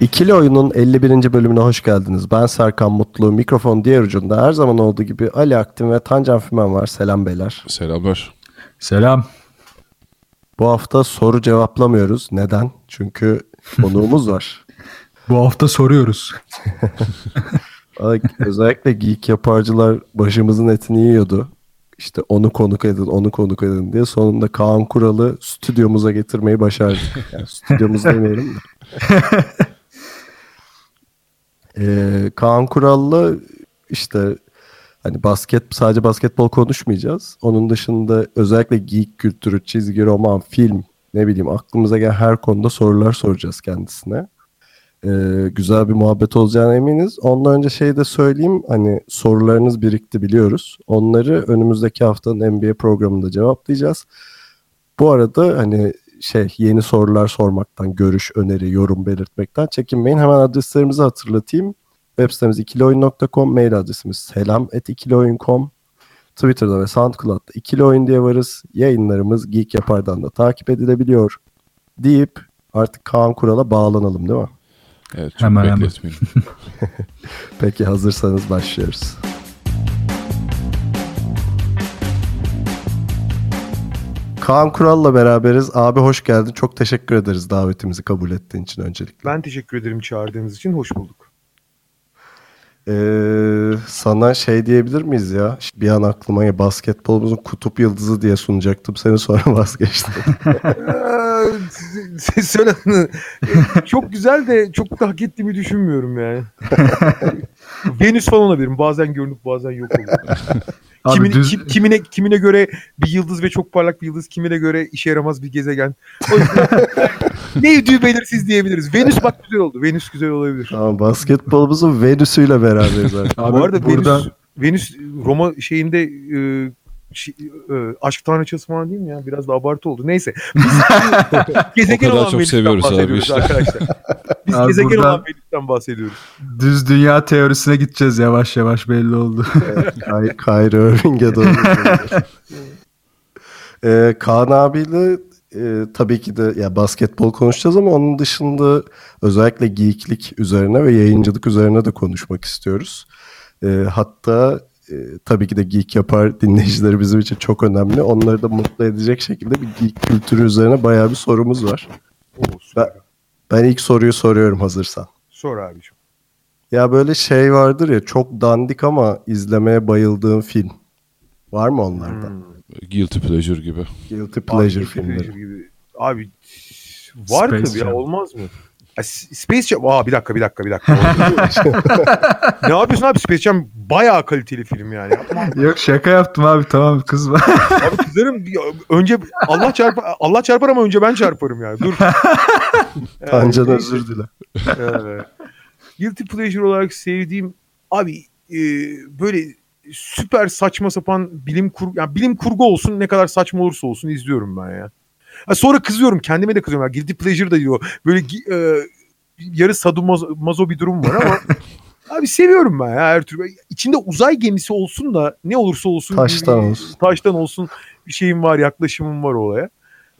İkili Oyun'un 51. bölümüne hoş geldiniz. Ben Serkan Mutlu. Mikrofon diğer ucunda her zaman olduğu gibi Ali Aktin ve Tancan Fümen var. Selam beyler. Selamlar. Selam. Bu hafta soru cevaplamıyoruz. Neden? Çünkü konuğumuz var. Bu hafta soruyoruz. Özellikle geek yaparcılar başımızın etini yiyordu. İşte onu konuk edin, onu konuk edin diye sonunda Kaan Kural'ı stüdyomuza getirmeyi başardık. Yani stüdyomuz demeyelim de. Ee, Kaan Kural'la işte hani basket sadece basketbol konuşmayacağız. Onun dışında özellikle geek kültürü, çizgi roman, film ne bileyim aklımıza gelen her konuda sorular soracağız kendisine. Ee, güzel bir muhabbet olacağına eminiz. Ondan önce şey de söyleyeyim hani sorularınız birikti biliyoruz. Onları önümüzdeki haftanın NBA programında cevaplayacağız. Bu arada hani şey yeni sorular sormaktan, görüş, öneri, yorum belirtmekten çekinmeyin. Hemen adreslerimizi hatırlatayım. Web sitemiz ikilioyun.com, mail adresimiz selam.ikilioyun.com, Twitter'da ve SoundCloud'da ikili oyun diye varız. Yayınlarımız Geek Yapar'dan da takip edilebiliyor deyip artık Kaan Kural'a bağlanalım değil mi? Evet çok Hemen, hemen. Peki hazırsanız başlıyoruz. Kaan Kural'la beraberiz. Abi hoş geldin. Çok teşekkür ederiz davetimizi kabul ettiğin için öncelikle. Ben teşekkür ederim çağırdığınız için. Hoş bulduk. Ee, sana şey diyebilir miyiz ya? Bir an aklıma ya basketbolumuzun kutup yıldızı diye sunacaktım. Seni sonra vazgeçtim. Ee, Söyle. çok güzel de çok da hak ettiğimi düşünmüyorum yani. Venüs falan olabilirim. Bazen görünüp bazen yok oluyor. Abi Kimin, düz- kim- kimine, kimine göre bir yıldız ve çok parlak bir yıldız. Kimine göre işe yaramaz bir gezegen. O yüzden ne idüğü belirsiz diyebiliriz. Venüs bak güzel oldu. Venüs güzel olabilir. tamam, basketbolumuzun Venüs'üyle beraberiz artık. Abi Bu arada buradan Venüs, Venüs Roma şeyinde e, şey, e, aşk tanrıçası falan değil mi ya? Biraz da abartı oldu. Neyse. Biz gezegen O kadar olan çok seviyoruz abi bahsediyoruz işte. arkadaşlar. Biz Abi gezegen olan Venüs'ten bahsediyoruz. düz dünya teorisine gideceğiz yavaş yavaş belli oldu. Kay, Kyrie Irving'e doğru. ee, Kaan abiyle e, tabii ki de ya basketbol konuşacağız ama onun dışında özellikle geeklik üzerine ve yayıncılık üzerine de konuşmak istiyoruz. Ee, hatta e, tabii ki de geek yapar dinleyicileri bizim için çok önemli. Onları da mutlu edecek şekilde bir geek kültürü üzerine bayağı bir sorumuz var. Oo, süper. Ben ilk soruyu soruyorum hazırsan. Sor abiciğim. Ya böyle şey vardır ya çok dandik ama izlemeye bayıldığım film. Var mı onlardan? Guilty pleasure gibi. Guilty pleasure Abi, filmleri. Gibi. Abi var Space tabii ya olmaz mı? S- Space Jam. Aa bir dakika bir dakika bir dakika. ne yapıyorsun abi Space Jam bayağı kaliteli film yani. Yapma. Yok şaka yaptım abi tamam kızma. Abi kızarım. Önce Allah çarpar Allah çarpar ama önce ben çarparım yani. Dur. Tancan Yani, özür dile. Evet. Guilty pleasure olarak sevdiğim abi e, böyle süper saçma sapan bilim kurgu yani bilim kurgu olsun ne kadar saçma olursa olsun izliyorum ben ya. Sonra kızıyorum kendime de kızıyorum. Ya, guilty pleasure da diyor. Böyle e, yarı sadomazo bir durum var ama abi seviyorum ben ya her türlü. İçinde uzay gemisi olsun da ne olursa olsun Taştan bir- olsun. taştan olsun bir şeyim var yaklaşımım var olaya.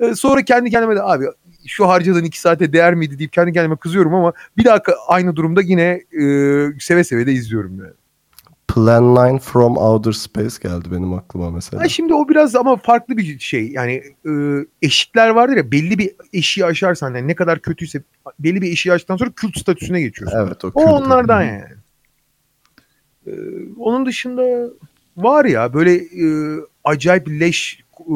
E, sonra kendi kendime de abi şu harcadığın iki saate değer miydi deyip kendi kendime kızıyorum ama bir daha aynı durumda yine e, seve seve de izliyorum yani. Plan 9 from Outer Space geldi benim aklıma mesela. Ha, şimdi o biraz ama farklı bir şey. Yani e, eşikler vardır ya belli bir eşiği aşarsan yani ne kadar kötüyse belli bir eşiği aştıktan sonra kült statüsüne geçiyorsun. Evet o, O kültür. onlardan yani. Ee, onun dışında var ya böyle e, acayip leş e,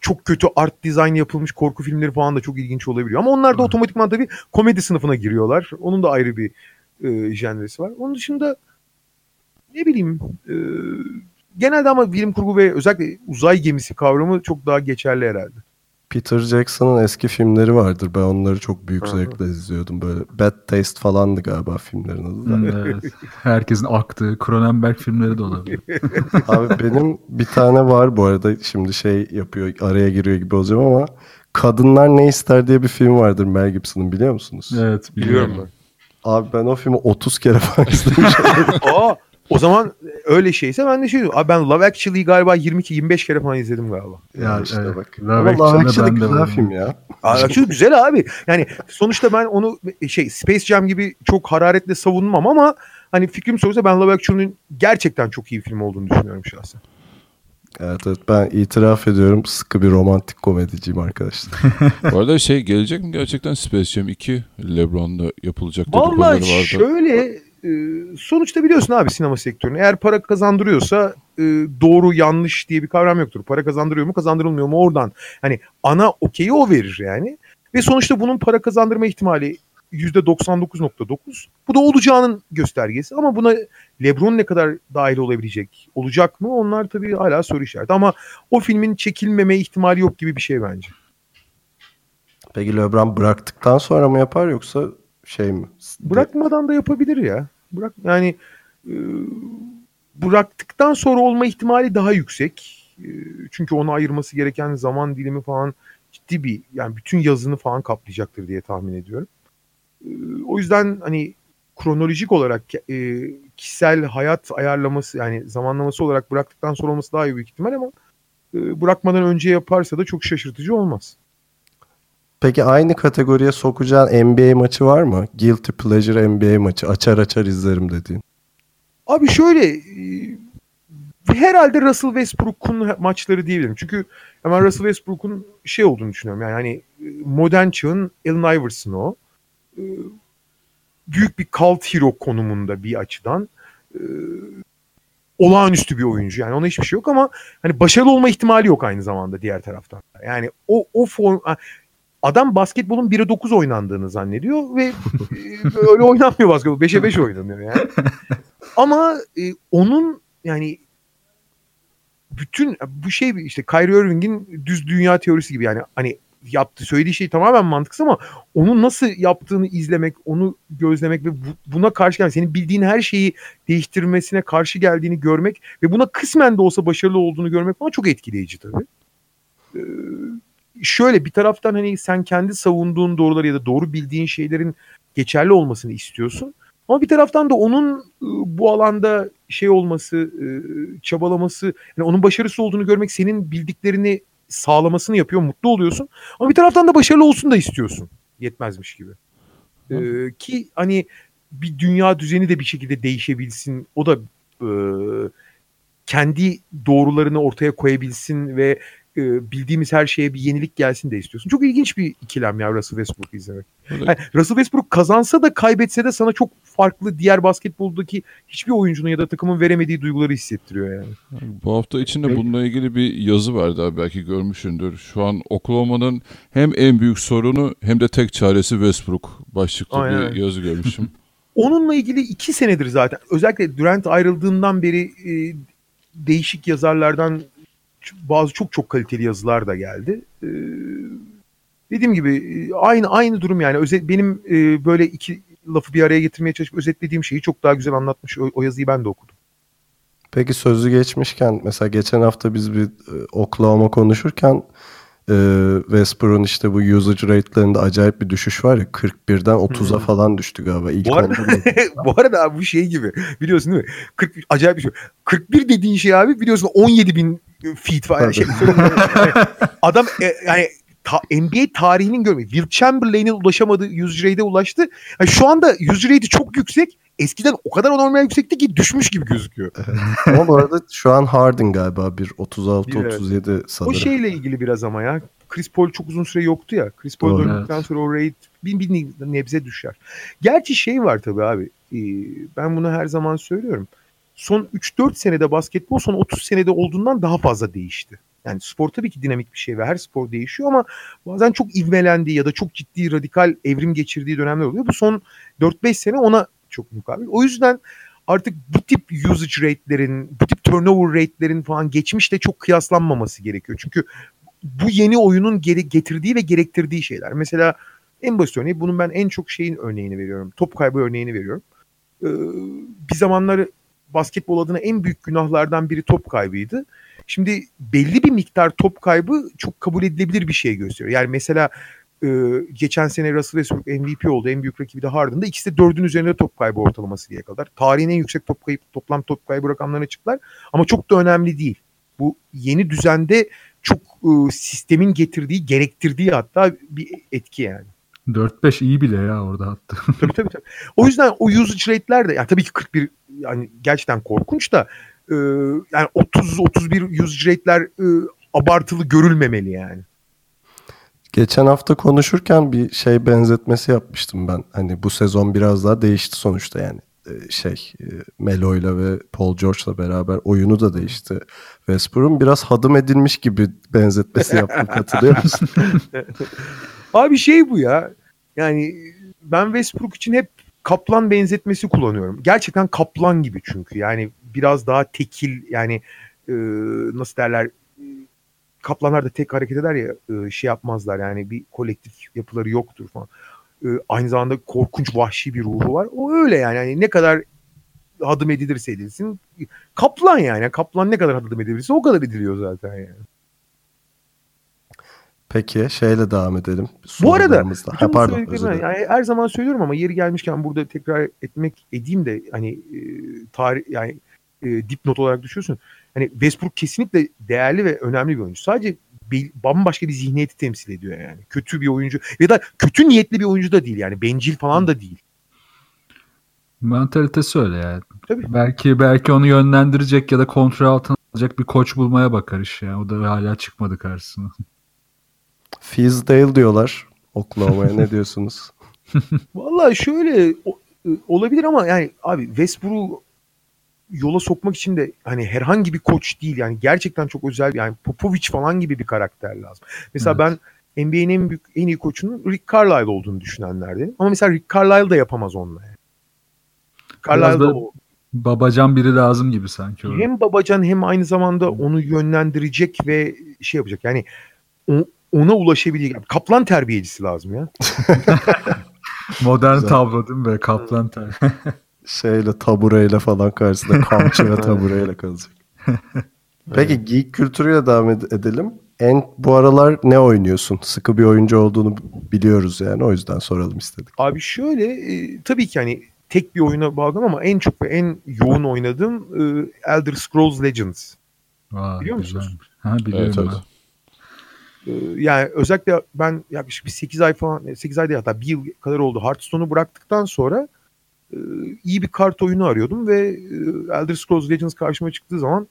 çok kötü art design yapılmış korku filmleri falan da çok ilginç olabiliyor. Ama onlar da otomatikman tabii komedi sınıfına giriyorlar. Onun da ayrı bir e, jenresi var. Onun dışında ne bileyim e, genelde ama bilim kurgu ve özellikle uzay gemisi kavramı çok daha geçerli herhalde. Peter Jackson'ın eski filmleri vardır. Ben onları çok büyük zevkle izliyordum. Böyle Bad Taste falandı galiba filmlerin adı da. Evet. Herkesin aktığı Cronenberg filmleri de olabilir. Abi benim bir tane var bu arada. Şimdi şey yapıyor, araya giriyor gibi olacağım ama Kadınlar Ne İster diye bir film vardır Mel Gibson'ın biliyor musunuz? Evet Biliyorum biliyorum. ben. Abi ben o filmi 30 kere falan izledim. Aa, o zaman öyle şeyse ben de şey diyorum. Abi ben Love Actually'yi galiba 22-25 kere falan izledim galiba. ya işte evet. bak. Love Ama Love Actually güzel film ya. Aa, Actually güzel abi. Yani sonuçta ben onu şey Space Jam gibi çok hararetle savunmam ama hani fikrim sorulsa ben Love Actually'nin gerçekten çok iyi film olduğunu düşünüyorum şahsen. Evet evet ben itiraf ediyorum sıkı bir romantik komediciyim arkadaşlar. Bu arada şey gelecek mi gerçekten Space Jam 2 LeBron'da yapılacak dedikoduları Vallahi vardı. şöyle e, sonuçta biliyorsun abi sinema sektörünü. Eğer para kazandırıyorsa e, doğru yanlış diye bir kavram yoktur. Para kazandırıyor mu kazandırılmıyor mu oradan. Hani ana okeyi o verir yani. Ve sonuçta bunun para kazandırma ihtimali %99.9. Bu da olacağının göstergesi. Ama buna LeBron ne kadar dahil olabilecek, olacak mı? Onlar tabii hala soru işareti. Ama o filmin çekilmeme ihtimali yok gibi bir şey bence. Peki LeBron bıraktıktan sonra mı yapar yoksa şey mi? Bırakmadan da yapabilir ya. Bırak yani e, bıraktıktan sonra olma ihtimali daha yüksek. E, çünkü onu ayırması gereken zaman dilimi falan ciddi bir yani bütün yazını falan kaplayacaktır diye tahmin ediyorum. E, o yüzden hani kronolojik olarak e, kişisel hayat ayarlaması yani zamanlaması olarak bıraktıktan sonra olması daha iyi büyük ihtimal ama e, bırakmadan önce yaparsa da çok şaşırtıcı olmaz. Peki aynı kategoriye sokacağın NBA maçı var mı? Guilty Pleasure NBA maçı. Açar açar izlerim dediğin. Abi şöyle e, herhalde Russell Westbrook'un maçları diyebilirim. Çünkü hemen Russell Westbrook'un şey olduğunu düşünüyorum. Yani hani e, modern çağın Allen Iverson o. E, Büyük bir cult hero konumunda bir açıdan. Olağanüstü bir oyuncu. Yani ona hiçbir şey yok ama hani başarılı olma ihtimali yok aynı zamanda diğer taraftan. Yani o o form adam basketbolun 1'e 9 oynandığını zannediyor ve e, öyle oynanmıyor basketbol. 5'e 5 oynanıyor yani. Ama e, onun yani bütün bu şey işte Kyrie Irving'in düz dünya teorisi gibi yani hani yaptığı söylediği şey tamamen mantıksız ama onun nasıl yaptığını izlemek, onu gözlemek ve bu- buna karşı yani senin bildiğin her şeyi değiştirmesine karşı geldiğini görmek ve buna kısmen de olsa başarılı olduğunu görmek falan çok etkileyici tabii. Ee, şöyle bir taraftan hani sen kendi savunduğun doğruları ya da doğru bildiğin şeylerin geçerli olmasını istiyorsun. Ama bir taraftan da onun e, bu alanda şey olması, e, çabalaması, yani onun başarısı olduğunu görmek senin bildiklerini sağlamasını yapıyor, mutlu oluyorsun. Ama bir taraftan da başarılı olsun da istiyorsun. Yetmezmiş gibi. E, ki hani bir dünya düzeni de bir şekilde değişebilsin. O da e, kendi doğrularını ortaya koyabilsin ve e, bildiğimiz her şeye bir yenilik gelsin de istiyorsun. Çok ilginç bir ikilem ya Russell Westbrook'u izlemek. Öyle. Yani Russell Westbrook kazansa da kaybetse de sana çok farklı diğer basketboldaki hiçbir oyuncunun ya da takımın veremediği duyguları hissettiriyor yani. Bu hafta içinde Peki. bununla ilgili bir yazı vardı abi belki görmüşsündür. Şu an Oklahoma'nın hem en büyük sorunu hem de tek çaresi Westbrook başlıklı Aynen. bir yazı görmüşüm. Onunla ilgili iki senedir zaten özellikle Durant ayrıldığından beri e, değişik yazarlardan bazı çok çok kaliteli yazılar da geldi. E, dediğim gibi e, aynı aynı durum yani. Özet, benim e, böyle iki lafı bir araya getirmeye çalışıp özetlediğim şeyi çok daha güzel anlatmış. O, o yazıyı ben de okudum. Peki sözü geçmişken mesela geçen hafta biz bir e, Oklahoma konuşurken e, Westbrook'un işte bu usage rate'lerinde acayip bir düşüş var ya 41'den 30'a Hmm. falan düştü galiba. İlk Bu arada, bu arada abi bu şey gibi biliyorsun değil mi? 40, acayip bir şey. 41 dediğin şey abi biliyorsun 17 bin feet falan. Şey, adam e, yani ta, NBA tarihinin görmeyi. Will Chamberlain'in ulaşamadığı usage rate'e ulaştı. Yani şu anda usage rate'i çok yüksek. Eskiden o kadar anormal yüksekti ki düşmüş gibi gözüküyor. Ama bu arada şu an Harden galiba bir Bir, evet. 36-37 sanırım. O şeyle ilgili biraz ama ya. Chris Paul çok uzun süre yoktu ya. Chris Paul Doğru. döndükten sonra o rate bir, bir nebze düşer. Gerçi şey var tabii abi. e, Ben bunu her zaman söylüyorum. Son 3-4 senede basketbol son 30 senede olduğundan daha fazla değişti. Yani spor tabii ki dinamik bir şey ve her spor değişiyor ama bazen çok ivmelendiği ya da çok ciddi radikal evrim geçirdiği dönemler oluyor. Bu son 4-5 sene ona çok mukabil. O yüzden artık bu tip usage rate'lerin, bu tip turnover rate'lerin falan geçmişte çok kıyaslanmaması gerekiyor. Çünkü bu yeni oyunun geri getirdiği ve gerektirdiği şeyler. Mesela en basit örneği bunun ben en çok şeyin örneğini veriyorum. Top kaybı örneğini veriyorum. Ee, bir zamanlar basketbol adına en büyük günahlardan biri top kaybıydı. Şimdi belli bir miktar top kaybı çok kabul edilebilir bir şey gösteriyor. Yani mesela e, geçen sene Russell Westbrook MVP oldu. En büyük rakibi de Harden'da. İkisi de dördün üzerinde top kaybı ortalaması diye kadar. Tarihin en yüksek top kayıp, toplam top kaybı rakamlarına çıktılar. Ama çok da önemli değil. Bu yeni düzende çok e, sistemin getirdiği, gerektirdiği hatta bir etki yani. 4-5 iyi bile ya orada hatta. Tabii tabii tabii. O yüzden o usage rate'ler de yani tabii ki 41 yani gerçekten korkunç da e, yani 30 31 usage rate'ler e, abartılı görülmemeli yani. Geçen hafta konuşurken bir şey benzetmesi yapmıştım ben. Hani bu sezon biraz daha değişti sonuçta yani. Ee, şey e, Melo'yla ve Paul George'la beraber oyunu da değişti. Westbrook'un biraz hadım edilmiş gibi benzetmesi yaptım. Katılıyor musun? Abi şey bu ya. Yani ben Westbrook için hep kaplan benzetmesi kullanıyorum. Gerçekten kaplan gibi çünkü. Yani biraz daha tekil yani e, nasıl derler kaplanlar da tek hareket eder ya e, şey yapmazlar yani bir kolektif yapıları yoktur falan. E, aynı zamanda korkunç vahşi bir ruhu var. O öyle yani. yani ne kadar hadım edilirse edilsin. Kaplan yani. Kaplan ne kadar hadım edilirse o kadar ediliyor zaten yani. Peki şeyle devam ededim. Bu arada ha, pardon yani her zaman söylüyorum ama yeri gelmişken burada tekrar etmek edeyim de hani e, tarih yani e, dipnot olarak düşüyorsun. Hani Westbrook kesinlikle değerli ve önemli bir oyuncu. Sadece bir, bambaşka bir zihniyeti temsil ediyor yani. Kötü bir oyuncu ya da kötü niyetli bir oyuncu da değil yani. Bencil falan da değil. Mentalitesi öyle yani. Tabii. Belki belki onu yönlendirecek ya da kontrol altına alacak bir koç bulmaya bakar iş ya. O da hala çıkmadı karşısına. Fizdale diyorlar. Oklahoma'ya ne diyorsunuz? Vallahi şöyle o- e, olabilir ama yani abi Westbrook'u yola sokmak için de hani herhangi bir koç değil yani gerçekten çok özel yani Popovich falan gibi bir karakter lazım. Mesela ben NBA'nin en büyük en iyi koçunun Rick Carlisle olduğunu düşünenlerdenim. Ama mesela Rick Carlisle da yapamaz onunla. Yani. Carlisle da o. Babacan biri lazım gibi sanki. orada. Hem babacan hem aynı zamanda onu yönlendirecek ve şey yapacak. Yani ona ulaşabilecek. Kaplan terbiyecisi lazım ya. Modern Güzel. tablo değil mi? Kaplan tablo. Şeyle tabureyle falan karşısında kamçı ve tabureyle kalacak. Peki geek kültürüyle devam ed- edelim. En bu aralar ne oynuyorsun? Sıkı bir oyuncu olduğunu biliyoruz yani o yüzden soralım istedik. Abi şöyle e, tabii ki hani tek bir oyuna bağlı ama en çok ve en yoğun oynadığım e, Elder Scrolls Legends. Vay, Biliyor musunuz? güzelmiş. Ha biliyorum Evet. E, yani özellikle ben yaklaşık bir 8 ay falan 8 ay değil hatta bir yıl kadar oldu Hearthstone'u bıraktıktan sonra e, iyi bir kart oyunu arıyordum ve e, Elder Scrolls Legends karşıma çıktığı zaman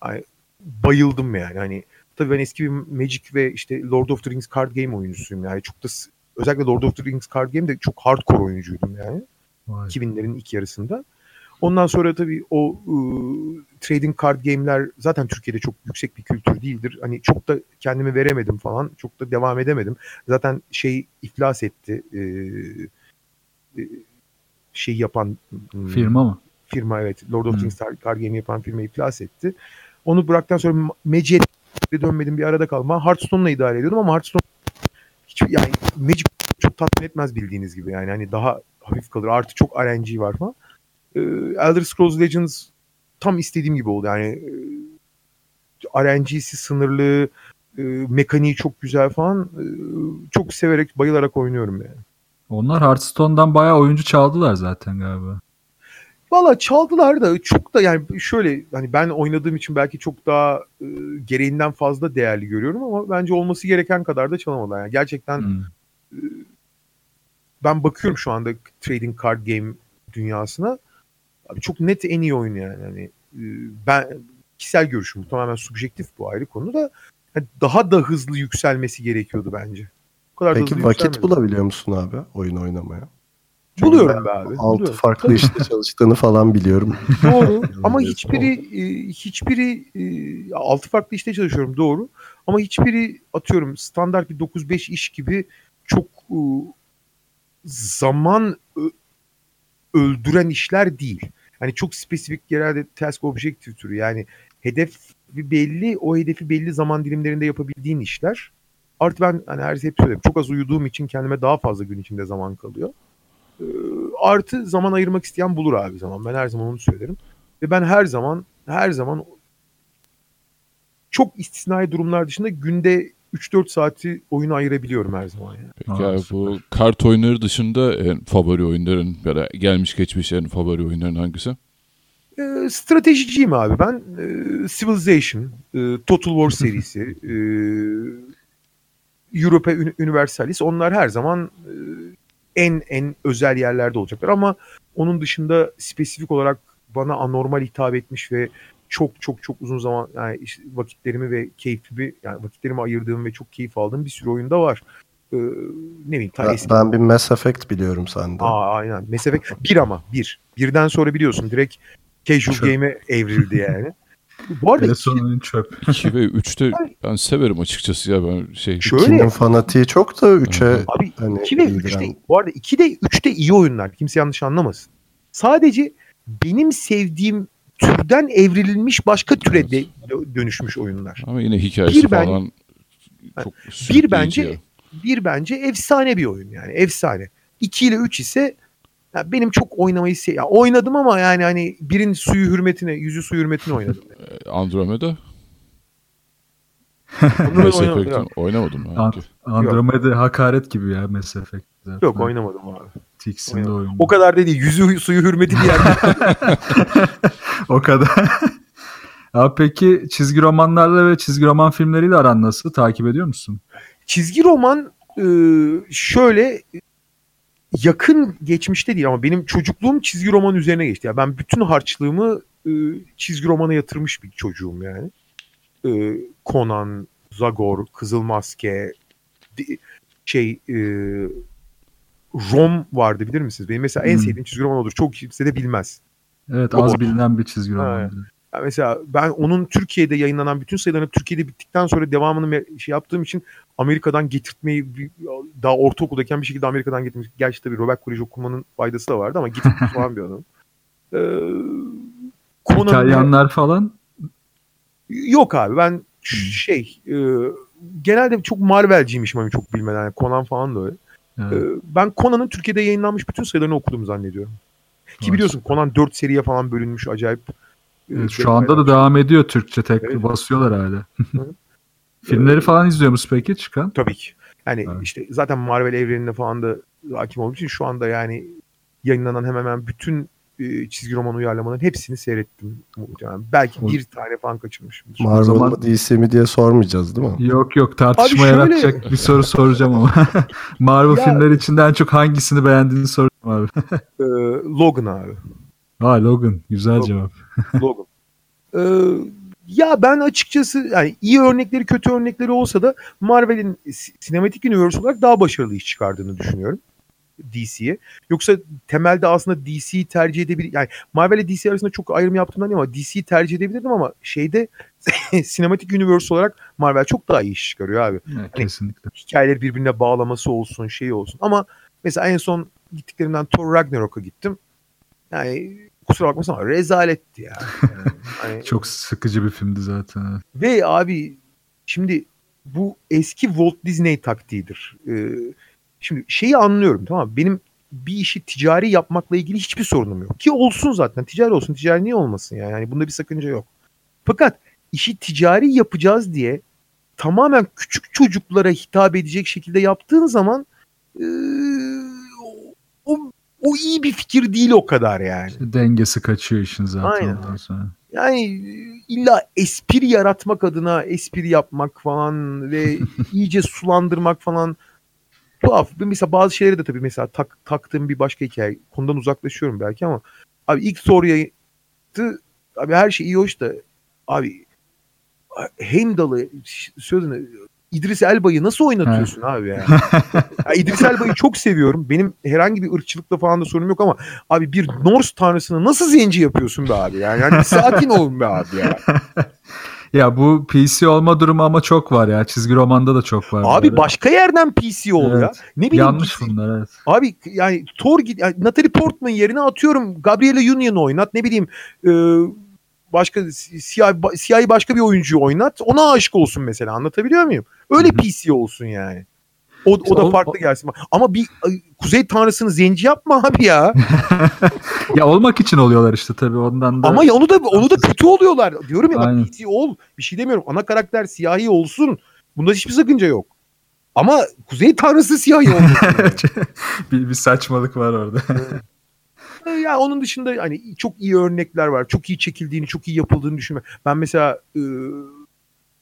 ay, bayıldım yani. Hani tabii ben eski bir Magic ve işte Lord of the Rings card game oyuncusuyum yani. Çok da özellikle Lord of the Rings card game'de çok hardcore oyuncuydum yani. Vay. 2000'lerin ilk yarısında. Ondan sonra tabii o ıı, trading card game'ler zaten Türkiye'de çok yüksek bir kültür değildir. Hani çok da kendimi veremedim falan. Çok da devam edemedim. Zaten şey iflas etti. Ee, şey yapan ım, Firma mı? firma evet. Lord of the Hı. Rings card game yapan firma iflas etti. Onu bıraktıktan sonra Ma- Magic'e dönmedim bir arada. Ben Hearthstone'la idare ediyordum ama Hearthstone hiç yani Magic çok tatmin etmez bildiğiniz gibi yani. Hani daha hafif kalır. Artı çok RNG var falan. Ee, Elder Scrolls Legends tam istediğim gibi oldu. Yani e, RNG'si sınırlı, e, mekaniği çok güzel falan. E, çok severek, bayılarak oynuyorum yani. Onlar Hearthstone'dan bayağı oyuncu çaldılar zaten galiba. Valla çaldılar da çok da yani şöyle hani ben oynadığım için belki çok daha e, gereğinden fazla değerli görüyorum ama bence olması gereken kadar da çalamadılar. Yani gerçekten Hmm. ben bakıyorum şu anda trading card game dünyasına. Abi çok net en iyi oyun yani. Hani e, ben kişisel görüşüm bu tamamen subjektif bu ayrı konu da hani daha da hızlı yükselmesi gerekiyordu bence. Bu kadar da Peki vakit bulabiliyor musun abi oyun oynamaya? Çünkü Buluyorum be abi. Altı buluyorum. farklı Tabii. işte çalıştığını falan biliyorum. Doğru ama hiçbiri e, hiçbiri e, altı farklı işte çalışıyorum doğru. Ama hiçbiri atıyorum standart bir 9-5 iş gibi çok e, zaman öldüren işler değil. Hani çok spesifik genelde task objective türü yani hedef belli o hedefi belli zaman dilimlerinde yapabildiğin işler. Artı ben hani her hep söylerim çok az uyuduğum için kendime daha fazla gün içinde zaman kalıyor. Ee, artı zaman ayırmak isteyen bulur abi zaman. Ben her zaman onu söylerim. Ve ben her zaman her zaman çok istisnai durumlar dışında günde 3-4 saati oyuna ayırabiliyorum her zaman yani. Peki Aa, abi süper. bu kart oyunları dışında en favori oyunların ya da gelmiş geçmiş en favori oyunların hangisi? Ee, stratejiciyim abi ben. Ee, Civilization, e, Total War serisi, e, Europa Uni- Universalis onlar her zaman e, en en özel yerlerde olacaklar ama onun dışında spesifik olarak bana anormal hitap etmiş ve çok çok çok uzun zaman yani işte vakitlerimi ve keyfimi yani vakitlerimi ayırdığım ve çok keyif aldığım bir sürü oyunda var. Ee, ne bileyim ta Ben, ben bir Mass Effect biliyorum senden. Aa aynen. Mass Effect bir ama bir. Birden sonra biliyorsun direkt casual Çöp. game'e evrildi yani. Bu arada Ve iki- son oyun çöp. 2 ve 3'te ben severim açıkçası ya ben şey şöyle fanatiği çok da 3'e abi hani 2 ve ilgilen- 3'te bu arada 2 de 3 de iyi oyunlar. Kimse yanlış anlamasın. Sadece benim sevdiğim türden evrilmiş başka türe de dönüşmüş oyunlar. ama yine hikayesi Bir ben- falan çok Bir bence ya. bir bence efsane bir oyun yani efsane. 2 ile 3 ise ya benim çok oynamayı se ya oynadım ama yani hani birin suyu hürmetine, yüzü suyu hürmetine oynadım. Andromeda Onu ben Mass oynamadım. Effect'in Yok, oynamadım. An- ben. Andromeda hakaret gibi ya Mass Effect. zaten. Yok oynamadım abi. Tiksindi oynamadım. oyun. O kadar da değil. Yüzü suyu hürmeti bir yerde. o kadar. Abi peki çizgi romanlarla ve çizgi roman filmleriyle aran nasıl? Takip ediyor musun? Çizgi roman e, şöyle yakın geçmişte değil ama benim çocukluğum çizgi roman üzerine geçti. Yani ben bütün harçlığımı e, çizgi romana yatırmış bir çocuğum yani. E, Conan, Zagor, Kızıl Maske, şey e, Rom vardı bilir misiniz? Benim mesela en Hmm. sevdiğim çizgi roman odur. Çok kimse de bilmez. Evet az bilinen bir çizgi roman. Evet. Ya mesela ben onun Türkiye'de yayınlanan bütün sayılarını Türkiye'de bittikten sonra devamını şey yaptığım için Amerika'dan getirtmeyi daha ortaokuldayken bir şekilde Amerika'dan getirmiş. Gerçi tabii Robert Koleji okumanın faydası da vardı ama getirmiş falan bir adam. Ee, İtalyanlar falan Yok abi ben ş- şey e, genelde çok Marvel'ciymişim hani çok bilmeden. Yani Conan falan da öyle. evet, Ee, ben Conan'ın Türkiye'de yayınlanmış bütün sayılarını okudum zannediyorum. Ki biliyorsun Conan 4 seriye falan bölünmüş acayip. E, Evet, şu anda da devam ediyor Türkçe tek Evet. basıyorlar hala. Filmleri falan izliyor musun peki çıkan? Tabii ki. Yani Evet. işte zaten Marvel evrenine falan da hakim olduğu için şu anda yani yayınlanan hemen hemen bütün e, çizgi roman uyarlamaların hepsini seyrettim muhtemelen. Belki O- bir tane falan kaçırmışımdır. Marvel zaman- mı DC mi diye sormayacağız değil mi? Yok yok tartışma Abi şöyle- yaratacak bir soru soracağım ama. Marvel Ya- filmleri içinde en çok hangisini beğendiğini soracağım abi. Ee, Logan abi. Ha Logan güzel Logan. cevap. Logan. Ee, ya ben açıkçası yani iyi örnekleri kötü örnekleri olsa da Marvel'in si- sinematik universe olarak daha başarılı iş çıkardığını düşünüyorum. DC'ye. Yoksa temelde aslında DC'yi tercih edebilir. Yani Marvel ile DC arasında çok ayrım yaptığımdan değil ama DC'yi tercih edebilirdim ama şeyde sinematik universe olarak Marvel çok daha iyi iş çıkarıyor abi. Evet, kesinlikle. Hikayeleri birbirine bağlaması olsun, şey olsun. Ama mesela en son gittiklerimden Thor Ragnarok'a gittim. Yani kusura bakmasın ama rezaletti ya. Yani, hani- Çok sıkıcı bir filmdi zaten. ve abi şimdi bu eski Walt Disney taktiğidir. Ee, şimdi şeyi anlıyorum tamam mı? Benim bir işi ticari yapmakla ilgili hiçbir sorunum yok. Ki olsun zaten ticari olsun ticari niye olmasın yani? yani bunda bir sakınca yok. Fakat işi ticari yapacağız diye tamamen küçük çocuklara hitap edecek şekilde yaptığın zaman ee, o, iyi bir fikir değil o kadar yani. İşte dengesi kaçıyor işin zaten Aynen. ondan sonra. Yani illa espri yaratmak adına espri yapmak falan ve iyice sulandırmak falan tuhaf. Mesela bazı şeyleri de tabii mesela tak, taktığım bir başka hikaye. Konudan uzaklaşıyorum belki ama abi ilk yayını abi her şey iyi hoş da abi Heimdall'ı sözünü İdris Elba'yı nasıl oynatıyorsun abi ya? ya? İdris Elba'yı çok seviyorum. Benim herhangi bir ırkçılıkla falan da sorunum yok ama abi bir Norse tanrısını nasıl zenci yapıyorsun be abi yani? Yani sakin olun be abi ya. Ya bu PC olma durumu ama çok var ya. Çizgi romanda da çok var. Abi böyle. başka yerden PC ol ya. Evet. Ne bileyim Yanlış git- bunlar evet. Abi yani Thor yani Natalie Portman yerine atıyorum Gabriella Union'u oynat ne bileyim e, başka siyah siyahi başka bir oyuncuyu oynat. Ona aşık olsun mesela. Anlatabiliyor muyum? Öyle Hı hı. PC olsun yani. O, o da farklı o- gelsin. Ama bir Kuzey Tanrısı'nı zenci yapma abi ya. ya olmak için oluyorlar işte tabii ondan da. Ama ya onu da onu da kötü oluyorlar. Diyorum ya Aynen. bak PC ol. Bir şey demiyorum. Ana karakter siyahi olsun. Bunda hiçbir sakınca yok. Ama Kuzey Tanrısı siyahi olmasın. bir, bir saçmalık var orada. Ya onun dışında hani çok iyi örnekler var. Çok iyi çekildiğini, çok iyi yapıldığını düşünme. Ben mesela e,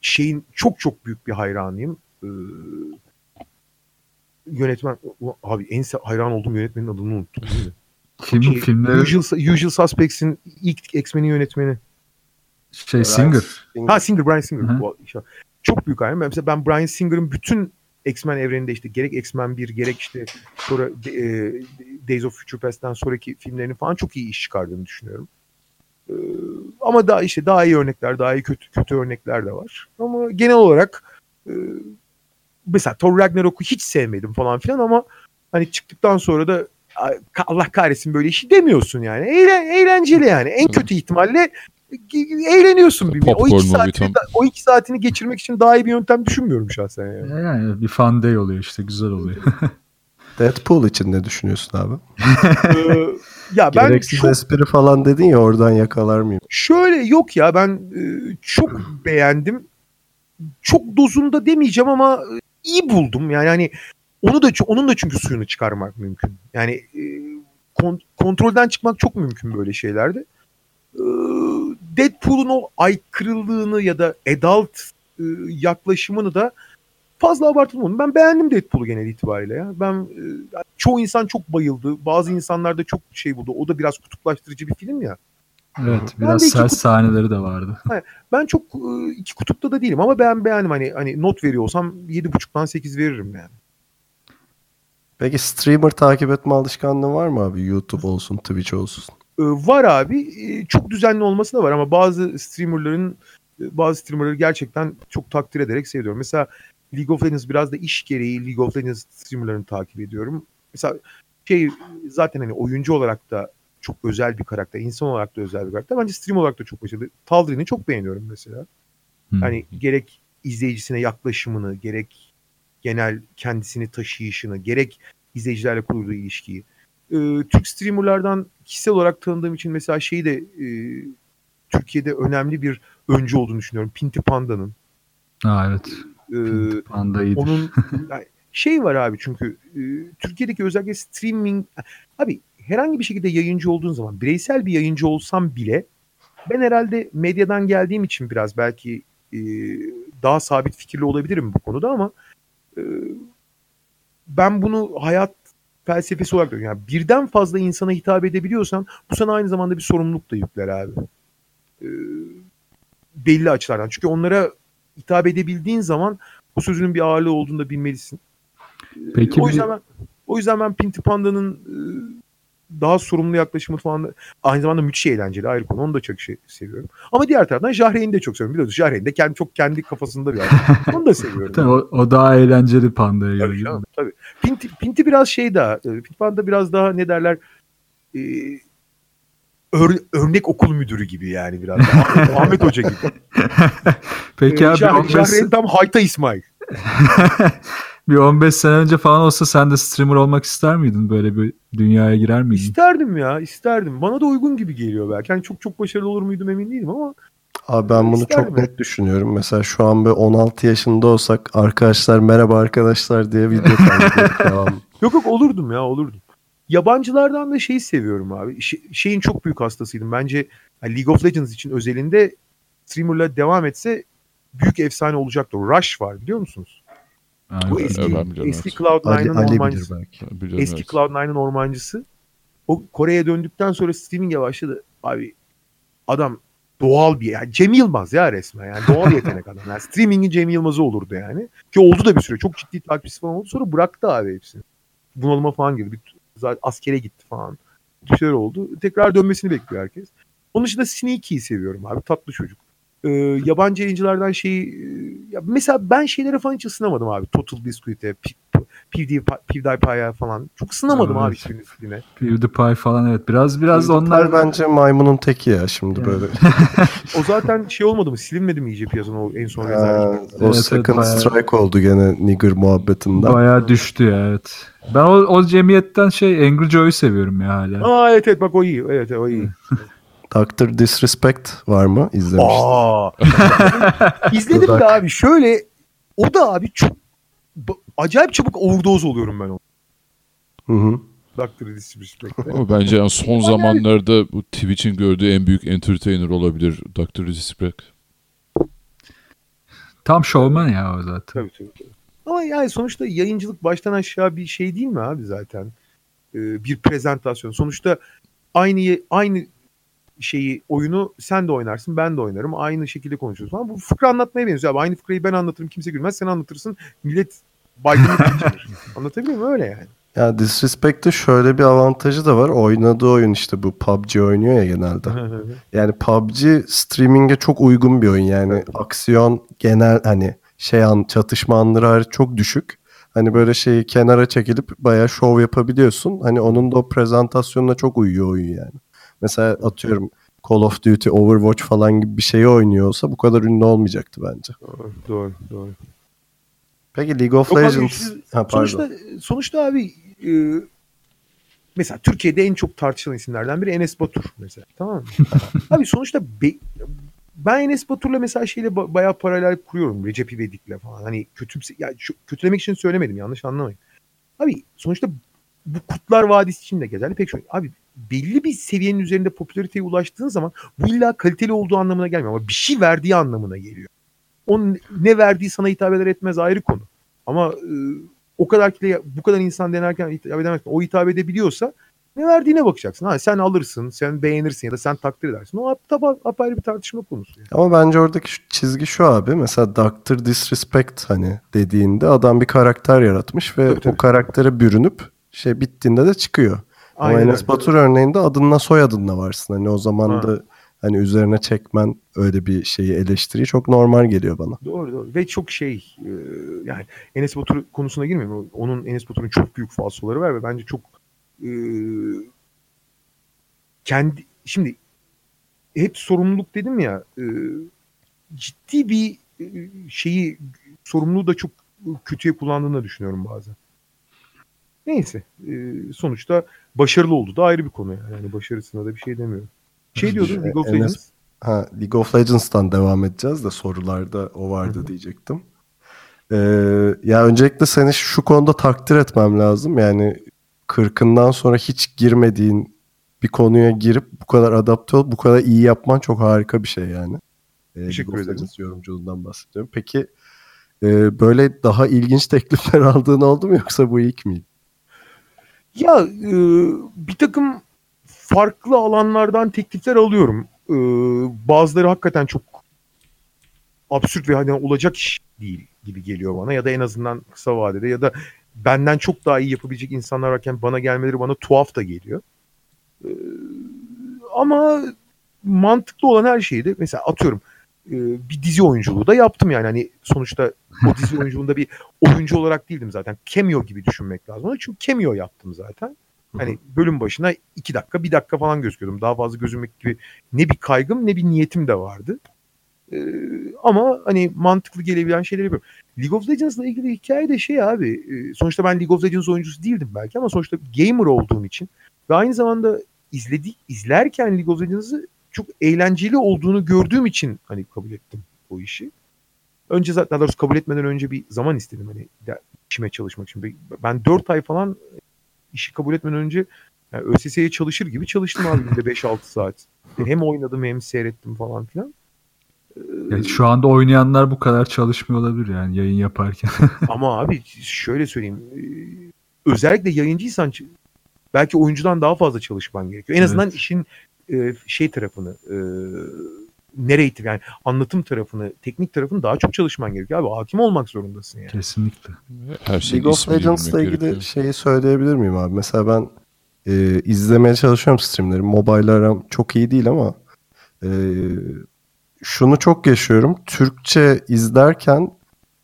şeyin çok çok büyük bir hayranıyım. E, yönetmen abi en hayran olduğum yönetmenin adını unuttum. değil mi? Film Şey, filmleri Usual, Usual Suspects'in ilk X-Men'in yönetmeni. şey Singer. Ha Singer, Brian Singer. Hı hı. Bu- işte Çok büyük hayran. Ben Mesela ben Brian Singer'ın bütün X-Men evreninde işte gerek X-Men 1 gerek işte sonra e, Days of Future Past'ten sonraki filmlerini falan çok iyi iş çıkardığını düşünüyorum. E, ama daha işte daha iyi örnekler, daha iyi kötü kötü örnekler de var. Ama genel olarak e, mesela Thor Ragnarok'u hiç sevmedim falan filan ama hani çıktıktan sonra da "Ay, Allah kahretsin böyle işi demiyorsun yani. Eğlen, eğlenceli yani. En kötü ihtimalle eğleniyorsun bir O iki, saatini, tam. o iki saatini geçirmek için daha iyi bir yöntem düşünmüyorum şahsen yani. Yani bir fan day oluyor işte güzel oluyor. Deadpool için ne düşünüyorsun abi? Ee, ya ben Gereksiz çok espri falan dedin ya oradan yakalar mıyım? şöyle yok ya ben e, çok beğendim. Çok dozunda demeyeceğim ama e, iyi buldum. Yani hani onu da onun da çünkü suyunu çıkarmak mümkün. Yani e, kon- kontrolden çıkmak çok mümkün böyle şeylerde. Ee, Deadpool'un o aykırılığını ya da adult e, yaklaşımını da fazla abartılmadı. Ben beğendim Deadpool'u genel itibariyle ya. Ben e, çoğu insan çok bayıldı. Bazı insanlar da çok şey buldu. O da biraz kutuplaştırıcı bir film ya. Evet biraz sert sahneleri de vardı. Ben çok e, iki kutupta da değilim ama ben beğendim hani hani not veriyorsam 7.5'tan 8 veririm yani. Peki streamer takip etme alışkanlığı var mı abi? YouTube olsun, Twitch olsun. E, var abi. E, çok düzenli olması da var ama bazı streamerların e, bazı streamerları gerçekten çok takdir ederek seviyorum. Mesela League of Legends biraz da iş gereği League of Legends streamerlarını takip ediyorum. Mesela şey zaten hani oyuncu olarak da çok özel bir karakter, insan olarak da özel bir karakter. Bence stream olarak da çok başarılı. Taldir'ini çok beğeniyorum mesela. Hı. Hani gerek izleyicisine yaklaşımını, gerek genel kendisini taşıyışını, gerek izleyicilerle kurduğu ilişkiyi. Ee, Türk streamerlardan kişisel olarak tanıdığım için mesela şeyi de e, Türkiye'de önemli bir öncü olduğunu düşünüyorum. Pinti Panda'nın. Ha evet. Ee, Panda iyidir. onun yani şey var abi çünkü e, Türkiye'deki özellikle streaming abi herhangi bir şekilde yayıncı olduğun zaman bireysel bir yayıncı olsam bile ben herhalde medyadan geldiğim için biraz belki e, daha sabit fikirli olabilirim bu konuda ama e, ben bunu hayat felsefesi olarak görüyorum. Yani birden fazla insana hitap edebiliyorsan bu sana aynı zamanda bir sorumluluk da yükler abi. E, belli açılardan. Çünkü onlara hitap edebildiğin zaman bu sözünün bir ağırlığı olduğunu da bilmelisin. Peki o bir- yüzden ben o yüzden ben Pinti Panda'nın e, daha sorumlu yaklaşımı falan aynı zamanda müthiş eğlenceli ayrı konu. Onu da çok şey, seviyorum. Ama diğer taraftan Jahreyn'i de çok seviyorum. Biliyorsunuz Jahreyn de kendi, çok kendi kafasında bir adam. Onu da seviyorum. Tabii o, o daha eğlenceli pandaya göre. Tabii canım, tabii. Pinti, Pinti biraz şey daha, e, Pinti Panda biraz daha ne derler e, ör- örnek okul müdürü gibi yani biraz daha. Ahmet Hoca gibi. Peki E, abi Jah- 15, Jahreyn tam Hayta İsmail. bir 15 sene önce falan olsa sen de streamer olmak ister miydin? Böyle bir dünyaya girer miydin? İsterdim ya isterdim. Bana da uygun gibi geliyor belki. Yani çok çok başarılı olur muydum emin değilim ama Abi ben bunu çok ya. net düşünüyorum. Mesela şu an bir 16 yaşında olsak arkadaşlar merhaba arkadaşlar diye video kaydediyorduk devam. yok yok olurdum ya olurdum. Yabancılardan da şeyi seviyorum abi. Şey- şeyin çok büyük hastasıydım. Bence yani League of Legends için özelinde streamerla devam etse büyük efsane olacaktı. Rush var biliyor musunuz? Evet. eski, eski evet. Ali, Cloud9'ın Ali bilir ormancısı. Eski evet. Cloud9'ın ormancısı. O Kore'ye döndükten sonra streaming'e başladı. Abi adam doğal bir yani Cem Yılmaz ya resmen yani doğal yetenek adam. Yani streaming'in Cem Yılmaz'ı olurdu yani. Ki oldu da bir süre. Çok ciddi takipçisi falan oldu. Sonra bıraktı abi hepsini. Bunalıma falan girdi. Bir, zaten askere gitti falan. Bir şeyler oldu. Tekrar dönmesini bekliyor herkes. Onun dışında Sneaky'yi seviyorum abi. Tatlı çocuk. Ee, yabancı yayıncılardan şeyi e, ya mesela ben şeylere falan hiç ısınamadım abi. Total Biscuit'e, P- PewDiePie, PewDiePie'ya falan. Çok sınamadım Evet. abi hiçbirini stiline. PewDiePie falan evet. Biraz biraz Onlar onlar bence maymunun teki ya şimdi Yani. böyle. O zaten şey olmadı mı? Silinmedi mi iyice piyasanın o en son Ha, rezerv? o evet, second bayağı- strike oldu gene nigger muhabbetinden. bayağı düştü ya evet. Ben o, o cemiyetten şey Angry Joe'yu seviyorum ya hala. Aa evet evet bak o iyi. Evet evet, o iyi. Dr. Disrespect var mı? İzlemiştim. Aa. İzledim de abi şöyle o da abi çok acayip çabuk overdose oluyorum ben o. Hı hı. Dr. Disrespect'te. Ama bence yani son zamanlarda bu Twitch'in gördüğü en büyük entertainer olabilir Dr. Disrespect. Tam showman ya o zaten. Tabii tabii. tabii. Ama yani sonuçta yayıncılık baştan aşağı bir şey değil mi abi zaten? Ee, bir prezentasyon. Sonuçta aynı aynı şeyi oyunu sen de oynarsın ben de oynarım. Aynı şekilde konuşuyoruz falan. Bu fıkra anlatmaya benziyor abi. Aynı fıkrayı ben anlatırım kimse gülmez. Sen anlatırsın millet baygınlık geçirir. Anlatabiliyor muyum? Öyle yani. Ya Disrespect'te şöyle bir avantajı da var. Oynadığı oyun işte bu PUBG oynuyor ya genelde. Yani PUBG streaming'e çok uygun bir oyun. Yani aksiyon genel hani şey an çatışma anları hariç çok düşük. Hani böyle şeyi kenara çekilip bayağı şov yapabiliyorsun. Hani onun da o prezentasyonuna çok uyuyor oyun yani. Mesela atıyorum Call of Duty, Overwatch falan gibi bir şeyi oynuyor olsa bu kadar ünlü olmayacaktı bence. doğru, doğru, doğru. Peki League of Yok abi, Legends. şimdi ha, pardon. Sonuçta, sonuçta abi e, mesela Türkiye'de en çok tartışılan isimlerden biri Enes Batur mesela. Tamam mı? abi sonuçta be- ben Enes Batur'la mesela şeyle ba- bayağı paralel kuruyorum Recep İvedik'le falan. Hani kötümse ya şu- kötülemek için söylemedim yanlış anlamayın. Abi sonuçta bu Kurtlar Vadisi için de geçerli pek çok. Abi belli bir seviyenin üzerinde popülariteye ulaştığın zaman bu illa kaliteli olduğu anlamına gelmiyor ama bir şey verdiği anlamına geliyor. Onun ne verdiği sana hitap eder etmez ayrı konu. Ama e, o kadar kitle bu kadar insan denerken hitap edemezsin. O hitap edebiliyorsa ne verdiğine bakacaksın. Ha, sen alırsın, sen beğenirsin ya da sen takdir edersin. O tabi apayrı bir tartışma konusu. Yani. Ama bence oradaki şu- çizgi şu abi. Mesela Dr. Disrespect hani dediğinde adam bir karakter yaratmış ve Tabii, tabii. o karaktere bürünüp şey bittiğinde de çıkıyor. Ama Aynen Enes öyle. Batur örneğinde adınla soyadınla varsın. Hani o zaman Ha. da hani üzerine çekmen öyle bir şeyi eleştiri çok normal geliyor bana. Doğru doğru. Ve çok şey e, yani Enes Batur konusuna girmeyeyim. O- Onun Enes Batur'un çok büyük falsoları var ve bence çok e, kendi şimdi hep sorumluluk dedim ya e, ciddi bir şeyi sorumluluğu da çok kötüye kullandığını düşünüyorum bazen. Neyse. e, sonuçta başarılı oldu da ayrı bir konu yani. yani başarısına da bir şey demiyorum. Şey diyordun League of Legends. Ha, League of Legends'tan devam edeceğiz de sorularda o vardı diyecektim. Ee, ya öncelikle seni şu konuda takdir etmem lazım. Yani 40'ından sonra hiç girmediğin bir konuya girip bu kadar adapte olup bu kadar iyi yapman çok harika bir şey yani. Ee, Teşekkür ederim. Yorumculuğundan bahsediyorum. Peki e, böyle daha ilginç teklifler aldığın oldu mu yoksa bu ilk miydi? Ya e, bir takım farklı alanlardan teklifler alıyorum. E, bazıları hakikaten çok absürt ve hani olacak iş değil gibi geliyor bana ya da en azından kısa vadede ya da benden çok daha iyi yapabilecek insanlar varken bana gelmeleri bana tuhaf da geliyor. E, ama mantıklı olan her şeyi de mesela atıyorum e, bir dizi oyunculuğu da yaptım yani hani sonuçta o dizi oyunculuğunda bir oyuncu olarak değildim zaten. Cameo gibi düşünmek lazım. Onun için cameo yaptım zaten. Hani bölüm başına iki dakika, bir dakika falan gözüküyordum. Daha fazla gözükmek gibi ne bir kaygım ne bir niyetim de vardı. Ee, ama hani mantıklı gelebilen şeyleri yapıyorum. League of Legends'la ilgili hikaye de şey abi. e, sonuçta ben League of Legends oyuncusu değildim belki ama sonuçta gamer olduğum için ve aynı zamanda izledik izlerken League of Legends'ı çok eğlenceli olduğunu gördüğüm için hani kabul ettim bu işi. Önce zaten daha doğrusu kabul etmeden önce bir zaman istedim hani işime çalışmak için. Ben 4 ay falan işi kabul etmeden önce yani ÖSS'ye çalışır gibi çalıştım abi günde 5-6 saat. Hem oynadım hem seyrettim falan filan. Ya şu anda oynayanlar bu kadar çalışmıyor olabilir yani yayın yaparken. Ama abi şöyle söyleyeyim. e, Özellikle yayıncıysan belki oyuncudan daha fazla çalışman gerekiyor. En azından Evet. işin e, şey tarafını e, narrative yani anlatım tarafını, teknik tarafını daha çok çalışman gerekiyor. Abi hakim olmak zorundasın yani. Kesinlikle. Her şeyin League of Legends'la ilgili gerekiyor. şeyi söyleyebilir miyim abi? Mesela ben e, izlemeye çalışıyorum streamleri. Mobile aram çok iyi değil ama e, şunu çok yaşıyorum. Türkçe izlerken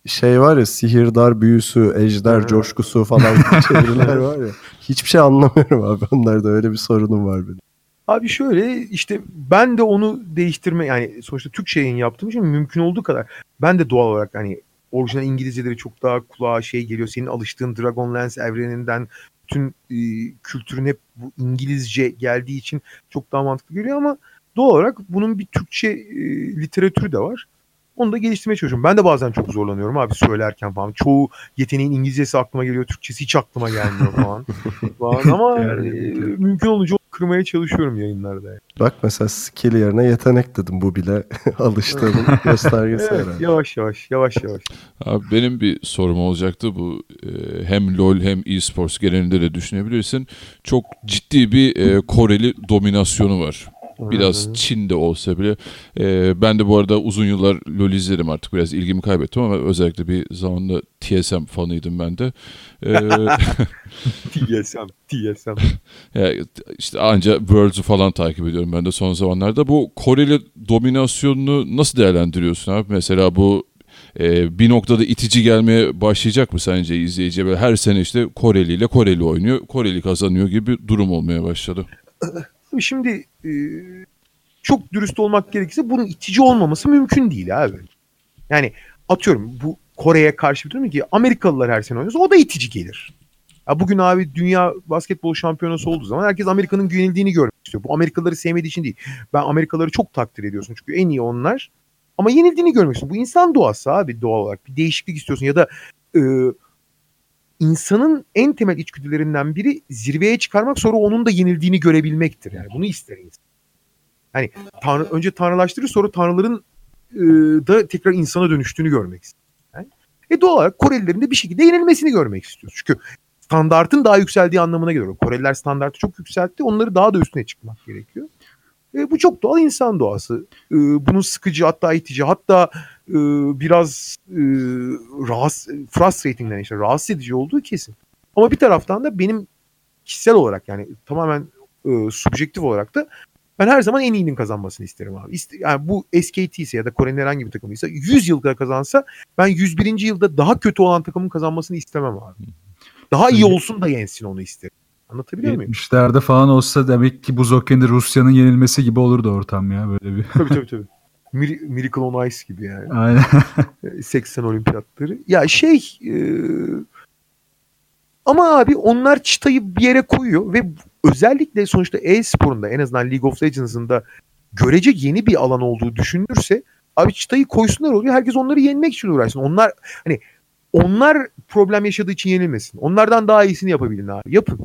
şey var ya sihirdar büyüsü, ejder coşkusu falan çeviriler var ya. Hiçbir şey anlamıyorum abi. Onlarda öyle bir sorunum var benim. Abi şöyle işte ben de onu değiştirme yani sonuçta Türkçe yayın yaptığım için mümkün olduğu kadar ben de doğal olarak hani orijinal İngilizceleri çok daha kulağa şey geliyor. Senin alıştığın Dragonlance evreninden bütün e, kültürün hep bu İngilizce geldiği için çok daha mantıklı geliyor ama doğal olarak bunun bir Türkçe e, literatürü de var. Onu da geliştirmeye çalışıyorum. Ben de bazen çok zorlanıyorum abi söylerken falan. Çoğu yeteneğin İngilizcesi aklıma geliyor. Türkçesi hiç aklıma gelmiyor falan. falan. Ama Yani, e, mümkün olunca kırmaya çalışıyorum yayınlarda. yani. Bak mesela skill yerine yetenek dedim. Bu bile alıştığımın göstergesi Evet, herhalde. yavaş yavaş yavaş yavaş. Abi benim bir sorum olacaktı bu e, hem LoL hem e-sports genelinde de düşünebilirsin. Çok ciddi bir e, Koreli dominasyonu var. Biraz Çin'de olsa bile. E, ben de bu arada uzun yıllar LoL izledim artık biraz ilgimi kaybettim ama özellikle bir zamanda TSM fanıydım ben de. E, TSM, TSM. ya işte anca Worlds'u falan takip ediyorum ben de son zamanlarda. Bu Koreli dominasyonunu nasıl değerlendiriyorsun abi? Mesela bu e, bir noktada itici gelmeye başlayacak mı sence izleyiciye? Böyle her sene işte Koreli ile Koreli oynuyor, Koreli kazanıyor gibi bir durum olmaya başladı. Şimdi e, çok dürüst olmak gerekirse bunun itici olmaması mümkün değil abi. Yani atıyorum bu Kore'ye karşı bir durum ki Amerikalılar her sene oynuyorsa o da itici gelir. Ya bugün abi dünya basketbol şampiyonası olduğu zaman herkes Amerika'nın yenildiğini görmek istiyor. Bu Amerikalıları sevmediği için değil. Ben Amerikalıları çok takdir ediyorsun çünkü en iyi onlar. Ama yenildiğini görmek istiyorsun. Bu insan doğası abi doğal olarak. Bir değişiklik istiyorsun ya da e, insanın en temel içgüdülerinden biri zirveye çıkarmak sonra onun da yenildiğini görebilmektir. Yani bunu ister insan. Hani tanrı, önce tanrılaştırır sonra tanrıların e, da tekrar insana dönüştüğünü görmek ister. Yani, e doğal olarak Korelilerin de bir şekilde yenilmesini görmek istiyoruz. Çünkü standartın daha yükseldiği anlamına geliyor. Koreliler standartı çok yükseltti. Onları daha da üstüne çıkmak gerekiyor. E, bu çok doğal insan doğası. E, bunun sıkıcı hatta itici hatta e, biraz e, rahatsız, frustrating denen işte rahatsız edici olduğu kesin. Ama bir taraftan da benim kişisel olarak yani tamamen e, subjektif olarak da ben her zaman en iyinin kazanmasını isterim abi. İste- yani bu SKT ise ya da Kore'nin herhangi bir takımıysa 100 yılda kazansa ben 101. yılda daha kötü olan takımın kazanmasını istemem abi. Daha iyi olsun da yensin onu isterim. Anlatabiliyor muyum? 70'lerde falan olsa demek ki buz okeyinde Rusya'nın yenilmesi gibi olurdu ortam ya böyle bir. tabii tabii tabii. Mir- Miracle on Ice gibi yani. Aynen. 80 olimpiyatları. Ya şey e, ama abi onlar çıtayı bir yere koyuyor ve özellikle sonuçta e-sporunda en azından League of Legends'ın da görece yeni bir alan olduğu düşünülürse abi çıtayı koysunlar oluyor. Herkes onları yenmek için uğraşsın. Onlar hani onlar problem yaşadığı için yenilmesin. Onlardan daha iyisini yapabilin abi. Yapın.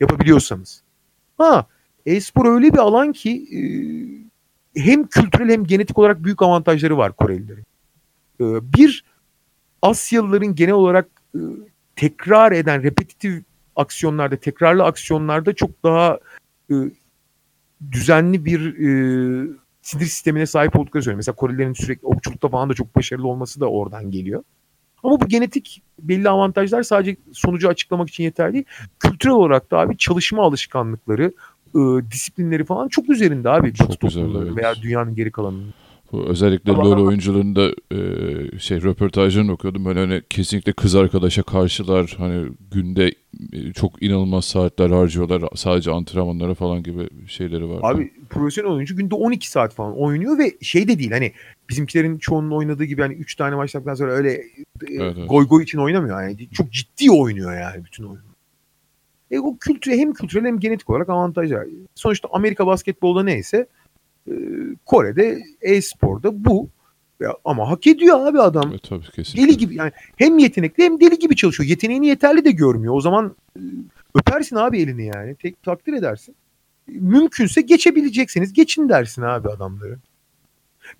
Yapabiliyorsanız. Ha e-spor öyle bir alan ki e, hem kültürel hem genetik olarak büyük avantajları var Korelilerin. E, bir Asyalıların genel olarak e, tekrar eden repetitif aksiyonlarda, tekrarlı aksiyonlarda çok daha e, düzenli bir e, sinir sistemine sahip oldukları söylüyor. Mesela Korelilerin sürekli okçulukta falan da çok başarılı olması da oradan geliyor. Ama bu genetik belli avantajlar sadece sonucu açıklamak için yeterli değil. Kültürel olarak da abi çalışma alışkanlıkları, e, disiplinleri falan çok üzerinde abi. Çok Batı güzel, toplumları evet. veya dünyanın geri kalanının. Bu özellikle Ama- LoL oyuncularının da e, şey röportajlarını okuyordum. Böyle hani kesinlikle kız arkadaşa karşılar. Hani günde e, çok inanılmaz saatler harcıyorlar. Sadece antrenmanlara falan gibi şeyleri var. Abi profesyonel oyuncu günde 12 saat falan oynuyor ve şey de değil hani bizimkilerin çoğunun oynadığı gibi hani 3 tane maçtan sonra öyle e, Evet, evet. goy goy için oynamıyor yani. Çok ciddi oynuyor yani bütün oyunu. E o kültür hem kültürel hem genetik olarak avantajlar. Sonuçta Amerika basketbolda neyse e, Kore'de e-sporda bu. Ya, ama hak ediyor abi adam. Evet, tabii kesinlikle. Deli gibi yani hem yetenekli hem deli gibi çalışıyor. Yeteneğini yeterli de görmüyor. O zaman e, öpersin abi elini yani. Tek takdir edersin. Mümkünse geçebilecekseniz geçin dersin abi adamları.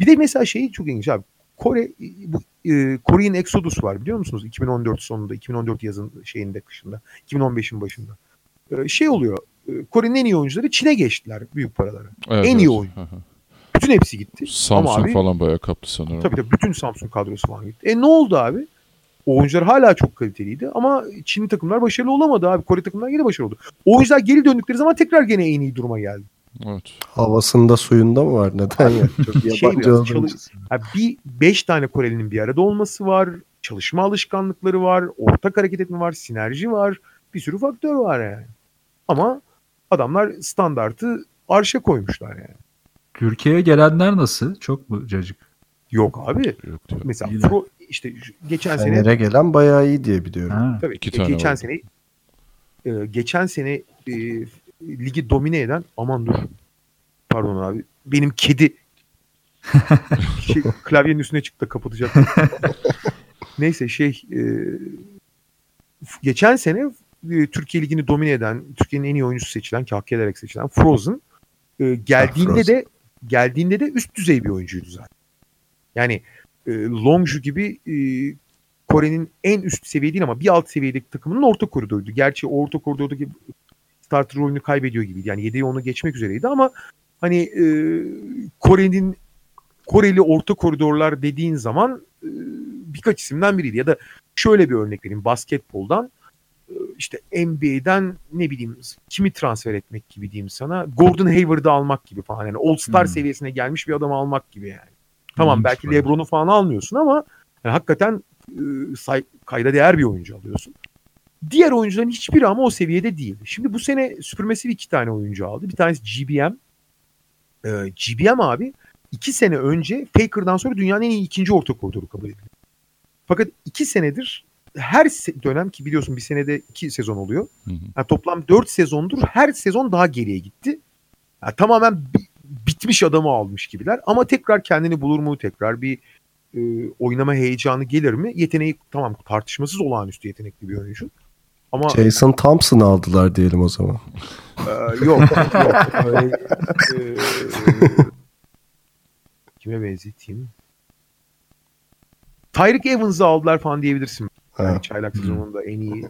Bir de mesela şey çok ilginç abi. Kore bu e, Korean Exodus var biliyor musunuz? 2014 sonunda, 2014 yazın şeyinde kışında, 2015'in başında. E, şey oluyor. e, Kore'nin en iyi oyuncuları Çin'e geçtiler büyük paraları. Evet, en iyi evet. oyun. Hı hı. Bütün hepsi gitti. Samsung Ama abi, falan bayağı kaptı sanırım. Tabii tabii bütün Samsung kadrosu falan gitti. E ne oldu abi? Oyuncular hala çok kaliteliydi ama Çinli takımlar başarılı olamadı abi. Kore takımlar yine başarılı oldu. O oyuncular geri döndükleri zaman tekrar gene en iyi duruma geldi. Evet. Havasında suyunda mı var? Neden ya? Çok Şey biraz çalış-. Ha, bir beş tane Korelinin bir arada olması var. çalışma alışkanlıkları var, ortak hareket etme var, sinerji var. Bir sürü faktör var yani. Ama adamlar standartı arşa koymuşlar yani. Türkiye'ye gelenler nasıl? Çok mu cacık? Yok abi. Yok diyor. Mesela Yine. Pro, işte geçen sene Fener'e gelen bayağı iyi diye biliyorum. Ha. tabii İki tane geçen var. sene e, geçen sene e, ligi domine eden aman dur. Pardon abi. Benim kedi şey, klavyenin üstüne çıktı kapatacak. Neyse şey e, geçen sene e, Türkiye Ligi'ni domine eden, Türkiye'nin en iyi oyuncusu seçilen, ki hak ederek seçilen Frozen e, geldiğinde Frozen. de geldiğinde de üst düzey bir oyuncuydu zaten. Yani e, Longju gibi e, Kore'nin en üst seviye değil ama bir alt seviyedeki takımının orta koridoruydu. Gerçi orta koridordaki starter rolünü kaybediyor gibiydi. Yani yedeği onu geçmek üzereydi ama hani e, Kore'nin Koreli orta koridorlar dediğin zaman e, birkaç isimden biriydi. Ya da şöyle bir örnek vereyim basketboldan. E, işte NBA'den ne bileyim kimi transfer etmek gibi diyeyim sana. Gordon Hayward'ı almak gibi falan. Yani All-Star Hmm. seviyesine gelmiş bir adamı almak gibi yani. Tamam İyiymiş belki. LeBron'u falan almıyorsun ama yani hakikaten e, say- kayda değer bir oyuncu alıyorsun. Diğer oyuncuların hiçbiri ama o seviyede değil. Şimdi bu sene Supermassive iki tane oyuncu aldı. Bir tanesi GBM. Ee, GBM abi iki sene önce Faker'dan sonra dünyanın en iyi ikinci orta koridoru kabul edildi. Fakat iki senedir her se- dönem ki biliyorsun bir senede iki sezon oluyor. Hı hı. Yani toplam dört sezondur her sezon daha geriye gitti. Yani tamamen bi- bitmiş adamı almış gibiler. Ama tekrar kendini bulur mu? Tekrar bir e, oynama heyecanı gelir mi? Yeteneği tamam tartışmasız olağanüstü yetenekli bir oyuncu. Ama Jason Thompson aldılar diyelim o zaman. ee, yok yok. Öyle, e, kime benzeteyim? Tyreek Evans'ı aldılar falan diyebilirsin. Yani çaylak sezonunda en iyi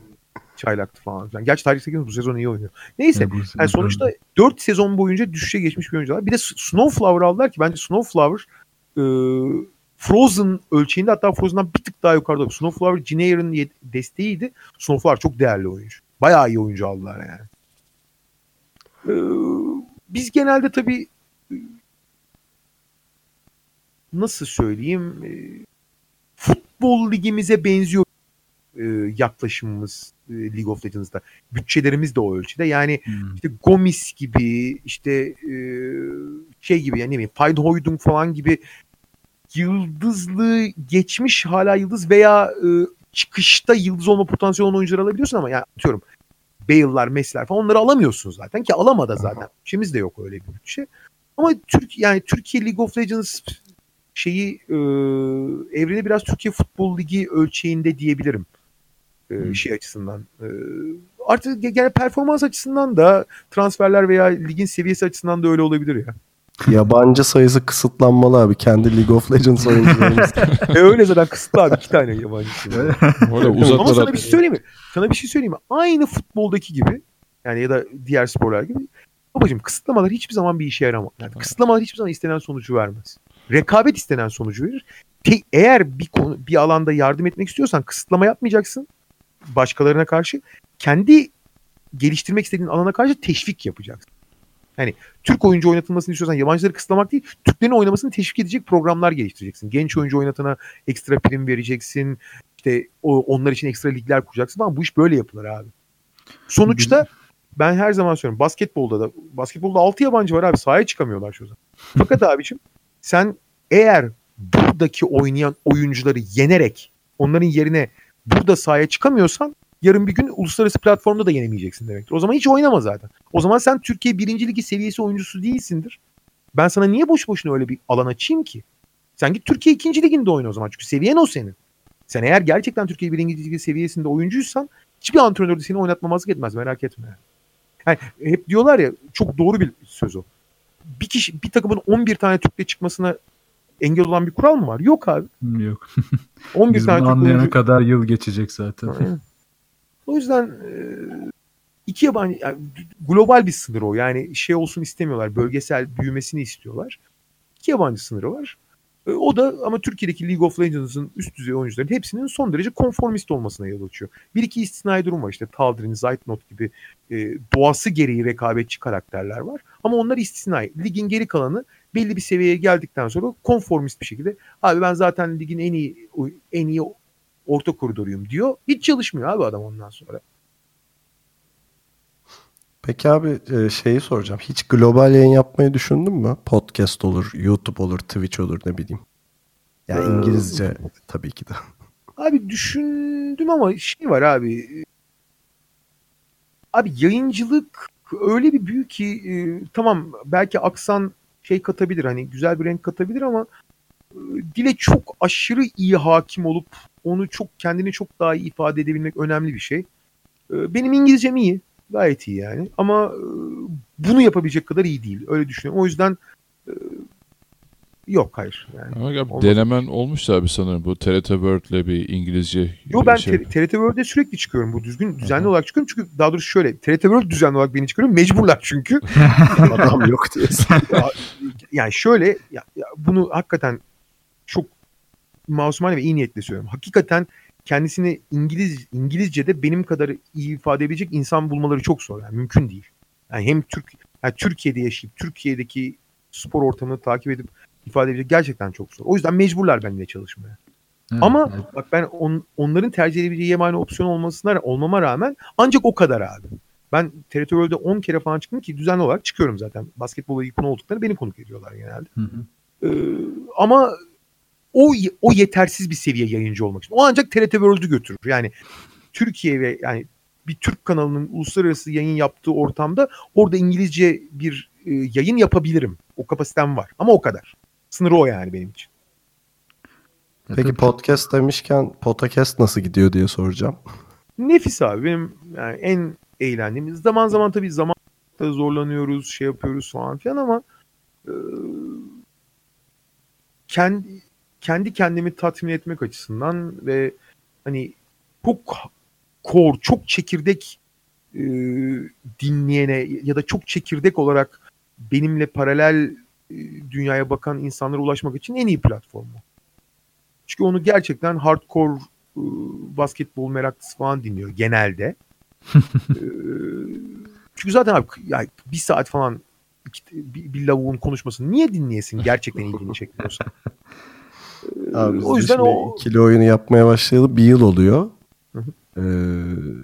çaylaktı falan. Yani gerçi Tyreek Evans bu sezon iyi oynuyor. Neyse. Yani sonuçta 4 sezon boyunca düşüşe geçmiş bir oyuncular. Bir de Snowflower aldılar ki bence Snowflower e, Frozen ölçeğinde hatta Frozen'dan bir tık daha yukarıda. Snowflower Jinair'ın ye- desteğiydi. Snowflower çok değerli oyuncu. Bayağı iyi oyuncu aldılar yani. E, biz genelde tabii nasıl söyleyeyim e, futbol ligimize benziyor e, yaklaşımımız e, League of Legends'da. Bütçelerimiz de o ölçüde. Yani Hmm. işte Gomis gibi işte e, şey gibi yani ne bileyim Feinhoydung falan gibi yıldızlı geçmiş hala yıldız veya e, çıkışta yıldız olma potansiyeli olan oyuncuları alabiliyorsun ama yani atıyorum Bale'lar, Messi'ler falan onları alamıyorsun zaten ki alamadı zaten. Bütçemiz de yok öyle bir bütçe. Ama Türk yani Türkiye League of Legends şeyi e, evreni biraz Türkiye Futbol Ligi ölçeğinde diyebilirim. E, Hmm. şey açısından. E, artık ge- genel performans açısından da transferler veya ligin seviyesi açısından da öyle olabilir ya. Yabancı sayısı kısıtlanmalı abi. Kendi League of Legends oyuncularımız. e öyle zaten kısıtlı abi iki tane arada Ama sana bir şey söyleyeyim mi? Sana bir şey söyleyeyim mi? Aynı futboldaki gibi yani ya da diğer sporlar gibi babacığım kısıtlamalar hiçbir zaman bir işe yaramaz. Yani kısıtlamalar hiçbir zaman istenen sonucu vermez. Rekabet istenen sonucu verir. Te- eğer bir konu bir alanda yardım etmek istiyorsan kısıtlama yapmayacaksın başkalarına karşı. Kendi geliştirmek istediğin alana karşı teşvik yapacaksın. Yani Türk oyuncu oynatılmasını istiyorsan yabancıları kısıtlamak değil, Türklerin oynamasını teşvik edecek programlar geliştireceksin. Genç oyuncu oynatana ekstra prim vereceksin. İşte o, onlar için ekstra ligler kuracaksın falan. Bu iş böyle yapılır abi. Sonuçta ben her zaman söylüyorum basketbolda da basketbolda 6 yabancı var abi sahaya çıkamıyorlar şu zaman. Fakat abicim sen eğer buradaki oynayan oyuncuları yenerek onların yerine burada sahaya çıkamıyorsan yarın bir gün uluslararası platformda da yenemeyeceksin demektir. O zaman hiç oynama zaten. O zaman sen Türkiye birinci ligi seviyesi oyuncusu değilsindir. Ben sana niye boş boşuna öyle bir alan açayım ki? Sen git Türkiye ikinci liginde oyna o zaman. Çünkü seviyen o senin. Sen eğer gerçekten Türkiye birinci ligi seviyesinde oyuncuysan hiçbir antrenör de seni oynatmamazlık etmez merak etme. Yani hep diyorlar ya çok doğru bir söz o. Bir kişi bir takımın 11 tane Türk'le çıkmasına engel olan bir kural mı var? Yok abi. Yok. 11 Biz tane bunu anlayana oyuncu- kadar yıl geçecek zaten. O yüzden e, iki yabancı yani global bir sınır o. Yani şey olsun istemiyorlar. Bölgesel büyümesini istiyorlar. İki yabancı sınırı var. E, o da ama Türkiye'deki League of Legends'ın üst düzey oyuncuların hepsinin son derece konformist olmasına yol açıyor. Bir iki istisnai durum var işte Taldir'in, Zeitnot gibi e, doğası gereği rekabetçi karakterler var. Ama onlar istisnai. Ligin geri kalanı belli bir seviyeye geldikten sonra konformist bir şekilde abi ben zaten ligin en iyi en iyi orta koridoruyum diyor. Hiç çalışmıyor abi adam ondan sonra. Peki abi e, şeyi soracağım. Hiç global yayın yapmayı düşündün mü? Podcast olur, YouTube olur, Twitch olur ne bileyim. Ya Ee, İngilizce tabii ki de. Abi düşündüm ama şey var abi. Abi yayıncılık öyle bir büyük ki e, tamam belki aksan şey katabilir hani güzel bir renk katabilir ama dile çok aşırı iyi hakim olup onu çok kendini çok daha iyi ifade edebilmek önemli bir şey. E, Benim İngilizcem iyi. Gayet iyi yani. Ama e, bunu yapabilecek kadar iyi değil. Öyle düşünüyorum. O yüzden e, yok hayır. Yani. Ama ya, denemen olmuş abi sanırım bu TRT World'le bir İngilizce Yo ben şey. TRT World'e sürekli çıkıyorum. Bu düzgün düzenli olarak çıkıyorum. Çünkü daha doğrusu şöyle TRT World düzenli olarak beni çıkarıyor. Mecburlar çünkü. Adam yok diyorsun. yani şöyle ya, ya bunu hakikaten çok masumane ve iyi niyetle söylüyorum. Hakikaten kendisini İngiliz İngilizce'de benim kadar iyi ifade edebilecek insan bulmaları çok zor. Yani mümkün değil. Yani hem Türk yani Türkiye'de yaşayıp Türkiye'deki spor ortamını takip edip ifade edebilecek gerçekten çok zor. O yüzden mecburlar benimle çalışmaya. Evet, Ama evet. bak ben on- onların tercih edebileceği yegane opsiyon olmasına olmama rağmen ancak o kadar abi. Ben TRT World'de 10 kere falan çıktım ki düzenli olarak çıkıyorum zaten. Basketbola iyi konu olduklarını beni konuk ediyorlar genelde. Hı hı. Ee, ama o o yetersiz bir seviye yayıncı olmak için. O ancak TRT World'ü götürür. Yani Türkiye ve yani bir Türk kanalının uluslararası yayın yaptığı ortamda orada İngilizce bir e, yayın yapabilirim. O kapasitem var. Ama o kadar. Sınırı o yani benim için. Peki podcast demişken podcast nasıl gidiyor diye soracağım. Nefis abi benim yani en eğlendiğim. Zaman zaman tabii zaman zorlanıyoruz, şey yapıyoruz falan filan ama e, kendi kendi kendimi tatmin etmek açısından ve hani çok kor, çok çekirdek e, dinleyene ya da çok çekirdek olarak benimle paralel e, dünyaya bakan insanlara ulaşmak için en iyi platform bu. Çünkü onu gerçekten hardcore e, basketbol meraklısı falan dinliyor genelde. E, çünkü zaten abi ya bir saat falan bir, bir lavuğun konuşmasını niye dinleyesin gerçekten ilgini çekmiyorsa. Abi o de yüzden o ikili oyunu yapmaya başlayalı bir yıl oluyor. Hı hı. Ee,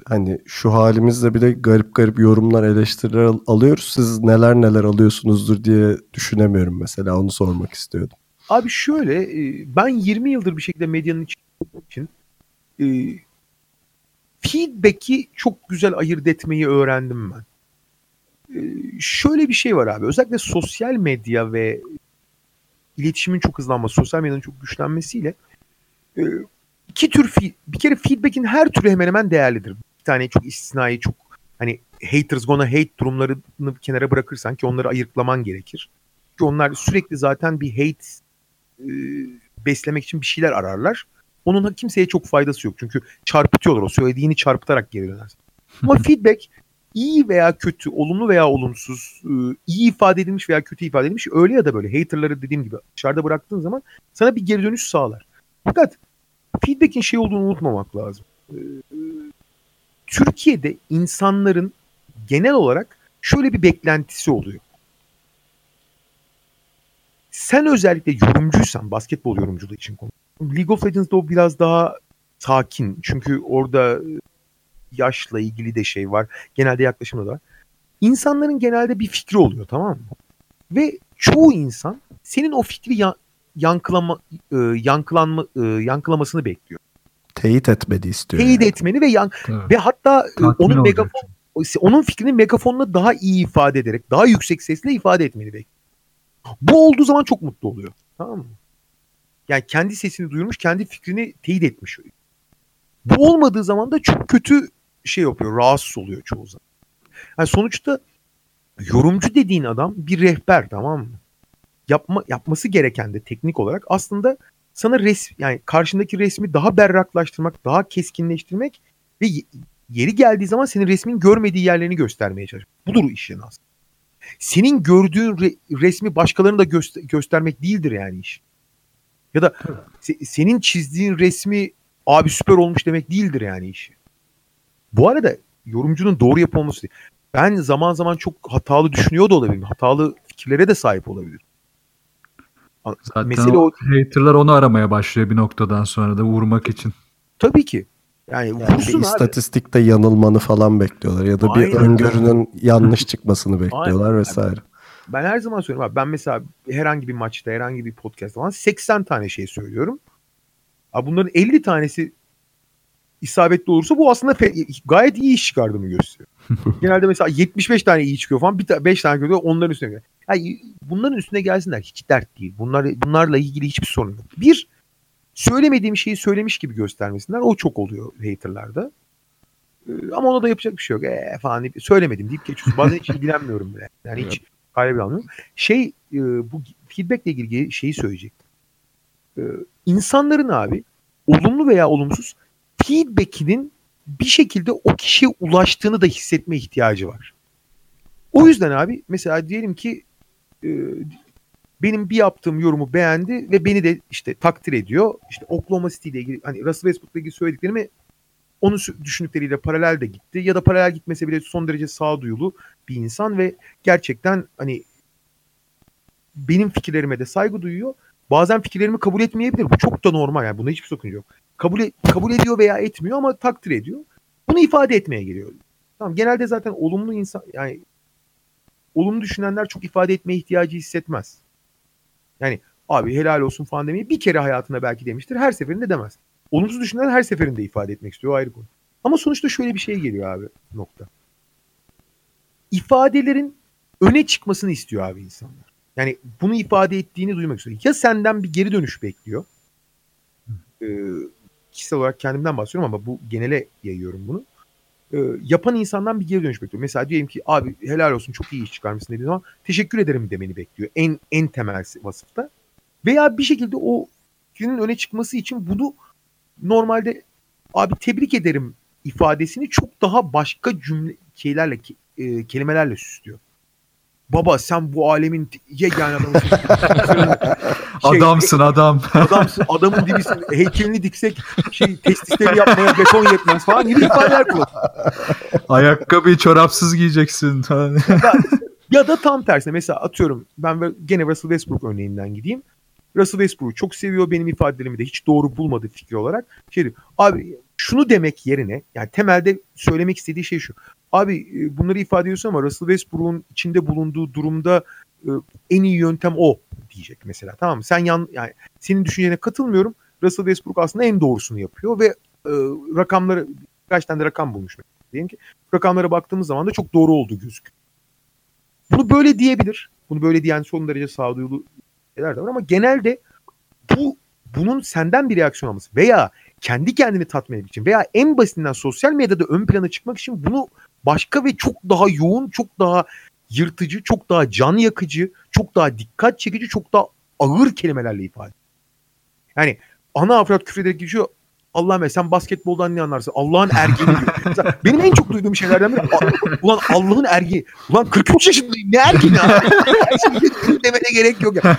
hani şu halimizde bile garip garip yorumlar, eleştiriler al- alıyoruz. Siz neler neler alıyorsunuzdur diye düşünemiyorum mesela. Onu sormak istiyordum. Abi şöyle e, ben 20 yıldır bir şekilde medyanın için e, feedback'i çok güzel ayırt etmeyi öğrendim ben. E, şöyle bir şey var abi. Özellikle sosyal medya ve iletişimin çok hızlanması, sosyal medyanın çok güçlenmesiyle e, iki tür fi- bir kere feedback'in her türü hemen hemen değerlidir. Bir tane çok istisnai çok hani haters gonna hate durumlarını bir kenara bırakırsan ki onları ayıklaman gerekir. Ki onlar sürekli zaten bir hate e, beslemek için bir şeyler ararlar. Onun kimseye çok faydası yok. Çünkü çarpıtıyorlar. O söylediğini çarpıtarak geri dönersin. Ama feedback iyi veya kötü, olumlu veya olumsuz, e, iyi ifade edilmiş veya kötü ifade edilmiş öyle ya da böyle haterları dediğim gibi dışarıda bıraktığın zaman sana bir geri dönüş sağlar. Fakat feedback'in şey olduğunu unutmamak lazım. E, Türkiye'de insanların genel olarak şöyle bir beklentisi oluyor. Sen özellikle yorumcuysan, basketbol yorumculuğu için konuşuyorum. League of Legends'da o biraz daha sakin. Çünkü orada e, yaşla ilgili de şey var. Genelde yaklaşımda da var. İnsanların genelde bir fikri oluyor tamam mı? Ve çoğu insan senin o fikri ya- yankılama, e, yankılanma, e, yankılamasını bekliyor. Teyit etmedi istiyor. Teyit yani. etmeni ve yan Tabii. ve hatta e, Tatmin onun olacak megafon onun fikrini megafonla daha iyi ifade ederek, daha yüksek sesle ifade etmeni bekliyor. Bu olduğu zaman çok mutlu oluyor. Tamam mı? Yani kendi sesini duyurmuş, kendi fikrini teyit etmiş. Bu olmadığı zaman da çok kötü şey yapıyor, rahatsız oluyor çoğu zaman. Yani sonuçta yorumcu dediğin adam bir rehber tamam mı? Yapma, yapması gereken de teknik olarak aslında sana res yani karşındaki resmi daha berraklaştırmak, daha keskinleştirmek ve ye- yeri geldiği zaman senin resmin görmediği yerlerini göstermeye çalışmak. Budur işin aslında. Senin gördüğün re- resmi başkalarına da göster- göstermek değildir yani iş. Ya da se- senin çizdiğin resmi abi süper olmuş demek değildir yani işi. Bu arada yorumcunun doğru yapılması değil. Ben zaman zaman çok hatalı düşünüyor da olabilirim. Hatalı fikirlere de sahip olabilir. Zaten Mesele o o haterlar onu aramaya başlıyor bir noktadan sonra da vurmak için. Tabii ki. Yani, Yani bir vursun abi. istatistikte yanılmanı falan bekliyorlar ya da bir Aynen. öngörünün yanlış çıkmasını bekliyorlar Aynen. vesaire. Ben her zaman söylüyorum abi. Ben mesela herhangi bir maçta, herhangi bir podcast falan 80 tane şey söylüyorum. Abi bunların 50 tanesi isabetli olursa bu aslında gayet iyi iş çıkardığımı gösteriyor. Genelde mesela 75 tane iyi çıkıyor falan. Bir ta- 5 tane kötü onların üstüne geliyor. Yani bunların üstüne gelsinler. Hiç dert değil. Bunlar, bunlarla ilgili hiçbir sorun yok. Bir, söylemediğim şeyi söylemiş gibi göstermesinler. O çok oluyor haterlarda. Ee, Ama ona da yapacak bir şey yok. Ee, falan deyip, söylemedim deyip geçiyorsun. Bazen hiç ilgilenmiyorum bile. Yani hiç kaybı almıyorum. Şey e, bu feedbackle ilgili şeyi söyleyecektim. Ee, insanların abi olumlu veya olumsuz feedback'inin bir şekilde o kişiye ulaştığını da hissetme ihtiyacı var. O yüzden abi mesela diyelim ki e, benim bir yaptığım yorumu beğendi ve beni de işte takdir ediyor. İşte Oklahoma City ile ilgili hani Russell Westbrook'la ilgili söylediklerimi onun düşündükleriyle paralel de gitti. Ya da paralel gitmese bile son derece sağduyulu bir insan ve gerçekten hani benim fikirlerime de saygı duyuyor. Bazen fikirlerimi kabul etmeyebilir. Bu çok da normal yani. Bunda hiçbir sakınca yok. Kabul, e- kabul ediyor veya etmiyor ama takdir ediyor. Bunu ifade etmeye geliyor. Tamam genelde zaten olumlu insan yani olumlu düşünenler çok ifade etmeye ihtiyacı hissetmez. Yani abi helal olsun falan demeyi bir kere hayatında belki demiştir. Her seferinde demez. Olumsuz düşünen her seferinde ifade etmek istiyor. O ayrı konu. Ama sonuçta şöyle bir şey geliyor abi nokta. İfadelerin öne çıkmasını istiyor abi insanlar. Yani bunu ifade ettiğini duymak istiyor. Ya senden bir geri dönüş bekliyor. Ee, kişisel olarak kendimden bahsediyorum ama bu genele yayıyorum bunu. Ee, yapan insandan bir geri dönüş bekliyor. Mesela diyelim ki abi helal olsun çok iyi iş çıkarmışsın dediği zaman teşekkür ederim demeni bekliyor. En en temel vasıfta. Veya bir şekilde o fikrinin öne çıkması için bunu normalde abi tebrik ederim ifadesini çok daha başka cümle şeylerle e, kelimelerle süslüyor. Baba sen bu alemin yegane adamısın. Şey, Adamsın adam. adamsın, adamın dibisin. Heykelini diksek şey testisleri yapmaya beton yetmez falan gibi ifadeler kullanıyor. Ayakkabıyı çorapsız giyeceksin. Ya da tam tersine mesela atıyorum ben gene Russell Westbrook örneğinden gideyim. Russell Westbrook'u çok seviyor benim ifadelerimi de hiç doğru bulmadı fikri olarak. Şey diyor, abi şunu demek yerine yani temelde söylemek istediği şey şu. Abi e, bunları ifade ediyorsun ama Russell Westbrook'un içinde bulunduğu durumda e, en iyi yöntem o diyecek mesela tamam mı? Sen yan yani senin düşüncene katılmıyorum. Russell Westbrook aslında en doğrusunu yapıyor ve e, rakamları birkaç tane de rakam bulmuş. Diyelim ki rakamlara baktığımız zaman da çok doğru olduğu gözüküyor. Bunu böyle diyebilir. Bunu böyle diyen son derece sağduyulu şeyler de var ama genelde bu bunun senden bir reaksiyon alması veya kendi kendini tatmin etmek için veya en basitinden sosyal medyada ön plana çıkmak için bunu başka ve çok daha yoğun, çok daha yırtıcı, çok daha can yakıcı, çok daha dikkat çekici, çok daha ağır kelimelerle ifade. Yani ana avrat küfrederek geçiyor. Allah'ım ya sen basketboldan ne anlarsın? Allah'ın ergeni diyor. Benim en çok duyduğum şeylerden biri "A- ulan Allah'ın ergi. Ulan 43 yaşındayım ne ergeni abi? Demene gerek yok ya.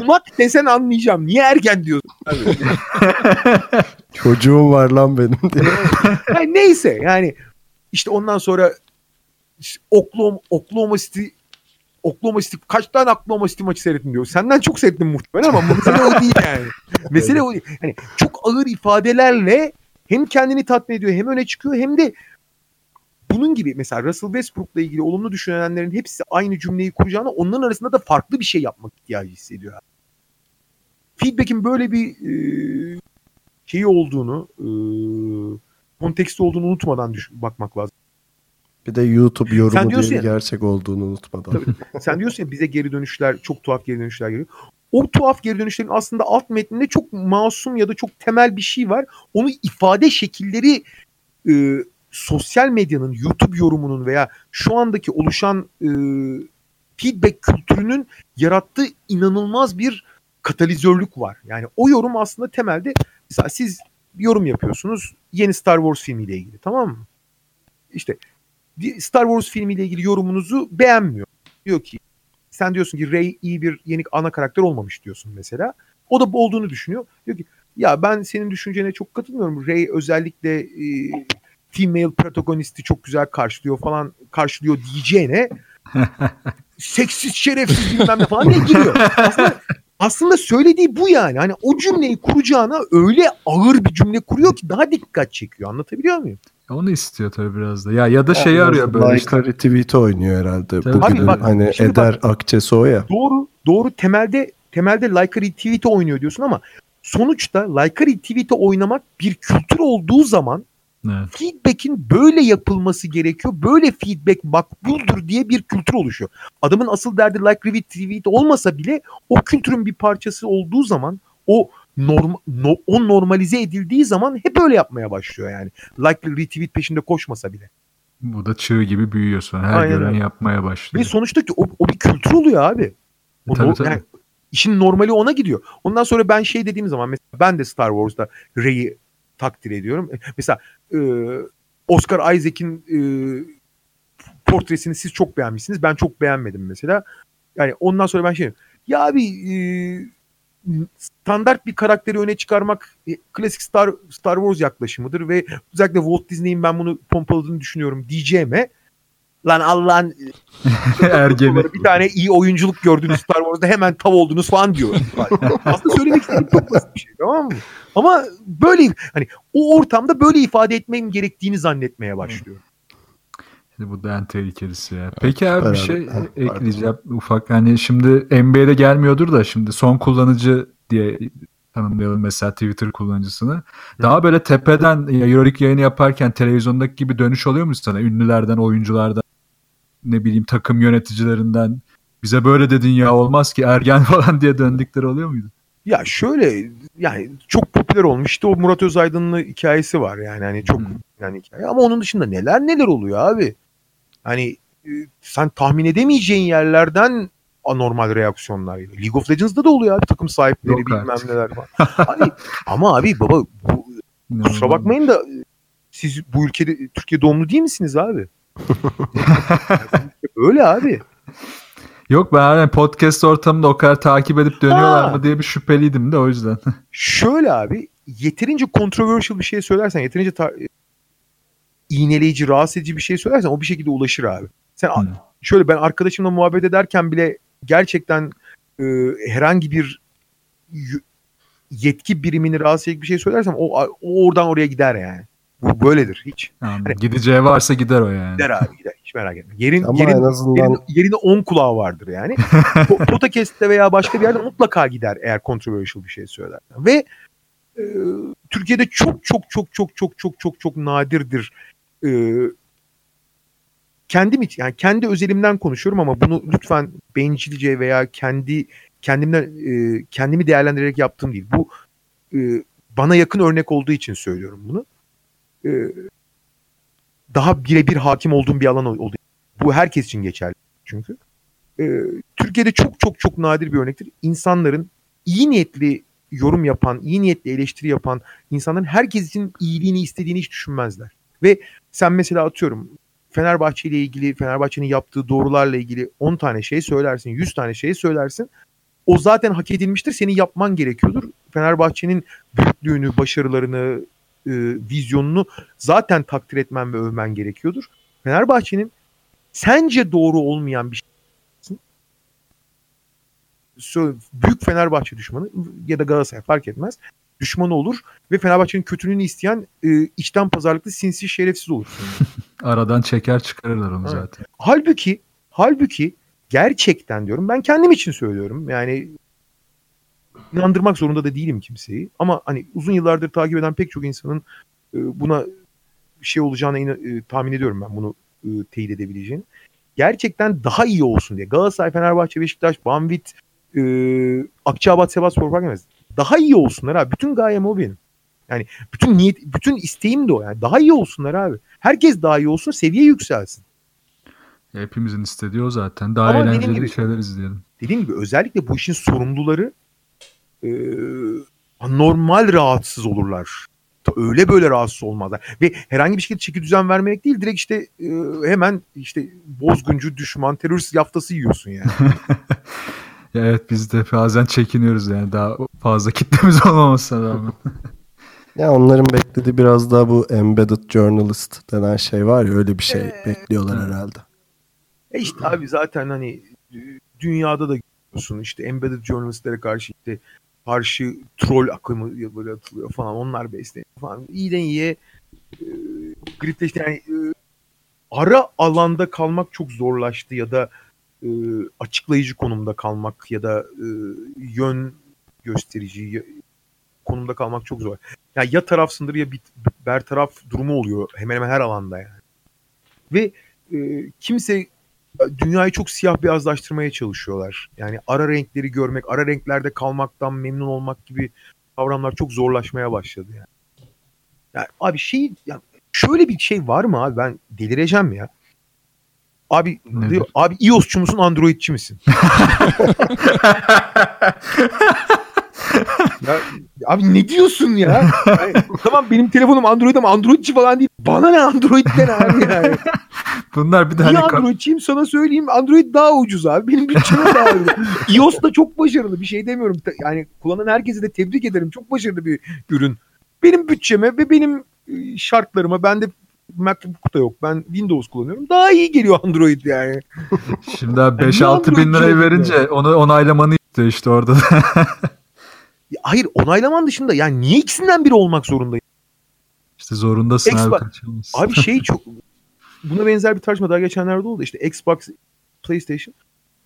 Bulmak desen anlayacağım. Niye ergen diyorsun? Abi. Çocuğum var lan benim diye. Yani neyse yani işte ondan sonra Oklahoma, Oklahoma City Oklahoma City kaç tane Oklahoma City maçı seyrettin diyor. Senden çok seyrettim muhtemelen ama mesele o değil yani. Mesele o değil. Yani çok ağır ifadelerle hem kendini tatmin ediyor hem öne çıkıyor hem de bunun gibi mesela Russell Westbrook'la ilgili olumlu düşünenlerin hepsi aynı cümleyi kuracağına onların arasında da farklı bir şey yapmak ihtiyacı hissediyor. Feedback'in böyle bir e, şeyi olduğunu, e, konteksti olduğunu unutmadan düş- bakmak lazım. Bir de YouTube Sen yorumu diye diyorsun bir ya- gerçek olduğunu unutmadan. Tabii. Sen diyorsun ya bize geri dönüşler, çok tuhaf geri dönüşler geliyor. O tuhaf geri dönüşlerin aslında alt metninde çok masum ya da çok temel bir şey var. Onu ifade şekilleri e, sosyal medyanın, YouTube yorumunun veya şu andaki oluşan e, feedback kültürünün yarattığı inanılmaz bir katalizörlük var. Yani o yorum aslında temelde mesela siz bir yorum yapıyorsunuz yeni Star Wars filmiyle ilgili tamam mı? İşte Star Wars filmiyle ilgili yorumunuzu beğenmiyor. Diyor ki sen diyorsun ki Rey iyi bir yeni ana karakter olmamış diyorsun mesela. O da bu olduğunu düşünüyor. Diyor ki ya ben senin düşüncene çok katılmıyorum. Rey özellikle e, female protagonisti çok güzel karşılıyor falan karşılıyor diyeceğine seksiz şerefsiz bilmem ne falan diye giriyor. Aslında aslında söylediği bu yani. Hani o cümleyi kuracağına öyle ağır bir cümle kuruyor ki daha dikkat çekiyor. Anlatabiliyor muyum? Onu istiyor tabii biraz da. Ya ya da şeyi arıyor böyle işte. Like retweet oynuyor herhalde. Tabii. Bugünün Abi bak, hani Eder Akçesi o ya. Doğru. Doğru. Temelde temelde like retweet'e oynuyor diyorsun ama sonuçta like retweet'e oynamak bir kültür olduğu zaman Evet. feedback'in böyle yapılması gerekiyor. Böyle feedback makbuldür diye bir kültür oluşuyor. Adamın asıl derdi like retweet olmasa bile o kültürün bir parçası olduğu zaman o norm, no, o normalize edildiği zaman hep öyle yapmaya başlıyor yani. Like retweet peşinde koşmasa bile. Bu da çığ gibi büyüyor sonra. Her Aynen gören yapmaya Ve başlıyor. sonuçta ki o, o bir kültür oluyor abi. O Tabii, no- tabii. yani işin normali ona gidiyor. Ondan sonra ben şey dediğim zaman mesela ben de Star Wars'ta Rey'i takdir ediyorum. E, Mesela e, Oscar Isaac'in e, portresini siz çok beğenmişsiniz. Ben çok beğenmedim mesela. Yani ondan sonra ben şey ya abi e, standart bir karakteri öne çıkarmak e, klasik Star Star Wars yaklaşımıdır ve özellikle Walt Disney'in ben bunu pompaladığını düşünüyorum diyeceğime lan Allah'ın Ergeni. bir tane iyi oyunculuk gördünüz Star Wars'da hemen tav oldunuz falan diyor. Aslında söylemek istediğim çok basit bir şey tamam mı? Ama böyle hani o ortamda böyle ifade etmem gerektiğini zannetmeye başlıyor. Şimdi bu da en tehlikelisi ya. Peki abi bir şey Ha, ekleyeceğim ufak. Hani şimdi NBA'de gelmiyordur da şimdi son kullanıcı diye tanımlayalım mesela Twitter kullanıcısını. Daha böyle tepeden Euroleague yayını yaparken televizyondaki gibi dönüş oluyor mu sana? Ünlülerden, oyunculardan, ne bileyim takım yöneticilerinden bize böyle dedin ya olmaz ki ergen falan diye döndükleri oluyor muydu? Ya şöyle yani çok popüler olmuş işte o Murat Özaydın'ın hikayesi var yani hani çok Hı. yani hikaye ama onun dışında neler neler oluyor abi. Hani e, sen tahmin edemeyeceğin yerlerden anormal reaksiyonlar geliyor. League of Legends'da da oluyor abi takım sahipleri Yok bilmem artık. neler falan. Hani, ama abi baba bu, kusura bakmayın da siz bu ülkede Türkiye doğumlu değil misiniz abi? Öyle abi. Yok ben hani podcast ortamında o kadar takip edip dönüyorlar Ha. mı diye bir şüpheliydim de o yüzden. Şöyle abi yeterince controversial bir şey söylersen yeterince ta- iğneleyici, rahatsız edici bir şey söylersen o bir şekilde ulaşır abi. Sen Hı. şöyle ben arkadaşımla muhabbet ederken bile gerçekten e, herhangi bir yetki birimini rahatsız edecek bir şey söylersem o, o oradan oraya gider yani. Bu böyledir hiç. Anladım. Gideceği varsa gider o yani. Gider abi gider. Hiç merak etme. Yerin, Ama yerin, en azından yerin, yerine 10 kulağı vardır yani. Po- Podcast'te veya başka bir yerde mutlaka gider eğer controversial bir şey söyler. Ve e, Türkiye'de çok çok çok çok çok çok çok çok nadirdir. E, kendim için yani kendi özelimden konuşuyorum ama bunu lütfen bencilce veya kendi kendimden e, kendimi değerlendirerek yaptığım değil. Bu e, bana yakın örnek olduğu için söylüyorum bunu. E, daha birebir hakim olduğum bir alan olduğu bu herkes için geçerli çünkü. Ee, Türkiye'de çok çok çok nadir bir örnektir. İnsanların iyi niyetli yorum yapan, iyi niyetli eleştiri yapan insanların herkes için iyiliğini istediğini hiç düşünmezler. Ve sen mesela atıyorum Fenerbahçe ile ilgili, Fenerbahçe'nin yaptığı doğrularla ilgili 10 tane şey söylersin, 100 tane şey söylersin. O zaten hak edilmiştir. Senin yapman gerekiyordur. Fenerbahçe'nin büyüklüğünü, başarılarını, e, vizyonunu zaten takdir etmen ve övmen gerekiyordur. Fenerbahçe'nin sence doğru olmayan bir şey büyük Fenerbahçe düşmanı ya da Galatasaray fark etmez düşmanı olur ve Fenerbahçe'nin kötülüğünü isteyen e, içten pazarlıklı sinsi şerefsiz olur. Aradan çeker çıkarırlar onu Evet. zaten. halbuki halbuki gerçekten diyorum ben kendim için söylüyorum yani inandırmak zorunda da değilim kimseyi ama hani uzun yıllardır takip eden pek çok insanın e, buna şey olacağına ina- e, tahmin ediyorum ben bunu e, teyit edebileceğini. Gerçekten daha iyi olsun diye Galatasaray, Fenerbahçe, Beşiktaş, Banvit, e, Akçaabat, Sivasspor fark etmez. Daha iyi olsunlar abi. Bütün gayem o benim. Yani bütün niyet, bütün isteğim de o. Yani daha iyi olsunlar abi. Herkes daha iyi olsun, seviye yükselsin. Hepimizin istediği o zaten. Daha Ama eğlenceli gibi- şeyler izleyelim. dediğim gibi özellikle bu işin sorumluları e, normal rahatsız olurlar. Öyle böyle rahatsız olmazlar. Ve herhangi bir şekilde çeki düzen vermek değil direkt işte e, hemen işte bozguncu, düşman, terörist yaftası yiyorsun yani. Ya evet biz de bazen çekiniyoruz yani daha fazla kitlemiz olmamasına rağmen. ya onların beklediği biraz daha bu embedded journalist denen şey var ya öyle bir şey Ee, bekliyorlar herhalde. E işte abi zaten hani e, dünyada da görüyorsun. İşte embedded journalistlere karşı işte karşı troll akımı böyle atılıyor falan. Onlar besleniyor falan. İyiden iyiye e, gripleşti. Yani e, ara alanda kalmak çok zorlaştı ya da e, açıklayıcı konumda kalmak ya da e, yön gösterici konumda kalmak çok zor. Yani ya tarafsındır ya bir bertaraf durumu oluyor hemen hemen her alanda yani. Ve e, kimse dünyayı çok siyah beyazlaştırmaya çalışıyorlar. Yani ara renkleri görmek, ara renklerde kalmaktan memnun olmak gibi kavramlar çok zorlaşmaya başladı yani. Yani abi şey ya şöyle bir şey var mı abi ben delireceğim ya. Abi Nedir? diyor, abi iOS'çu musun Android'çi misin? ya, abi ne diyorsun ya? Yani, tamam benim telefonum Android ama Android'çi falan değil. Bana ne Android'den abi yani. Bunlar bir de hani Android'çiyim sana söyleyeyim. Android daha ucuz abi. Benim bütçeme daha ucuz. iOS da çok başarılı bir şey demiyorum. Yani kullanan herkese de tebrik ederim. Çok başarılı bir ürün. Benim bütçeme ve benim e, şartlarıma ben de MacBook da yok. Ben Windows kullanıyorum. Daha iyi geliyor Android yani. şimdi abi Yani 5-6 bin lirayı verince onu onaylamanı istiyor işte orada Hayır onaylaman dışında yani niye ikisinden biri olmak zorundayım? işte zorundasın abi. Xbox- kaçamazsın. Abi şey çok buna benzer bir tartışma daha geçenlerde oldu. İşte Xbox, PlayStation.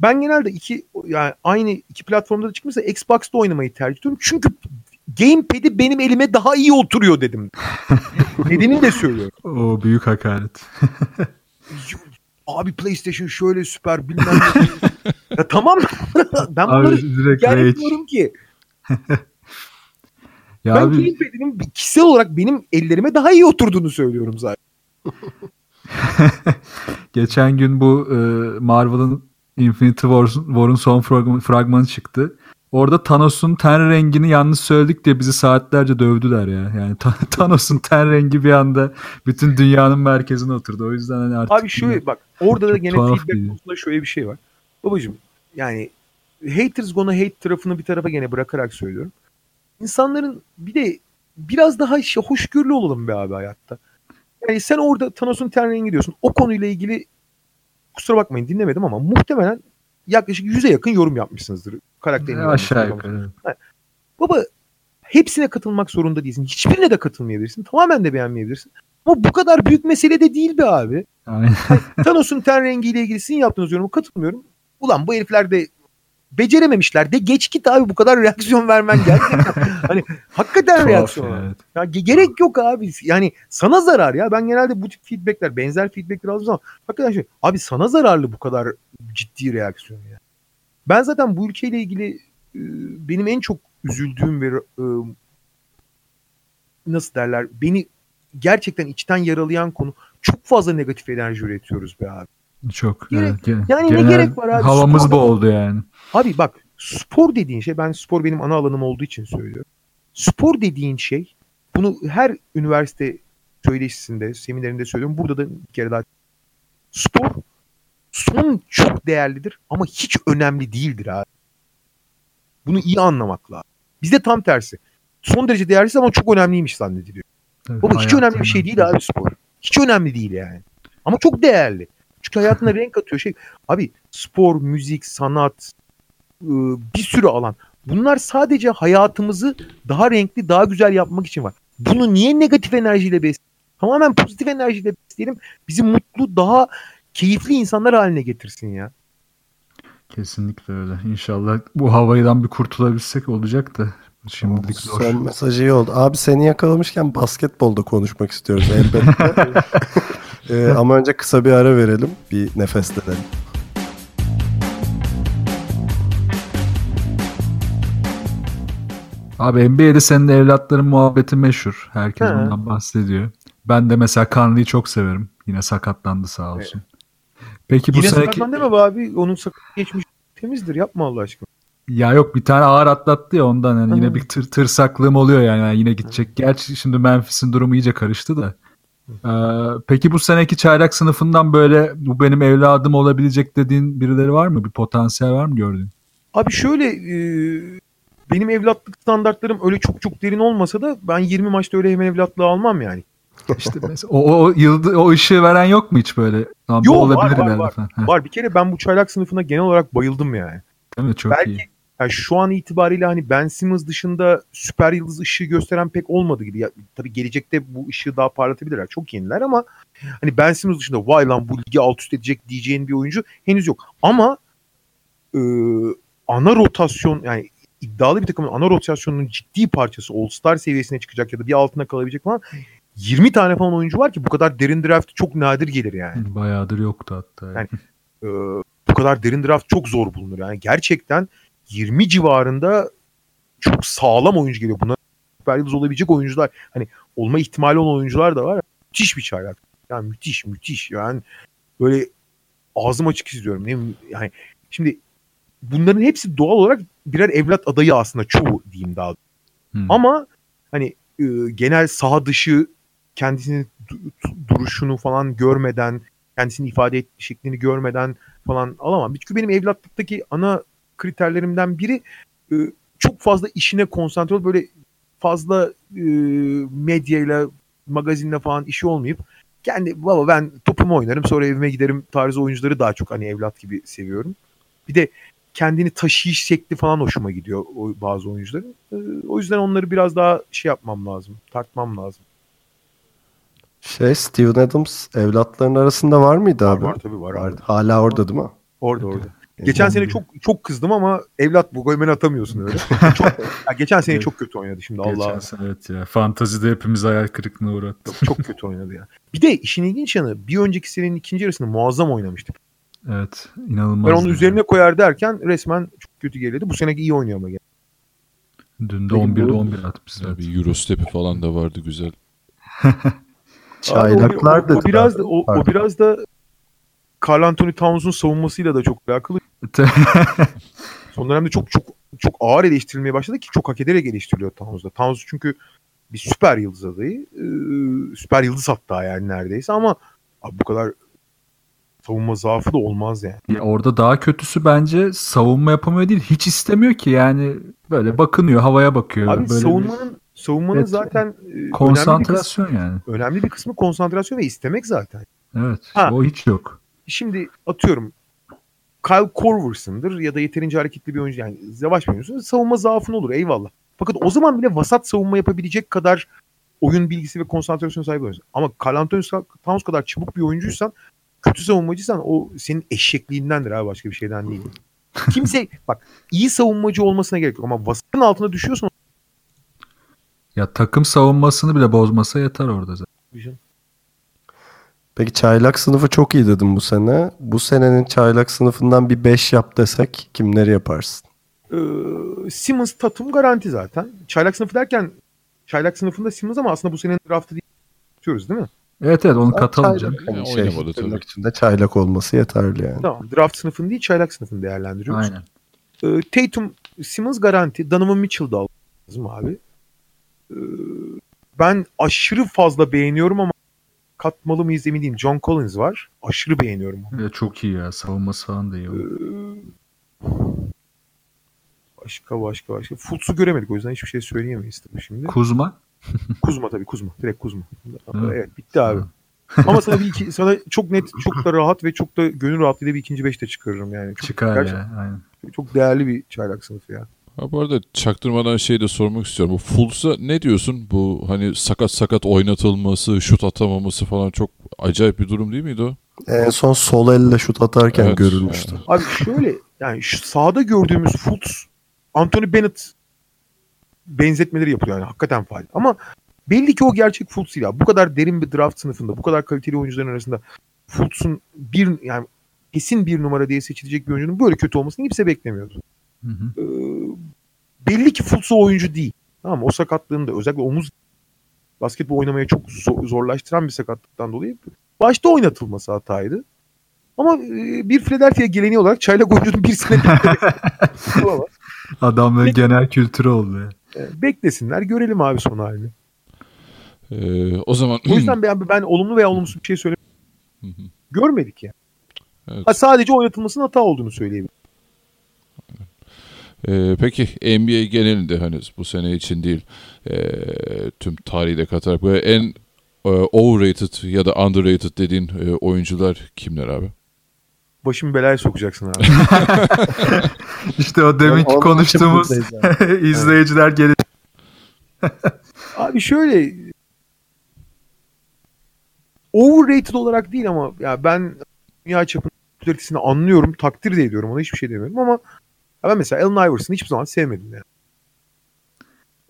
Ben genelde iki yani aynı iki platformda da çıkmışsa Xbox'ta oynamayı tercih ediyorum. Çünkü gamepad'i benim elime daha iyi oturuyor dedim. Nedenini de söylüyorum. O büyük hakaret. Abi PlayStation şöyle süper bilmem ne. ya tamam ben bunları Abi yani diyorum ki Ya ben abi gamepad'inin kişisel olarak benim ellerime daha iyi oturduğunu söylüyorum zaten. geçen gün bu e, Marvel'ın Infinity War'un War'un son fragman- fragmanı çıktı. Orada Thanos'un ten rengini yanlış söyledik diye bizi saatlerce dövdüler ya. Yani Thanos'un ten rengi bir anda bütün dünyanın merkezine oturdu. O yüzden hani artık Abi şöyle bak orada da gene feedback konusunda şöyle bir şey var. Babacım yani haters gonna hate tarafını bir tarafa gene bırakarak söylüyorum. İnsanların bir de biraz daha şey, hoşgörülü olalım be abi hayatta. Yani sen orada Thanos'un ten rengi diyorsun. O konuyla ilgili kusura bakmayın dinlemedim ama muhtemelen yaklaşık 100'e yakın yorum yapmışsınızdır. Karakterin aşağı yukarı. Baba hepsine katılmak zorunda değilsin. Hiçbirine de katılmayabilirsin. Tamamen de beğenmeyebilirsin. Ama bu kadar büyük mesele de değil be abi. Aynen. Thanos'un ten rengiyle ilgili sizin yaptığınız yoruma katılmıyorum. Ulan bu herifler de becerememişler de geç git abi bu kadar reaksiyon vermen gerçekten. hani hakikaten reaksiyon. evet. Ya ge- gerek yok abi. Yani sana zarar ya. Ben genelde bu tip feedbackler, benzer feedbackler aldığım zaman hakikaten şey, abi sana zararlı bu kadar ciddi reaksiyon ya. Ben zaten bu ülkeyle ilgili e, benim en çok üzüldüğüm ve e, nasıl derler beni gerçekten içten yaralayan konu çok fazla negatif enerji üretiyoruz be abi. Çok. Gerek- evet, yani ne genel gerek var abi? Havamız bu oldu yani. Abi bak spor dediğin şey ben spor benim ana alanım olduğu için söylüyorum. Spor dediğin şey bunu her üniversite söyleşisinde, seminerinde söylüyorum. Burada da bir kere daha spor son çok değerlidir ama hiç önemli değildir abi. Bunu iyi anlamak lazım. Bizde tam tersi. Son derece değersiz ama çok önemliymiş zannediliyor. Tabii, Baba hiç önemli bir şey değil abi spor. Hiç önemli değil yani. Ama çok değerli. Çünkü hayatına renk atıyor şey. Abi spor, müzik, sanat, bir sürü alan. Bunlar sadece hayatımızı daha renkli, daha güzel yapmak için var. Bunu niye negatif enerjiyle besleyelim? Tamamen pozitif enerjiyle besleyelim. Bizi mutlu, daha keyifli insanlar haline getirsin ya. Kesinlikle öyle. İnşallah bu havaydan bir kurtulabilsek olacak da şimdilik zor. Son mesajı iyi oldu. Abi seni yakalamışken basketbolda konuşmak istiyoruz elbette. Ee, ama önce kısa bir ara verelim. Bir nefeslenelim. Abi NBA'de senin evlatların muhabbeti meşhur. Herkes He. bundan bahsediyor. Ben de mesela Kanlı'yı çok severim. Yine sakatlandı sağ olsun. Peki bu Yine seneki... sakatlan deme be abi. Onun sakat geçmiş temizdir. Yapma Allah aşkına. Ya yok bir tane ağır atlattı ya ondan yani Hı. yine bir tır tırsaklığım oluyor yani, Yani yine gidecek. Gerçi şimdi Memphis'in durumu iyice karıştı da. Ee, peki bu seneki çaylak sınıfından böyle bu benim evladım olabilecek dediğin birileri var mı? Bir potansiyel var mı gördüğün? Abi şöyle e, benim evlatlık standartlarım öyle çok çok derin olmasa da ben 20 maçta öyle hemen evlatlığı almam yani. İşte mesela o, o, yıldı, o ışığı veren yok mu hiç böyle? Tamam, Yok, var, olabilir var, var. falan. Heh. Var bir kere ben bu çaylak sınıfına genel olarak bayıldım yani. Değil mi? Çok Belki iyi. yani şu an itibariyle hani Ben Simmons dışında süper yıldız ışığı gösteren pek olmadı gibi. Ya, tabii gelecekte bu ışığı daha parlatabilirler. Çok yeniler ama hani Ben Simmons dışında vay lan bu ligi alt üst edecek diyeceğin bir oyuncu henüz yok. Ama e, ana rotasyon yani iddialı bir takımın ana rotasyonunun ciddi parçası All-Star seviyesine çıkacak ya da bir altına kalabilecek falan 20 tane falan oyuncu var ki bu kadar derin draft çok nadir gelir yani. Bayağıdır yoktu hatta. Yani- Ee, bu kadar derin draft çok zor bulunur. Yani gerçekten 20 civarında çok sağlam oyuncu geliyor. Bunlar süper yıldız olabilecek oyuncular. Hani olma ihtimali olan oyuncular da var. Müthiş bir çaylak. Yani müthiş müthiş. Yani böyle ağzım açık izliyorum. Ne, yani şimdi bunların hepsi doğal olarak birer evlat adayı aslında çoğu diyeyim daha. Hmm. Ama hani e, genel saha dışı kendisini du- du- duruşunu falan görmeden, kendisini ifade ettiği şeklini görmeden falan alamam. Çünkü benim evlatlıktaki ana kriterlerimden biri e, çok fazla işine konsantre olup böyle fazla e, medyayla, magazinle falan işi olmayıp kendi baba ben topumu oynarım sonra evime giderim tarzı oyuncuları daha çok hani evlat gibi seviyorum. Bir de kendini taşıyış şekli falan hoşuma gidiyor o bazı oyuncuların. E, o yüzden onları biraz daha şey yapmam lazım, tartmam lazım. Şey Steven Adams evlatların arasında var mıydı Var, abi? var tabii var. Vardı. Hala orada değil mi? Orada orada. Geçen sene çok çok kızdım ama evlat bu golmeni atamıyorsun öyle. çok, ya geçen sene çok kötü oynadı şimdi Allah. Geçen sene evet ya. Fantazide hepimiz hayal kırıklığına uğrattı. Çok, çok kötü oynadı ya. Bir de işin ilginç yanı bir önceki senenin ikinci yarısında muazzam oynamıştı. Evet. inanılmaz. Ben onu üzerine koyar derken resmen çok kötü geldi. Bu seneki iyi oynuyor ama. gene. Dün de Peki 11'de bu- 11 atmış. Zaten. bir Eurostep'i falan da vardı güzel. Çaylaklar Abi o, da o, o biraz da o, o biraz da Carl Anthony Towns'un savunmasıyla da çok alakalı. Son dönemde çok çok çok ağır eleştirilmeye başladı ki çok hak ederek eleştiriliyor Towns'da. Towns çünkü bir süper yıldız adayı. Ee, süper yıldız hatta yani neredeyse ama abi bu kadar savunma zaafı da olmaz yani. Ya orada daha kötüsü bence savunma yapamıyor değil. Hiç istemiyor ki yani böyle bakınıyor havaya bakıyor. Abi böyle bir savunmanın savunmanın Evet. zaten e, önemli bir, kısmı, konsantrasyon yani. önemli bir kısmı konsantrasyon ve istemek zaten. Evet. Ha. O hiç yok. Şimdi atıyorum Kyle Korver'sındır ya da yeterince hareketli bir oyuncu yani yavaş bir oyuncusun. Savunma zaafın olur eyvallah. Fakat o zaman bile vasat savunma yapabilecek kadar oyun bilgisi ve konsantrasyon sahibi oyuncu. Ama Carl Anthony Towns kadar çabuk bir oyuncuysan kötü savunmacıysan o senin eşekliğindendir abi başka bir şeyden değil. Kimse bak iyi savunmacı olmasına gerek yok ama vasatın altına düşüyorsun Ya takım savunmasını bile bozmasa yeter orada zaten. Peki çaylak sınıfı çok iyi dedim bu sene. Bu senenin çaylak sınıfından bir 5 yap desek kimleri yaparsın? Ee, Simmons Tatum garanti zaten. Çaylak sınıfı derken çaylak sınıfında Simmons ama aslında bu senenin draftı. Tutuyoruz değil mi? Evet evet onu katalım canım. hani Ya, şey, tabii. tırnak içinde çaylak olması yeterli yani. Tamam. Draft sınıfını değil çaylak sınıfını değerlendiriyoruz. Aynen. Ee, Tatum, Simmons garanti. Donovan Mitchell da lazım abi. Ee, ben aşırı fazla beğeniyorum ama katmalı mıyız emin değilim. John Collins var. Aşırı beğeniyorum. onu. Ya çok iyi ya. Savunması falan da iyi. Ee, başka başka başka. Fultz'u göremedik o yüzden hiçbir şey söyleyemeyiz tabii şimdi. Kuzma. Kuzma tabii Kuzma. Direkt Kuzma. Evet bitti abi. Ama sana bir iki, sana çok net, çok da rahat ve çok da gönül rahatlığıyla bir ikinci beşte çıkarırım yani. Çok, Çıkar gerçekten ya. Aynen. Çok değerli bir çaylak sınıfı ya. Ha bu arada çaktırmadan şey de sormak istiyorum. Bu Fultz'a ne diyorsun? Bu hani sakat sakat oynatılması, şut atamaması falan çok acayip bir durum değil miydi o? En son sol elle şut atarken Evet, görülmüştü. Abi şöyle yani şu sahada gördüğümüz Fultz, Anthony Bennett benzetmeleri yapıyor yani hakikaten faal. Ama belli ki o gerçek Fultz değil. ya. Bu kadar derin bir draft sınıfında, bu kadar kaliteli oyuncuların arasında Fultz'un bir yani kesin bir numara diye seçilecek bir oyuncunun böyle kötü olmasını kimse beklemiyordu. Hı hı. Ee, belli ki Fultz oyuncu değil. Tamam mı? O sakatlığında özellikle omuz basketbol oynamaya çok zo- zorlaştıran bir sakatlıktan dolayı başta oynatılması hataydı. Ama e, bir Philadelphia geleneği olarak çaylak oyuncunun bir sene. Ama, Adamların genel kültürü oldu Beklesinler görelim abi son halini. Ee, o zaman O yüzden ben, ben olumlu veya olumsuz bir şey söylemiyorum. Hı hı. Görmedik ya. Evet. Ha, sadece oynatılmasının hata olduğunu söyleyebilirim. Ee, peki NBA genelinde hani bu sene için değil ee, tüm tarihi de katarak böyle en e, overrated ya da underrated dediğin e, oyuncular kimler abi? Başımı belaya sokacaksın abi. İşte o deminki için konuştuğumuz yani. izleyiciler gelir. Abi şöyle overrated olarak değil ama ya ben dünya çapında popülaritesini anlıyorum, takdir de ediyorum. Ona hiçbir şey demiyorum ama ben mesela Allen Iverson'ı hiçbir zaman sevmedim yani.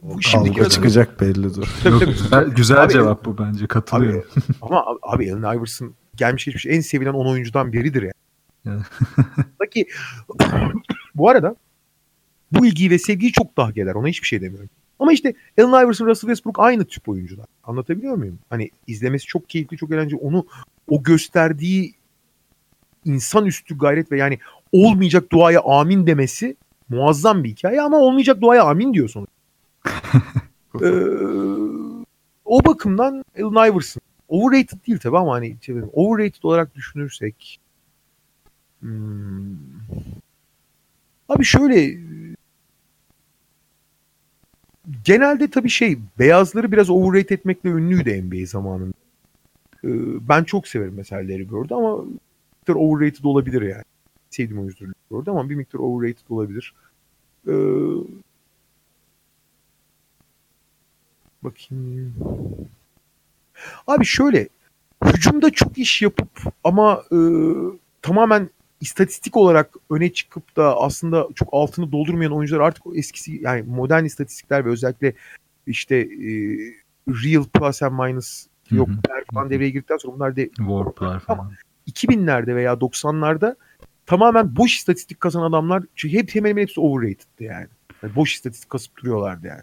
Bu şimdiki çıkacak bellidir. Tabii, Yok, tabii. güzel, güzel Abi- cevap bu bence katılıyorum. Ama abi, abi Allen Iverson gelmiş geçmiş en sevilen 10 oyuncudan biridir yani. Peki bu arada bu ilgiyi ve sevgiyi çok daha gelir. Ona hiçbir şey demiyorum. Ama işte Allen Iverson, Russell Westbrook aynı tip oyuncular. Anlatabiliyor muyum? Hani izlemesi çok keyifli, çok eğlenceli. Onu o gösterdiği insanüstü gayret ve yani olmayacak duaya amin demesi muazzam bir hikaye ama olmayacak duaya amin diyor sonuçta. Ee, o bakımdan Allen Iverson overrated değil tabii ama hani şey, overrated olarak düşünürsek hmm, abi şöyle genelde tabii şey beyazları biraz overrate etmekle ünlüydü NBA zamanında. Ee, ben çok severim mesela Larry Bird'ü ama miktar overrated olabilir yani. Sevdiğim oyuncudur Larry Bird ama bir miktar overrated olabilir. Ee, bakayım. Abi şöyle hücumda çok iş yapıp ama e, tamamen istatistik olarak öne çıkıp da aslında çok altını doldurmayan oyuncular artık eskisi yani modern istatistikler ve özellikle işte e, real plus and minus yok falan devreye girdikten sonra bunlar da Warp'lar falan. 2000'lerde veya 90'larda tamamen boş istatistik kasan adamlar çünkü hep hemen hemen hepsi overrated'dı yani. Yani boş istatistik kasıp duruyorlardı yani.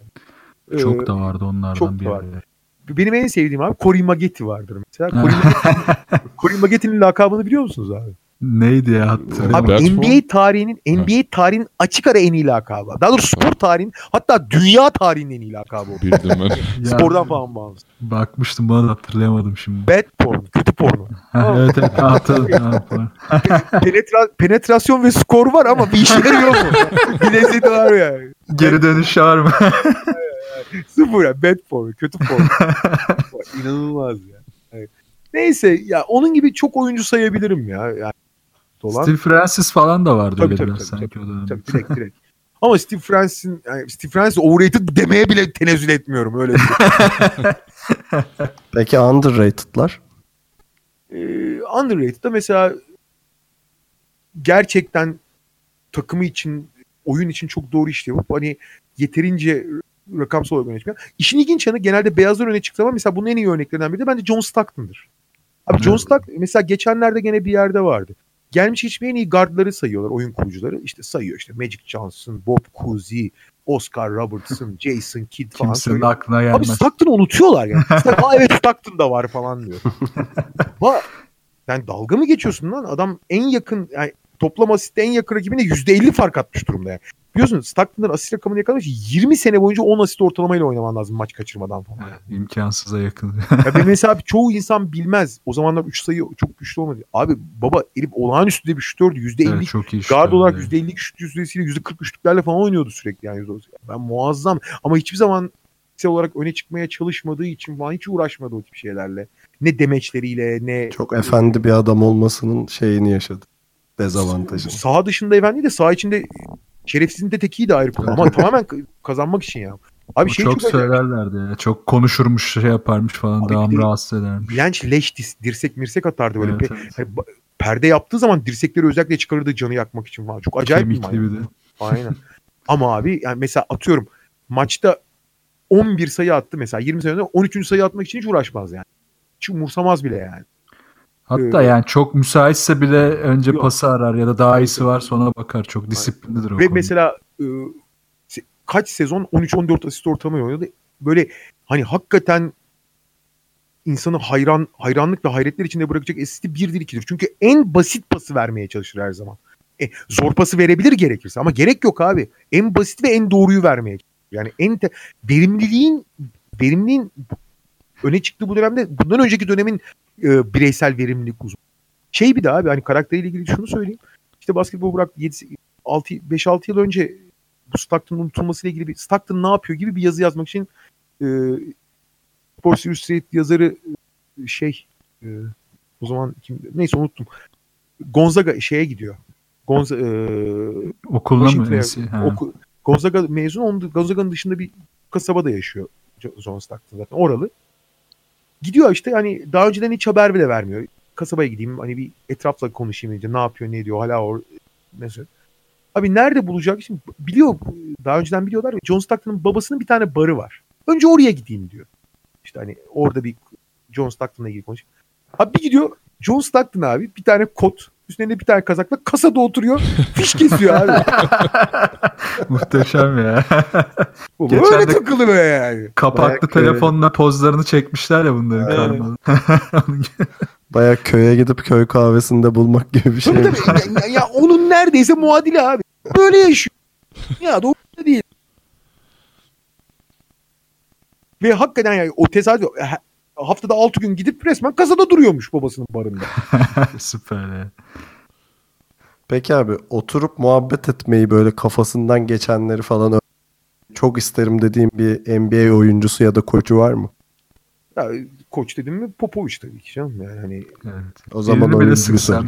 Ee, Çok da vardı onlardan çok bir da vardı. benim en sevdiğim abi Corey Maggette vardır mesela. Corey, Maggette- Corey Maggette'nin lakabını biliyor musunuz abi? Neydi ya. Abi That's NBA tarihinin NBA tarihinin açık ara en iyi lakabı. Daha doğrusu spor tarihinin hatta dünya tarihinin en iyi lakabı o. Bildim ben. Ya, Spordan falan bağımsız. Bakmıştım bana da hatırlayamadım şimdi. Bad porn, kötü porno. Evet evet hatırladım. Penetra- penetrasyon ve skor var ama bir işleri yok mu? bir lezzeti var yani. Geri dönüş var mı? Sıfır ya. Bad porn, kötü porno. İnanılmaz ya. Evet. Neyse ya onun gibi çok oyuncu sayabilirim ya. Yani, dolan. Steve Francis falan da vardı Tabii, tabii, tabii, sanki o dönemde. Tabii, direkt direkt. Ama Steve Francis'in yani Steve Francis overrated demeye bile tenezzül etmiyorum öyle. bir- Peki underrated'lar? Ee, underrated'da mesela gerçekten takımı için oyun için çok doğru iş yapıp hani yeterince rakamsal olarak öne çıkıyor. İşin ilginç yanı genelde beyazlar öne çıktı ama mesela bunun en iyi örneklerinden biri de bence John Stockton'dır. Abi John. Stockton mesela geçenlerde gene bir yerde vardı. Gelmiş hiçbir en iyi guardları sayıyorlar oyun kurucuları. İşte sayıyor işte Magic Johnson, Bob Cousy, Oscar Robertson, Jason Kidd falan. Kimsenin aklına Abi gelmez. Stockton'ı unutuyorlar yani. Aa evet Stockton da var falan diyor. Ba yani dalga mı geçiyorsun lan? Adam en yakın yani toplam asiste en yakın rakibine %50 fark atmış durumda yani. Biliyorsun Stockton'ın asist rakamını yakalamış 20 sene boyunca 10 asist ortalamayla oynaman lazım maç kaçırmadan falan. İmkansıza yakın. Ya ben mesela çoğu insan bilmez. O zamanlar 3 sayı çok güçlü olmadı. Abi baba herif olağanüstü de bir şutördü. %50 evet, çok iyi Guard olarak yani. %52 şut yüzdesiyle %40 üçlüklerle falan oynuyordu sürekli yani. %30. Ben muazzam ama hiçbir zaman fiziksel olarak öne çıkmaya çalışmadığı için falan hiç uğraşmadı o tip şeylerle. Ne demeçleriyle ne Çok efendi bir adam olmasının şeyini yaşadı. Dezavantajını. Saha dışında efendi de saha içinde şerefsizin de tekiydi ayrı konu ama tamamen kazanmak için ya. Abi şey çok çok, söylerlerdi ya. Çok konuşurmuş şey yaparmış falan. Abi bir de- rahatsız edermiş. Bilenç leş dis- dirsek mirsek atardı böyle. Evet, Pe- evet. hani perde yaptığı zaman dirsekleri özellikle çıkarırdı canı yakmak için falan. Çok acayip bir Kemikli bir de. Aynen. Ama abi yani mesela atıyorum maçta 11 sayı attı mesela 20 sayı önce 13. sayı atmak için hiç uğraşmaz yani. Hiç umursamaz bile yani. Hatta Ee, yani çok müsaitse bile önce Yok. pası arar ya da daha iyisi var sonra bakar. Çok disiplinlidir o Ve konuda. mesela e, kaç sezon 13-14 asist ortalama oynadı. Böyle hani hakikaten insanı hayran hayranlık ve hayretler içinde bırakacak asisti birdir ikidir. Çünkü en basit pası vermeye çalışır her zaman. E, zor pası verebilir gerekirse ama gerek yok abi. En basit ve en doğruyu vermeye çalışır. Yani en te- verimliliğin verimliliğin öne çıktığı bu dönemde bundan önceki dönemin e, bireysel verimlilik uzun. Şey bir de abi hani karakteriyle ilgili şunu söyleyeyim. İşte basketbol bıraktı 6 5-6 yıl önce bu Stockton'un unutulmasıyla ilgili bir Stockton ne yapıyor gibi bir yazı yazmak için e, Sports Illustrated yazarı e, şey e, o zaman kim neyse unuttum. Gonzaga şeye gidiyor. Gonza, e, Okuluna mı? Oku- Gonzaga mezun. Onun, Gonzaga'nın dışında bir kasabada yaşıyor Jo- John Stockton zaten. Oralı. Gidiyor işte hani daha önceden hiç haber bile vermiyor. Kasabaya gideyim hani bir etrafla konuşayım önce ne yapıyor ne ediyor hala or mesela. Abi nerede bulacak? Şimdi biliyor daha önceden biliyorlar ya John Stockton'ın babasının bir tane barı var. Önce oraya gideyim diyor. İşte hani orada bir John Stockton'la ilgili konuşayım. Abi bir gidiyor John Stockton abi bir tane kot üstünde bir tane kazakla kasada oturuyor. Fiş kesiyor abi. Muhteşem ya. Bu Geçen Böyle de- takılıyor yani. Kapaklı Bayağı- telefonla pozlarını çekmişler ya bunların Evet. gibi. Baya köye gidip köy kahvesinde bulmak gibi bir şey. Tabii tabii. ya, ya- onun neredeyse muadili abi. Böyle yaşıyor. Ya doğru değil. Ve hakikaten yani o tesadüf haftada 6 gün gidip resmen kasada duruyormuş babasının barında. Süper ya. Peki abi oturup muhabbet etmeyi böyle kafasından geçenleri falan çok isterim dediğim bir NBA oyuncusu ya da koçu var mı? Ya, koç dedim mi Popovic tabii ki canım. Yani hani Evet. O zaman Elini bile ya.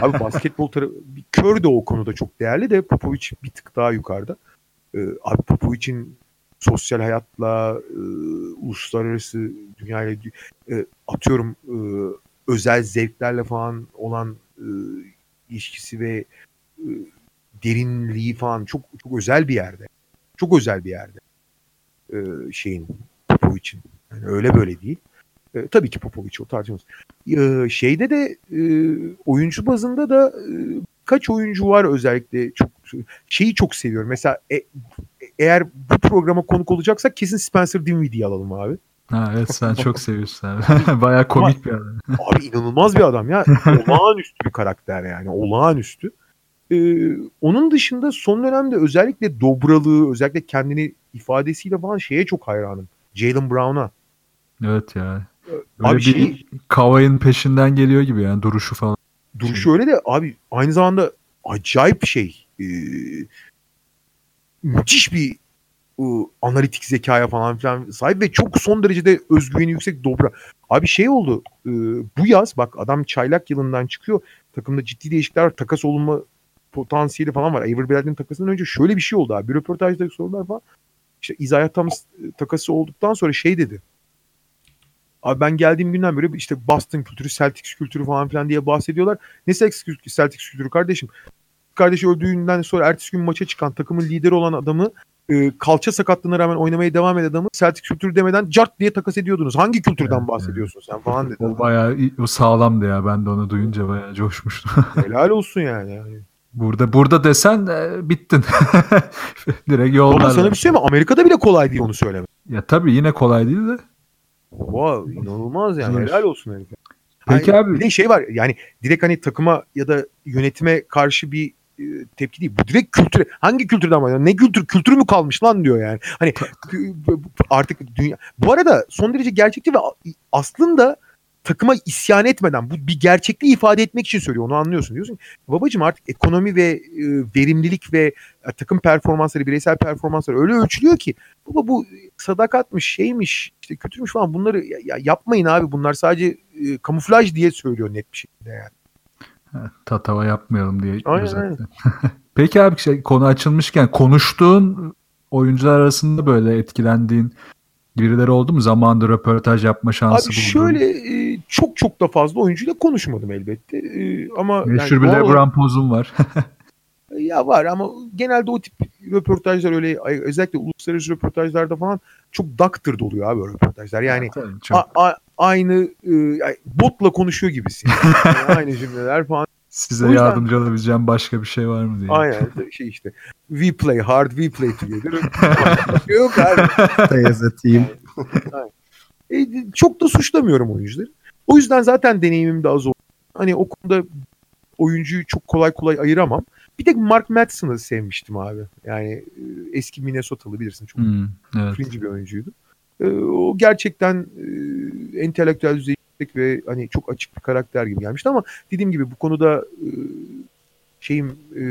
abi basketbol tarafı bir kör de o konuda çok değerli de Popovic bir tık daha yukarıda. Ee, abi Popovic'in sosyal hayatla e, uluslararası dünyayla e, atıyorum e, özel zevklerle falan olan e, ilişkisi ve e, derinliği falan çok çok özel bir yerde. Çok özel bir yerde. E, şeyin Popovic'in. Yani öyle böyle değil. E, tabii ki Popovic o tartışmamız. E, şeyde de e, oyuncu bazında da e, kaç oyuncu var özellikle çok şeyi çok seviyorum. Mesela e- eğer bu programa konuk olacaksak kesin Spencer Dinwiddie'yi alalım abi. Ha, evet sen çok seviyorsun abi. Bayağı komik bir adam. Abi inanılmaz bir adam ya. Olağanüstü bir karakter yani. Olağanüstü. Ee, onun dışında son dönemde özellikle dobralığı, özellikle kendini ifadesiyle falan şeye çok hayranım. Jalen Brown'a. Evet ya. Böyle Abi bir şey, Kavai'nin peşinden geliyor gibi yani duruşu falan. Duruşu öyle de abi aynı zamanda acayip şey. Ee, müthiş bir e, analitik zekaya falan filan sahip ve çok son derecede özgüveni yüksek dobra. Abi şey oldu e, bu yaz bak adam çaylak yılından çıkıyor takımda ciddi değişiklikler takas olunma potansiyeli falan var. Avery Bradley'nin takasından önce şöyle bir şey oldu abi bir röportajdaki sorular falan işte Isaiah Thomas takası olduktan sonra şey dedi Abi ben geldiğim günden beri işte Boston kültürü, Celtics kültürü falan filan diye bahsediyorlar. Ne Celtics kültürü, Celtics kültürü kardeşim? Kardeşi öldüğünden sonra ertesi gün maça çıkan takımın lideri olan adamı e, kalça sakatlığına rağmen oynamaya devam eden adamı Celtics kültürü demeden cart diye takas ediyordunuz. Hangi kültürden bahsediyorsun sen falan dedi. O bayağı o sağlamdı ya. Ben de onu duyunca bayağı coşmuştum. Helal olsun yani. burada burada desen e, bittin. Direkt Ama yollarlar. sana bir şey mi? Amerika'da bile kolay değil onu söylemek. Ya tabii yine kolay değil de. Wow, inanılmaz yani. Zor. Helal olsun herife. Peki Hayır, abi- Bir de şey var yani direkt hani takıma ya da yönetime karşı bir e, tepki değil. Bu direkt kültüre. Hangi kültürden bahsediyor? Ne kültür? Kültürü mü kalmış lan diyor yani. Hani artık dünya. Bu arada son derece gerçekçi ve aslında takıma isyan etmeden bu bir gerçekliği ifade etmek için söylüyor. Onu anlıyorsun. Diyorsun babacım artık ekonomi ve e, verimlilik ve e, takım performansları, bireysel performansları öyle ölçülüyor ki baba bu sadakatmiş, şeymiş, işte kötüymüş falan bunları ya, ya yapmayın abi. Bunlar sadece e, kamuflaj diye söylüyor net bir şekilde yani. Tatava yapmayalım diye. Aynen, özetle. Peki abi şey, konu açılmışken konuştuğun oyuncular arasında böyle etkilendiğin birileri oldu mu? Zamanında röportaj yapma şansı Abi buldun. şöyle e, çok çok da fazla oyuncuyla konuşmadım elbette. E, ama Meşhur yani bir LeBron pozum var. Ya var ama genelde o tip röportajlar öyle özellikle uluslararası röportajlarda falan çok doctored oluyor abi röportajlar. Yani çok. a- a- aynı e, botla konuşuyor gibisin. Yani aynı cümleler falan. Size yüzden- yardımcı olabileceğim başka bir şey var mı diye. Aynen şey işte. We play hard, we play together. Yok abi. Team. E, çok da suçlamıyorum oyuncuları. O yüzden zaten deneyimim de az oldu. Hani o konuda oyuncuyu çok kolay kolay ayıramam. Bir tek Mark Madsen'ı sevmiştim abi. Yani e, eski Minnesota'lı bilirsin çok Hmm, evet. cringe bir oyuncuydu. E, o gerçekten e, entelektüel düzey yüksek ve hani çok açık bir karakter gibi gelmişti ama dediğim gibi bu konuda e, şeyim e,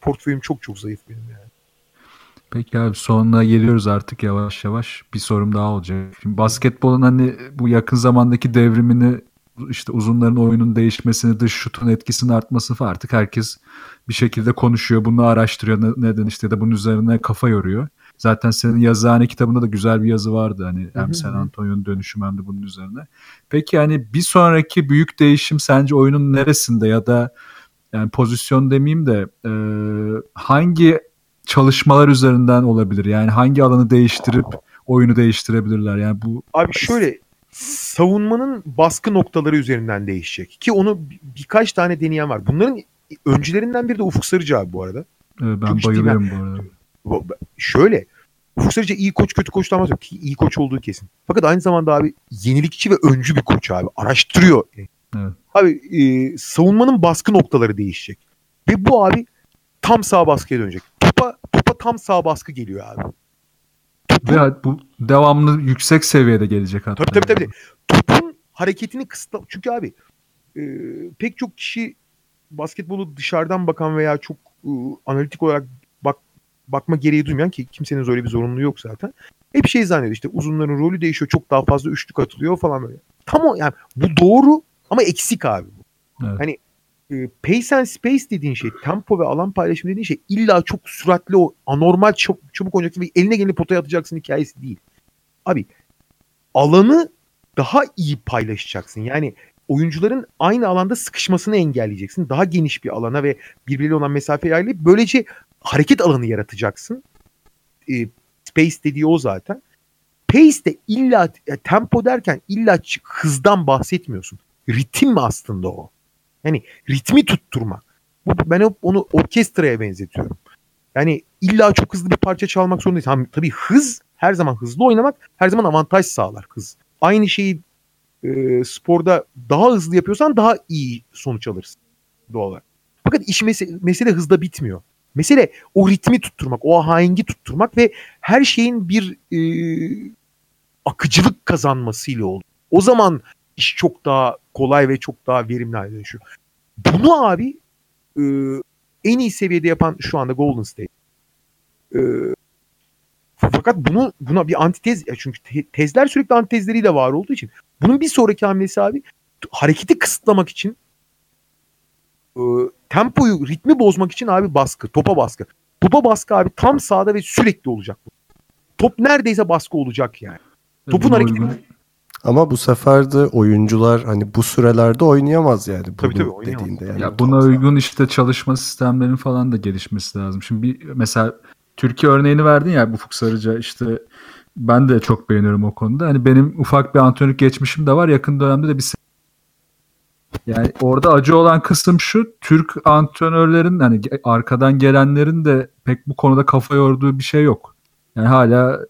portföyüm çok çok zayıf benim yani. Peki abi sonuna geliyoruz artık yavaş yavaş. Bir sorum daha olacak. Şimdi basketbolun hani bu yakın zamandaki devrimini işte uzunların oyunun değişmesini, dış şutun etkisinin artması falan artık herkes bir şekilde konuşuyor, bunu araştırıyor. Ne- Neden işte da bunun üzerine kafa yoruyor. Zaten senin yazıhane kitabında da güzel bir yazı vardı hani hem San hı. Antonio'nun dönüşümü hem de bunun üzerine. Peki hani bir sonraki büyük değişim sence oyunun neresinde ya da yani pozisyon demeyeyim de e, hangi çalışmalar üzerinden olabilir? Yani hangi alanı değiştirip oyunu değiştirebilirler? Yani bu Abi şöyle savunmanın baskı noktaları üzerinden değişecek. Ki onu bir- birkaç tane deneyen var. Bunların öncülerinden biri de Ufuk Sarıcı abi bu arada. e, ben Çok bayılıyorum bu arada. Şöyle Ufuk Sarıcı iyi koç kötü koçtan bahsediyor. Ki iyi koç olduğu kesin. Fakat aynı zamanda abi yenilikçi ve öncü bir koç abi. Araştırıyor. Evet. Abi e, savunmanın baskı noktaları değişecek. Ve bu abi tam sağ baskıya dönecek. Topa, topa tam sağ baskı geliyor abi. Ve bu devamlı yüksek seviyede gelecek hatta. Tabii tabii tabii. Topun hareketini kısıtla. Çünkü abi e, pek çok kişi basketbolu dışarıdan bakan veya çok e, analitik olarak bakma gereği duymayan ki kimsenin öyle bir zorunluluğu yok zaten. Hep şey zannediyor işte uzunların rolü değişiyor çok daha fazla üçlük atılıyor falan böyle. Tam o yani bu doğru ama eksik abi. bu. Evet. Hani e, pace and space dediğin şey, tempo ve alan paylaşımı dediğin şey illa çok süratli o anormal çabuk, çabuk oynayacaksın ve eline geleni potaya atacaksın hikayesi değil. Abi alanı daha iyi paylaşacaksın. Yani oyuncuların aynı alanda sıkışmasını engelleyeceksin. Daha geniş bir alana ve birbiriyle olan mesafeyi ayarlayıp böylece hareket alanı yaratacaksın. E, space dediği o zaten. Pace de illa e, tempo derken illa hızdan bahsetmiyorsun. Ritim aslında o. Yani ritmi tutturmak. Bu, ben onu orkestraya benzetiyorum. Yani illa çok hızlı bir parça çalmak zorundayız. Tabii hız her zaman hızlı oynamak her zaman avantaj sağlar hız. Aynı şeyi e, sporda daha hızlı yapıyorsan daha iyi sonuç alırsın doğal olarak. Fakat iş mesele, mesele hızda bitmiyor. Mesele o ritmi tutturmak, o ahengi tutturmak ve her şeyin bir e, akıcılık kazanmasıyla oldu. O zaman iş çok daha kolay ve çok daha verimli hale dönüşüyor. Bunu abi e, en iyi seviyede yapan şu anda Golden State. E, fakat bunu buna bir antitez çünkü te- tezler sürekli antitezleriyle var olduğu için bunun bir sonraki hamlesi abi hareketi kısıtlamak için e, tempoyu ritmi bozmak için abi baskı topa baskı. Topa baskı abi tam sağda ve sürekli olacak bu. Top neredeyse baskı olacak yani. Topun hareketi- Ama bu sefer de oyuncular hani bu sürelerde oynayamaz yani. Bunu tabii, oynayamaz. dediğinde yani. Ya buna uygun işte çalışma sistemlerinin falan da gelişmesi lazım. Şimdi bir mesela Türkiye örneğini verdin ya bu Ufuk Sarıca işte ben de çok beğeniyorum o konuda. Hani benim ufak bir antrenörlük geçmişim de var. Yakın dönemde de bir yani orada acı olan kısım şu Türk antrenörlerin hani arkadan gelenlerin de pek bu konuda kafa yorduğu bir şey yok. Yani hala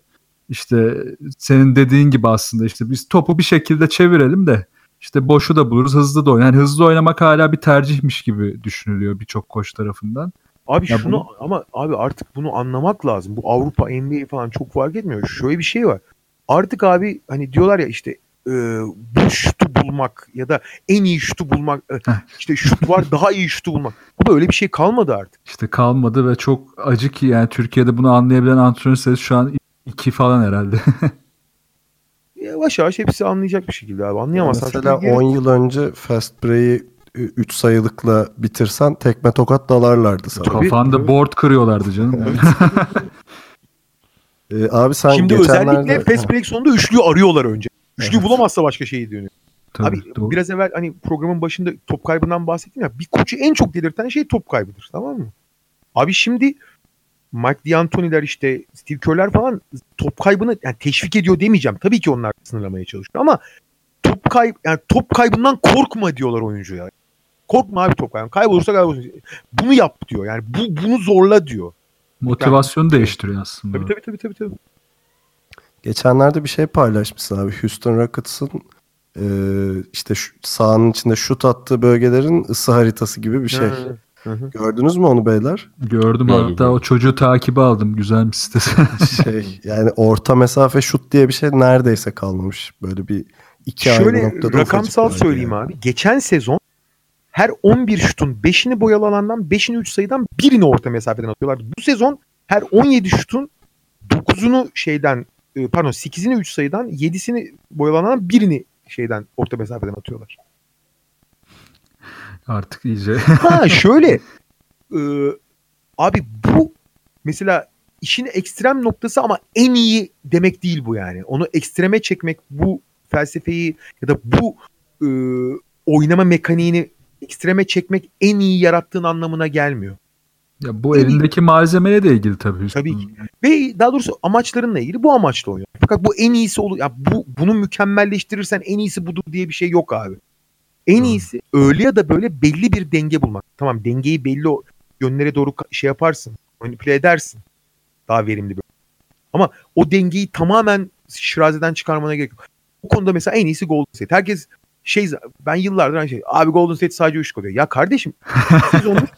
işte senin dediğin gibi aslında işte biz topu bir şekilde çevirelim de işte boşu da buluruz, hızlı da oynar. Yani hızlı oynamak hala bir tercihmiş gibi düşünülüyor birçok koç tarafından. Abi Ya şunu bu- ama abi artık bunu anlamak lazım. Bu Avrupa NBA falan çok fark etmiyor. Şöyle bir şey var. Artık abi hani diyorlar ya işte e, bu şutu bulmak ya da en iyi şutu bulmak e, işte şut var daha iyi şutu bulmak. Bu böyle bir şey kalmadı artık. İşte kalmadı ve çok acı ki yani Türkiye'de bunu anlayabilen antrenör sayısı şu an iki falan herhalde. Yavaş yavaş hepsi anlayacak bir şekilde abi. Anlayamazsan Mesela çok iyi- 10 yıl önce Fast Break'i 3 sayılıkla bitirsen tekme tokat dalarlardı sana. Kafanda tabii. board kırıyorlardı canım. Ee, abi sen Şimdi geçenlerde... özellikle fast break sonunda üçlüyü arıyorlar önce. Üçlüyü bulamazsa başka şeyi dönüyor. Tabii, Abi doğru. biraz evvel hani programın başında top kaybından bahsettim ya. Bir koçu en çok delirten şey top kaybıdır. Tamam mı? Abi şimdi Mike D'Antoni'ler işte Steve Kerr'ler falan top kaybını yani teşvik ediyor demeyeceğim. Tabii ki onlar sınırlamaya çalışıyor ama top kayb yani top kaybından korkma diyorlar oyuncuya. Korkma abi top kaybı. Kaybolursa kaybolursun. Bunu yap diyor. Yani bu bunu zorla diyor. Motivasyonu değiştiriyor aslında. Tabii tabii tabii tabii. tabii. Geçenlerde bir şey paylaşmışsın abi. Houston Rockets'ın e, işte şu, sahanın içinde şut attığı bölgelerin ısı haritası gibi bir şey. Hı, hı. Gördünüz mü onu beyler? Gördüm Gördüm. hatta o çocuğu takibi aldım. Güzel bir sitesi. Şey yani orta mesafe şut diye bir şey neredeyse kalmamış. Böyle bir iki ayrı Şöyle noktada rakamsal ufacık bölge söyleyeyim yani. abi. Geçen sezon her 11 şutun 5'ini boyalı alandan 5'ini 3 sayıdan birini orta mesafeden atıyorlar. Bu sezon her 17 şutun 9'unu şeyden e, pardon 8'ini 3 sayıdan 7'sini boyalı alandan birini şeyden orta mesafeden atıyorlar. Artık iyice. Ha şöyle. e, abi bu mesela işin ekstrem noktası ama en iyi demek değil bu yani. Onu ekstreme çekmek bu felsefeyi ya da bu e, oynama mekaniğini ekstreme çekmek en iyi yarattığın anlamına gelmiyor. ya bu elindeki malzemeye de ilgili tabii. Tabii ki. Ve daha doğrusu amaçlarınla ilgili bu amaçla oynuyor. Fakat bu en iyisi olur. Ya bu bunu mükemmelleştirirsen en iyisi budur diye bir şey yok abi. En Doğru. iyisi öyle ya da böyle belli bir denge bulmak. Tamam dengeyi belli yönlere doğru şey yaparsın. Manipüle edersin. Daha verimli bir. Ama o dengeyi tamamen şirazeden çıkarmana gerek yok. Bu konuda mesela en iyisi Golden State. Herkes şey ben yıllardır aynı şey. Abi Golden State sadece üçlük atıyor. Ya kardeşim 3 sezondur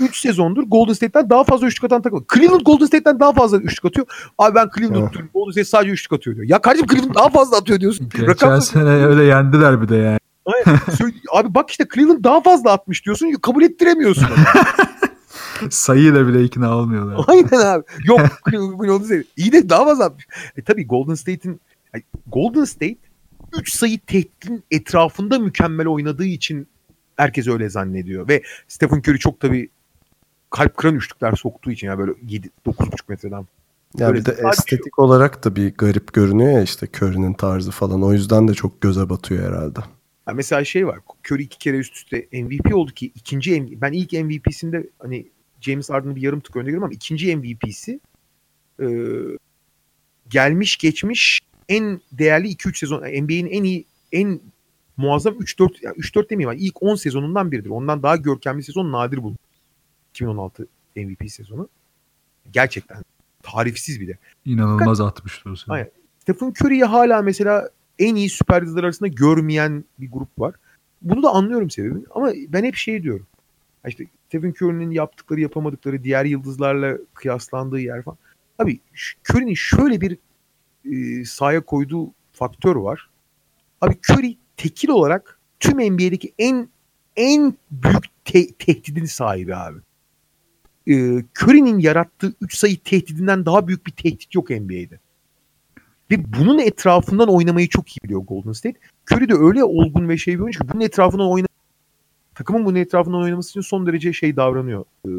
3 sezondur Golden State'ten daha fazla üçlük atan takım. Cleveland Golden State'ten daha fazla üçlük atıyor. Abi ben Cleveland Evet. Golden State sadece üçlük atıyor diyor. Ya kardeşim Cleveland daha fazla atıyor diyorsun. Geçen Rakam sene öyle yendiler bir de yani. Abi bak işte Cleveland daha fazla atmış diyorsun. Kabul ettiremiyorsun. Sayıyla bile ikna olmuyorlar. Aynen abi. Yok Golden State. İyi de daha fazla atmış. E tabii Golden State'in Golden State 3 sayı tehditin etrafında mükemmel oynadığı için herkes öyle zannediyor. Ve Stephen Curry çok tabii kalp kıran üçlükler soktuğu için ya böyle 7 9,5 metreden. Ya bir de estetik olarak da bir garip görünüyor ya işte Curry'nin tarzı falan. O yüzden de çok göze batıyor herhalde. Ya mesela şey var. Curry iki kere üst üste MVP oldu ki ikinci MVP, ben ilk MVP'sinde hani James Harden'ı bir yarım tık önde görüyorum ama ikinci MVP'si e, gelmiş geçmiş en değerli 2-3 sezon NBA'in en iyi en muazzam 3-4 yani 3-4 demeyeyim ama ilk 10 sezonundan biridir. Ondan daha görkemli sezon nadir bulunur. 2016 MVP sezonu. Gerçekten tarifsiz bir de. İnanılmaz atmıştı o sene. Aynen. Stephen Curry'i hala mesela en iyi süper yıldızlar arasında görmeyen bir grup var. Bunu da anlıyorum sebebini ama ben hep şey diyorum. İşte Stephen Curry'nin yaptıkları yapamadıkları diğer yıldızlarla kıyaslandığı yer falan. Abi Curry'nin şöyle bir e, sahaya koyduğu faktör var. Abi Curry tekil olarak tüm NBA'deki en en büyük te- tehdidin sahibi abi. E, Curry'nin yarattığı 3 sayı tehdidinden daha büyük bir tehdit yok NBA'de. Ve bunun etrafından oynamayı çok iyi biliyor Golden State. Curry de öyle olgun ve şey bir oyuncu ki bunun etrafından oyna takımın bunun etrafından oynaması için son derece şey davranıyor. E,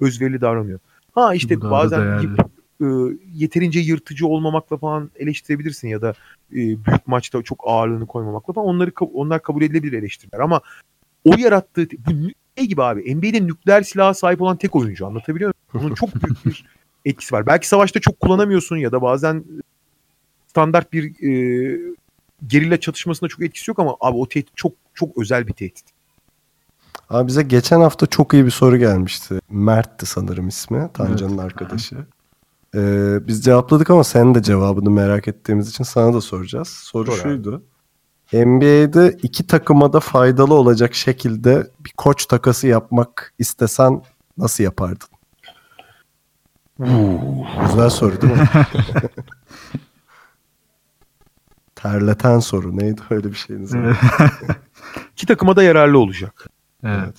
özverili davranıyor. Ha işte Bu bazen değerli. E, yeterince yırtıcı olmamakla falan eleştirebilirsin ya da e, büyük maçta çok ağırlığını koymamakla falan onları onlar kabul edilebilir eleştiriler ama o yarattığı bu nü- şey gibi abi NBA'de nükleer silaha sahip olan tek oyuncu anlatabiliyor muyum? Onun çok büyük bir etkisi var. Belki savaşta çok kullanamıyorsun ya da bazen standart bir e, gerilla çatışmasında çok etkisi yok ama abi o tehdit çok çok özel bir tehdit. Abi bize geçen hafta çok iyi bir soru gelmişti. Mert'ti sanırım ismi. Tancan'ın arkadaşı. Ee, biz cevapladık ama senin de cevabını merak ettiğimiz için sana da soracağız. Soru Sor abi. şuydu. NBA'de iki takıma da faydalı olacak şekilde bir koç takası yapmak istesen nasıl yapardın? Güzel soru değil mi? Terleten soru. Neydi öyle bir şeyiniz var? İki takıma da yararlı olacak. Evet.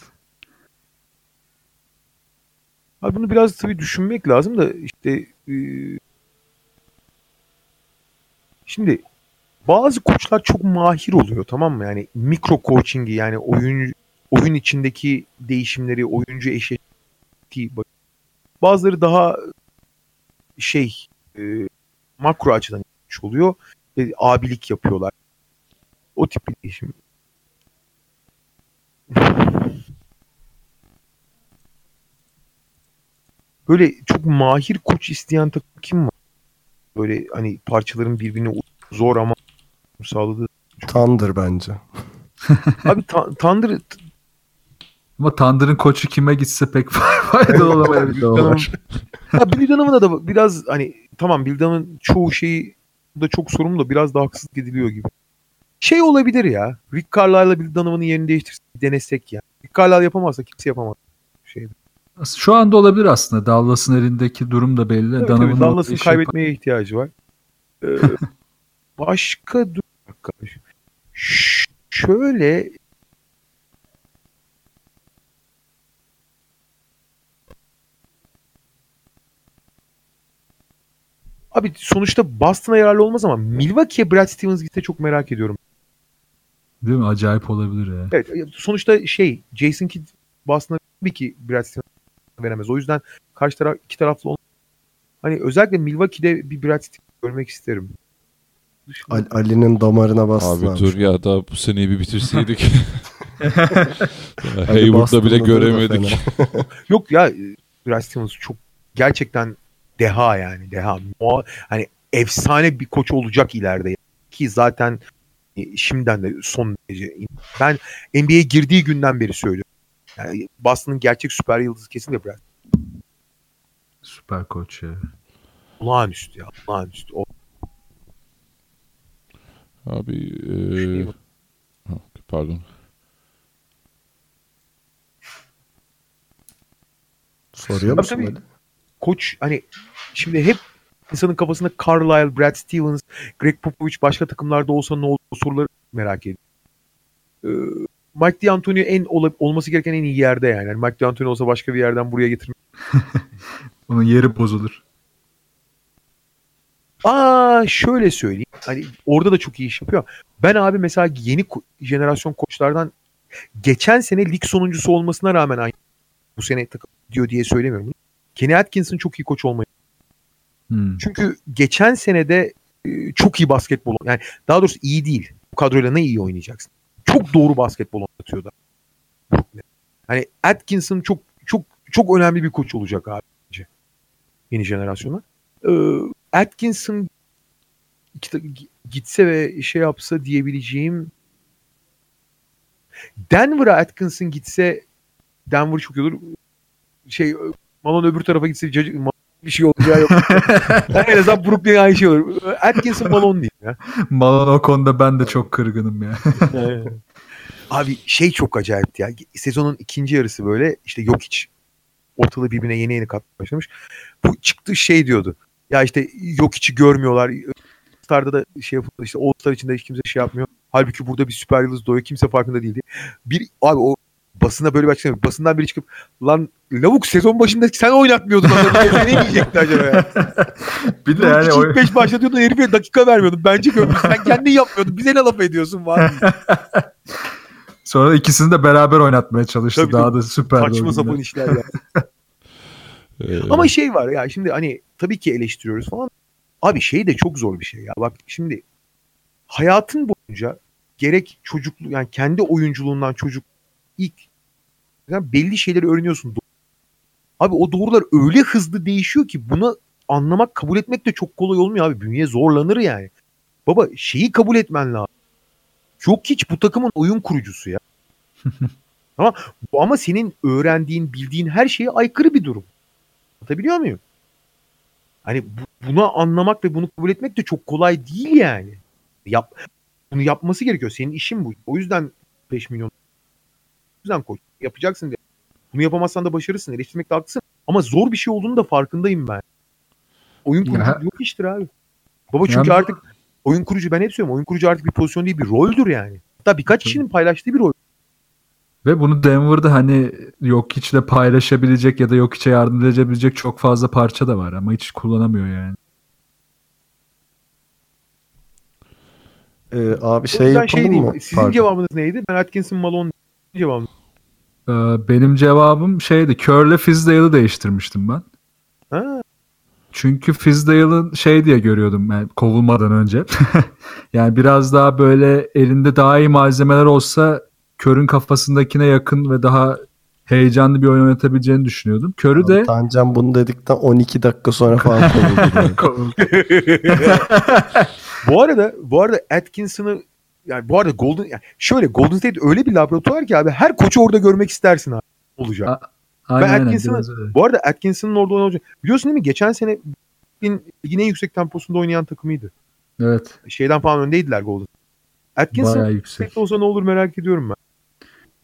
Abi bunu biraz tabii düşünmek lazım da işte şimdi bazı koçlar çok mahir oluyor tamam mı? Yani mikro coaching'i yani oyun oyun içindeki değişimleri, oyuncu eşitliği bazıları daha şey e, makro açıdan oluyor ve abilik yapıyorlar. O tip bir değişim. Böyle çok mahir koç isteyen takım kim var? Böyle hani parçaların birbirine zor ama sağladığı. Thunder bence. Abi ta- Thunder Ama Thunder'ın koçu kime gitse pek faydalı olamayabilir. ya Bill Donovan'a da biraz hani tamam Bill çoğu şeyi da çok sorumlu da biraz daha haksızlık ediliyor gibi. Şey olabilir ya. Rick Carlisle'la Bill Donovan'ın yerini değiştirsek denesek ya. Rick Carlisle yapamazsa kimse yapamaz. Şu anda olabilir aslında. Dallas'ın elindeki durum da belli. Evet, Donovan'ın Dallas'ın işi- kaybetmeye ihtiyacı var. Ee, başka dur. Ş- şöyle Abi sonuçta Boston'a yararlı olmaz ama Milwaukee'ye Brad Stevens gitse çok merak ediyorum. Değil mi? Acayip olabilir ya. Evet sonuçta şey Jason Kidd Boston'a tabii ki Brad Stevens veremez. O yüzden karşı taraf iki taraflı olan hani özellikle Milwaukee'de bir Brad Stevens görmek isterim. Ali- Ali'nin damarına bastın Abi dur ya daha bu seneyi bir bitirseydik. Hayward'da bile göremedik. Yok ya Brad Stevens çok gerçekten deha yani deha. O, hani efsane bir koç olacak ileride. Ki zaten e, şimdiden de son derece. Ben NBA'ye girdiği günden beri söylüyorum. Yani Boston'ın gerçek süper yıldızı kesinlikle Brad. Süper koç ya. Olağanüstü ya. Olağanüstü. O, Abi Şey e, ha, pardon. Soruyor musun tabii. Koç hani şimdi hep insanın kafasında Carlisle, Brad Stevens, Greg Popovich başka takımlarda olsa ne olur soruları merak ediyor. Ee, Mike D'Antoni en ola- olması gereken en iyi yerde yani. yani Mike D'Antoni olsa başka bir yerden buraya getirmek. Onun yeri bozulur. Aa şöyle söyleyeyim. Hani orada da çok iyi iş yapıyor. Ben abi mesela yeni jenerasyon koçlardan geçen sene lig sonuncusu olmasına rağmen aynı bu sene takım diyor diye söylemiyorum. Kenny Atkinson çok iyi koç olmayı Hmm. Çünkü geçen senede e, çok iyi basketbol yani daha doğrusu iyi değil. Bu kadroyla ne iyi oynayacaksın? Çok doğru basketbol oynatıyordu. Hani Atkinson çok çok çok önemli bir koç olacak abi. Yeni jenerasyona. Ee, Atkinson git- gitse ve şey yapsa diyebileceğim Denver'a Atkinson gitse Denver çok iyi olur. Şey Malone öbür tarafa gitse cacık- bir şey olacağı yok. Yani en azından Brooklyn'e aynı şey olur. Atkinson Malone değil ya. Malone o konuda ben de çok kırgınım ya. Abi şey çok acayipti ya. Sezonun ikinci yarısı böyle işte yok hiç ortalığı birbirine yeni yeni katmaya başlamış. Bu çıktı şey diyordu. Ya işte yok içi görmüyorlar. Star'da da şey yapıldı işte All Star içinde hiç kimse şey yapmıyor. Halbuki burada bir süper yıldız doğuyor. Kimse farkında değil diye. Bir abi o basına böyle bir açıklama. yapıyor. Basından biri çıkıp lan lavuk sezon başında sen oynatmıyordun adamı. ne diyecekti acaba ya? bir de Yani ilk 5 başlatıyordun herife dakika vermiyordun. Bence görmüş. Sen kendin yapmıyordun. Bize ne laf ediyorsun var. sonra ikisini de beraber oynatmaya çalıştı. Tabii, Daha da süper. Saçma sapan işler ya. Ama şey var ya şimdi hani tabii ki eleştiriyoruz falan. Abi şey de çok zor bir şey ya. Bak şimdi hayatın boyunca gerek çocuklu yani kendi oyunculuğundan çocuk ilk yani belli şeyleri öğreniyorsun. Abi o doğrular öyle hızlı değişiyor ki bunu anlamak, kabul etmek de çok kolay olmuyor abi. Bünye zorlanır yani. Baba şeyi kabul etmen lazım. Yok hiç bu takımın oyun kurucusu ya. ama, ama senin öğrendiğin, bildiğin her şeye aykırı bir durum. Anlatabiliyor muyum? Hani bu- bunu anlamak ve bunu kabul etmek de çok kolay değil yani. Yap, bunu yapması gerekiyor. Senin işin bu. O yüzden 5 milyon. Yüzden koç. Yapacaksın diye. Bunu yapamazsan da başarırsın. Eleştirmekte haklısın. Ama zor bir şey olduğunu da farkındayım ben. Oyun kurucu Ya- yok iştir abi. Baba çünkü Ya- artık oyun kurucu ben hep söylüyorum. Oyun kurucu artık bir pozisyon değil bir roldür yani. Hatta birkaç kişinin paylaştığı bir rol. Ve bunu Denver'da hani yok hiçle paylaşabilecek ya da yok içe yardım edebilecek çok fazla parça da var ama hiç kullanamıyor yani. Ee, abi şey yapalım diyeyim, mı? Sizin Pardon. cevabınız neydi? Ben Atkinson Malone cevabım. Ee, benim cevabım şeydi. Curl'le Fizdale'ı değiştirmiştim ben. Ha, Çünkü Fizdale'ın şey diye görüyordum yani kovulmadan önce. yani biraz daha böyle elinde daha iyi malzemeler olsa Kör'ün kafasındakine yakın ve daha heyecanlı bir oyun oynatabileceğini düşünüyordum. Kör'ü de Tancan bunu dedikten 12 dakika sonra falan kovuldu. bu arada bu arada Atkinson'ı yani bu arada Golden yani şöyle Golden State öyle bir laboratuvar ki abi her koçu orada görmek istersin abi. Olacak. A- aynen aynen Atkinson'ı- biraz öyle. Bu arada Atkinson'ın orada olacak. Biliyorsun değil mi? Geçen sene en yüksek temposunda oynayan takımıydı. Evet Şeyden falan öndeydiler Golden. Atkinson bayağı yüksek. Olsa ne olur merak ediyorum ben.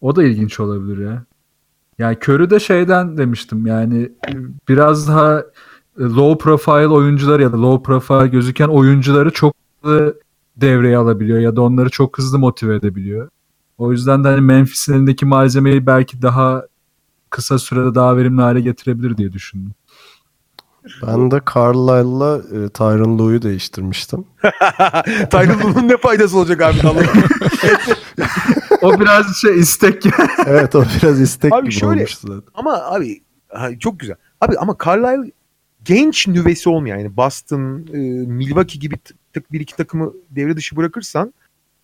O da ilginç olabilir ya. Yani Körü de şeyden demiştim yani biraz daha low profile oyuncular ya da low profile gözüken oyuncuları çok hızlı devreye alabiliyor ya da onları çok hızlı motive edebiliyor. O yüzden de hani Memphis'in elindeki malzemeyi belki daha kısa sürede daha verimli hale getirebilir diye düşündüm. Ben de Carlisle'la e, Tyron Lue'yu değiştirmiştim. Tyron Lue'nun ne faydası olacak abi? O biraz şey istek. evet o biraz istek Abi gibi şöyle- olmuştu zaten. ama abi çok güzel. Abi ama Carlisle genç nüvesi olmayan yani Boston, e, Milwaukee gibi tık bir iki takımı devre dışı bırakırsan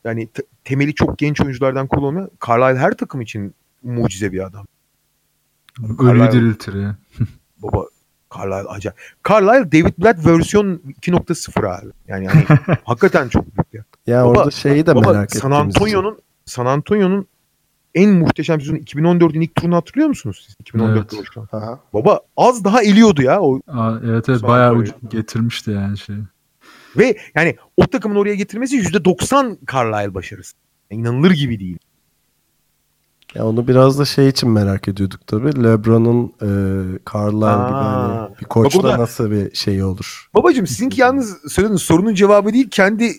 yani t- temeli çok genç oyunculardan kurulu olmayan Carlisle her takım için mucize bir adam. Ölüyü diriltir ya. Baba Carlisle acayip. Carlisle David Blatt versiyon 2.0 abi. Yani hani hakikaten çok büyük ya. Ya Baba- orada şeyi de Baba merak San ettiğimiz için. Antonio'nun San Antonio'nun en muhteşem sezonu 2014'ün ilk turunu hatırlıyor musunuz siz? 2014 Evet. Baba az daha eliyordu ya o Aa, evet evet bayağı ucu getirmişti yani şey. ve yani o takımın oraya getirmesi %90 Carlisle başarısı. Yani inanılır gibi değil. Ya onu biraz da şey için merak ediyorduk tabii. LeBron'un e, Carlisle gibi hani bir koçla Bak nasıl bir şey olur. Babacım sizinki yalnız söylediğiniz sorunun cevabı değil kendi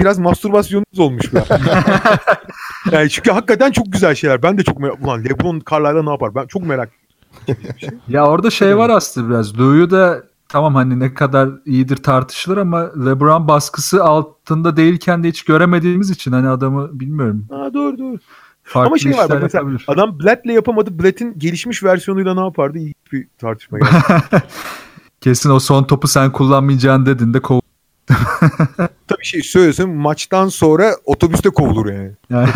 biraz mastürbasyonunuz olmuş bu. yani çünkü hakikaten çok güzel şeyler. Ben de çok merak Ulan LeBron Carlisle'la ne yapar? Ben çok merak Ya orada şey var aslında biraz. Lou'yu da tamam hani ne kadar iyidir tartışılır ama LeBron baskısı altında değilken de hiç göremediğimiz için hani adamı bilmiyorum. Ha, doğru doğru. Farklı Ama şey var bak mesela yapabilir. adam Blatt'le yapamadı. Blatt'in gelişmiş versiyonuyla ne yapardı? İyi bir tartışma. Kesin o son topu sen kullanmayacaksın dedin de kov Tabii şey söylüyorsun maçtan sonra otobüste kovulur yani. yani,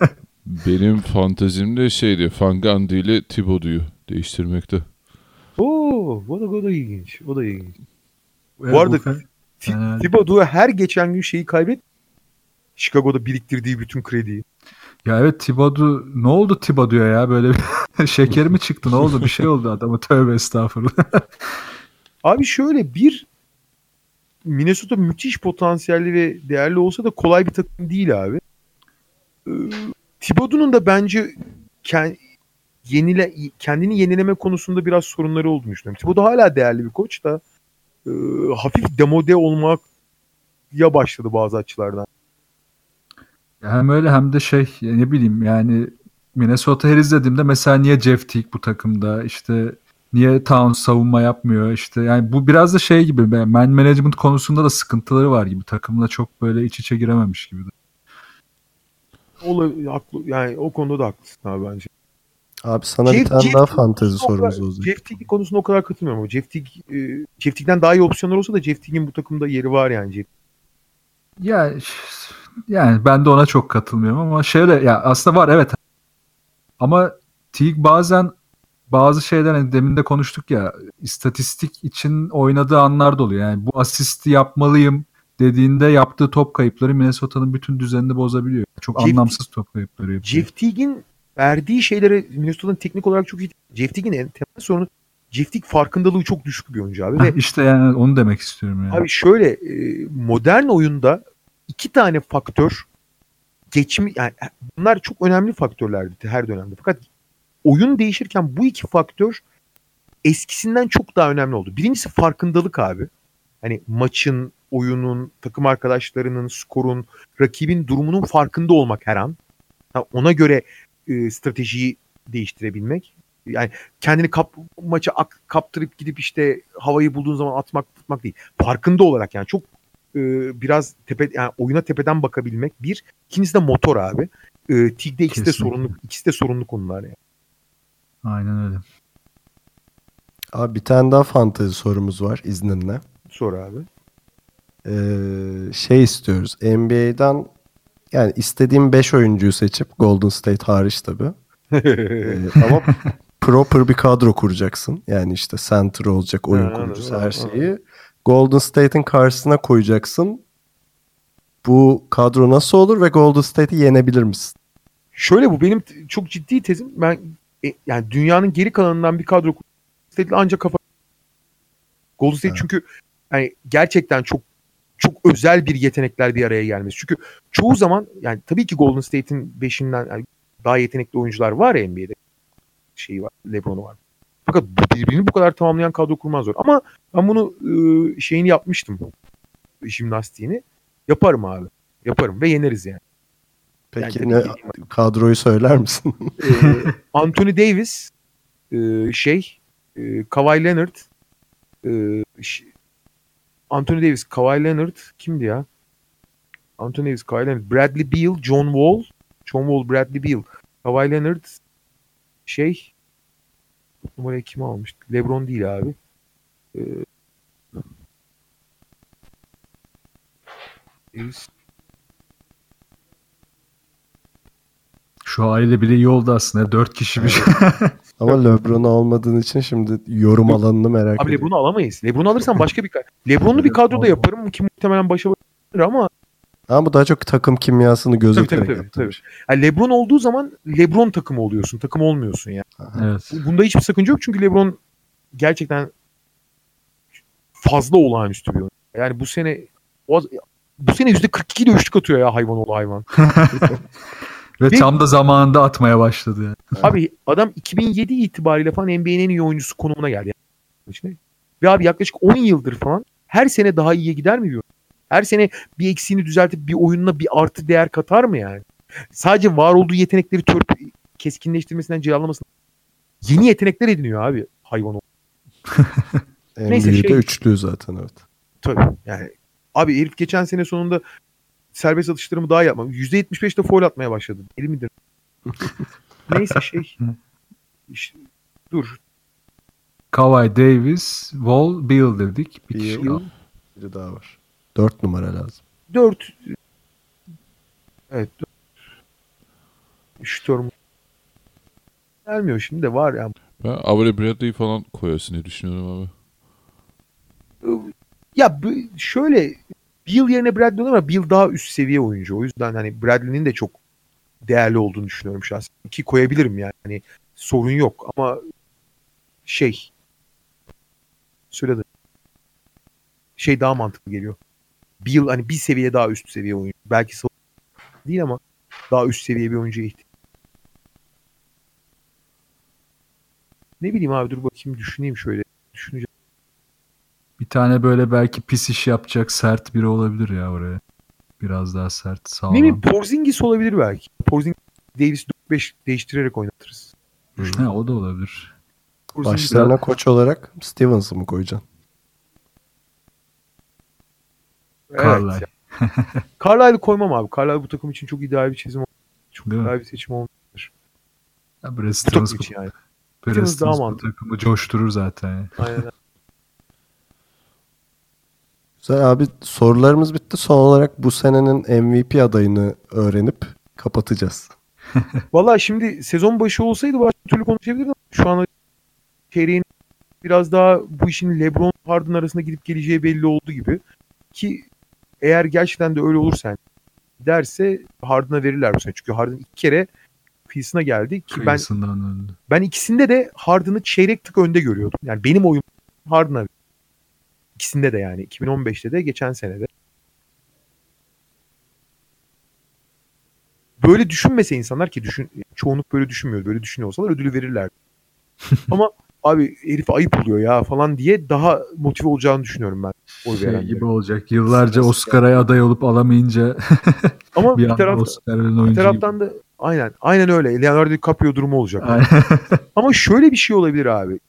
Benim fantezimde şeydi Fangandi ile Thibodeau'yu değiştirmekte. Oo, o da, o da ilginç. O da ilginç. Bu arada Thibodeau her geçen gün şeyi kaybet. Chicago'da biriktirdiği bütün krediyi. Ya evet Thibodeau ne oldu Thibodeau'ya ya böyle bir şekeri mi çıktı ne oldu bir şey oldu adama tövbe estağfurullah. Abi şöyle bir Minnesota müthiş potansiyelli ve değerli olsa da kolay bir takım değil abi. Ee, Thibodeau'nun da bence ken- yenile, kendini yenileme konusunda biraz sorunları olduğunu düşünüyorum. Thibodeau hala değerli bir koç da e, hafif demode olmak ya başladı bazı açılardan. hem öyle hem de şey ne bileyim yani Minnesota her izlediğimde mesela niye Jeff Teague bu takımda işte niye Towns savunma yapmıyor işte yani bu biraz da şey gibi be, man management konusunda da sıkıntıları var gibi takımla çok böyle iç içe girememiş gibi. de. Olay, haklı, yani o konuda da haklısın abi bence. Abi sana bir Jeff- tane Jeff daha fantezi konusunda o kadar- sorumuz olacak. Jeff Teague konusunda o kadar katılmıyorum ama Jeff Teague, e, Jeff Teague'den daha iyi opsiyonlar olsa da Jeff Teague'in bu takımda yeri var yani. Jeff Ya yani ben de ona çok katılmıyorum ama şöyle ya aslında var evet. Ama Teague bazen bazı şeyler hani demin de konuştuk ya istatistik için oynadığı anlar da oluyor. Yani bu asisti yapmalıyım dediğinde yaptığı top kayıpları Minnesota'nın bütün düzenini bozabiliyor. Çok Jeff- anlamsız top kayıpları yapıyor. Jeff Teague'in verdiği şeylere Minnesota'nın teknik olarak çok iyi. Jeff Teague'in en temel sorunu Jeff Teague farkındalığı çok düşük bir oyuncu abi. Ve işte yani onu demek istiyorum yani. abi şöyle e, modern oyunda iki tane faktör geçmi yani bunlar çok önemli faktörlerdi her dönemde. Fakat oyun değişirken bu iki faktör eskisinden çok daha önemli oldu. Birincisi farkındalık abi. Hani maçın, oyunun, takım arkadaşlarının, skorun, rakibin durumunun farkında olmak her an. Ona göre e, stratejiyi değiştirebilmek. Yani kendini kap, maça ak- kaptırıp gidip işte havayı bulduğun zaman atmak tutmak değil. Farkında olarak yani çok e, biraz tepe yani oyuna tepeden bakabilmek bir. İkincisi de motor abi. E, TIG'de ikisi de sorunlu ikisi de sorunlu konular yani. Aynen öyle. Abi bir tane daha fantezi sorumuz var izninle. Sor abi. Ee, şey istiyoruz. NBA'den yani istediğim 5 oyuncuyu seçip Golden State hariç tabii. Ee, ama proper bir kadro kuracaksın. Yani işte center olacak, oyun Ha, kurucusu her şeyi. Golden State'in karşısına koyacaksın. Bu kadro nasıl olur ve Golden State'i yenebilir misin? Şöyle bu benim çok ciddi tezim. Ben e, yani dünyanın geri kalanından bir kadro State'le ancak kafa Golden State Evet. çünkü yani gerçekten çok çok özel bir yetenekler bir araya gelmesi. Çünkü çoğu zaman yani tabii ki Golden State'in beşinden yani daha yetenekli oyuncular var ya NBA'de. Şeyi var, LeBron'u var. Fakat birbirini bu kadar tamamlayan kadro kurman zor. Ama ben bunu e, şeyini yapmıştım. Jimnastiğini. Yaparım abi. Yaparım ve yeneriz yani. Peki Yani ne kadroyu söyler misin? Ee, Anthony Davis, e, şey, e, Kawhi Leonard, ş- Anthony Davis, Kawhi Leonard kimdi ya? Anthony Davis, Kawhi Leonard, Bradley Beal, John Wall, John Wall, Bradley Beal, Kawhi Leonard, şey numarayı kim almıştı? LeBron değil abi. Ee, Davis. Şu aile bile iyi oldu aslında. Dört kişi bir şey. Ama LeBron'u almadığın için şimdi yorum alanını merak Abi ediyorum. LeBron'u alamayız. LeBron'u alırsan başka bir LeBron'lu bir kadroda yaparım ki muhtemelen başa ama Ama bu daha çok takım kimyasını gözüterek tabii, tabii, tabii. şey. yani LeBron olduğu zaman LeBron takımı oluyorsun. Takım olmuyorsun yani. evet. Bunda hiçbir sakınca yok çünkü LeBron gerçekten fazla olağanüstü bir oyuncu. Yani bu sene o- bu sene %42 de üçlük atıyor ya hayvan oğlu hayvan. Ve Bir- tam da zamanında atmaya başladı yani. Abi adam 2007 itibariyle falan NBA'nin en iyi oyuncusu konumuna geldi. Yani. Ve abi yaklaşık 10 yıldır falan her sene daha iyiye gider mi diyor. Her sene bir eksiğini düzeltip bir oyununa bir artı değer katar mı yani? Sadece var olduğu yetenekleri törp keskinleştirmesinden celallamasından yeni yetenekler ediniyor abi hayvan oğlu. Neyse, NBA'de şey- üçlü zaten evet. Tabii yani. Abi herif geçen sene sonunda serbest atışlarımı daha yapmam. %75'te foul atmaya başladı. Deli midir? Neyse şey. İşte, dur. Kawhi Davis, Wall, Beal dedik. Bir Bir kişi kaldı. biri daha var. Dört numara lazım. 4 Evet. 3 turn gelmiyor şimdi de var ya. Ben Avery Bradley'i falan koyarsın diye düşünüyorum abi. Ya şöyle Bill yerine Bradley olur ama Bill daha üst seviye oyuncu. O yüzden hani Bradley'nin de çok değerli olduğunu düşünüyorum şahsen. Ki koyabilirim yani. Hani sorun yok ama şey söyle de şey daha mantıklı geliyor. Bill hani bir seviye daha üst seviye oyuncu. Belki değil ama daha üst seviye bir oyuncuya ihtiyaç. Ne bileyim abi dur bakayım düşüneyim şöyle. Tane böyle belki pis iş yapacak sert biri olabilir ya oraya. Biraz daha sert, sağlam. Ne bileyim Porzingis olabilir belki. Porzingis Davis 4-5 değiştirerek oynatırız. Ha, o da olabilir. Porzingis- Başlarına koç olarak Stevens'ı mı koyacaksın? Evet Carlisle. Carlisle'ı koymam abi. Carlisle bu takım için çok ideal bir çizim. Çok Değil mi? ideal bir seçim oldu. Ya Brad Bu Stevens, takım için yani. Brad Stevens daha bu takımı coşturur zaten. Aynen. Güzel abi sorularımız bitti. Son olarak bu senenin MVP adayını öğrenip kapatacağız. Valla şimdi sezon başı olsaydı başka türlü konuşabilirdim. Şu an çeyreğin biraz daha bu işin LeBron Harden arasında gidip geleceği belli oldu gibi. Ki eğer gerçekten de öyle olursa yani derse Harden'a verirler bu sene. Çünkü Harden iki kere kıyısına geldi ki ben döndü. Ben ikisinde de Harden'ı çeyrek tık önde görüyordum. Yani benim oyum Harden'a. İkisinde de yani. 2015'te de geçen sene de. Böyle düşünmese insanlar ki düşün çoğunluk böyle düşünmüyor. Böyle düşünüyor olsalar ödülü verirler. Ama abi herif ayıp oluyor ya falan diye daha motive olacağını düşünüyorum ben. Oy Şey verenlerin. gibi olacak. Yıllarca Oscar'a aday olup alamayınca Ama bir bir, taraf, bir taraftan da aynen aynen öyle. Leonardo DiCaprio durumu olacak. gibi. Ama şöyle bir şey olabilir abi.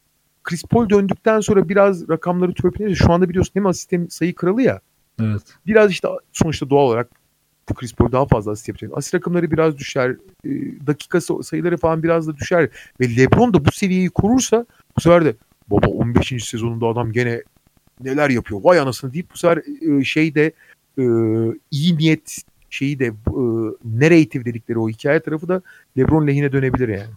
Chris Paul döndükten sonra biraz rakamları törpülenince şu anda biliyorsun hem asist sayı kralı ya. evet. Biraz işte sonuçta doğal olarak Chris Paul daha fazla asist yapacak. Asist rakamları biraz düşer. e, Dakika sayıları falan biraz da düşer. Ve LeBron da bu seviyeyi korursa bu sefer de baba 15. sezonunda adam gene neler yapıyor vay anasını deyip bu sefer e, şey de e, iyi niyet şeyi de e, narrative dedikleri o hikaye tarafı da LeBron lehine dönebilir yani.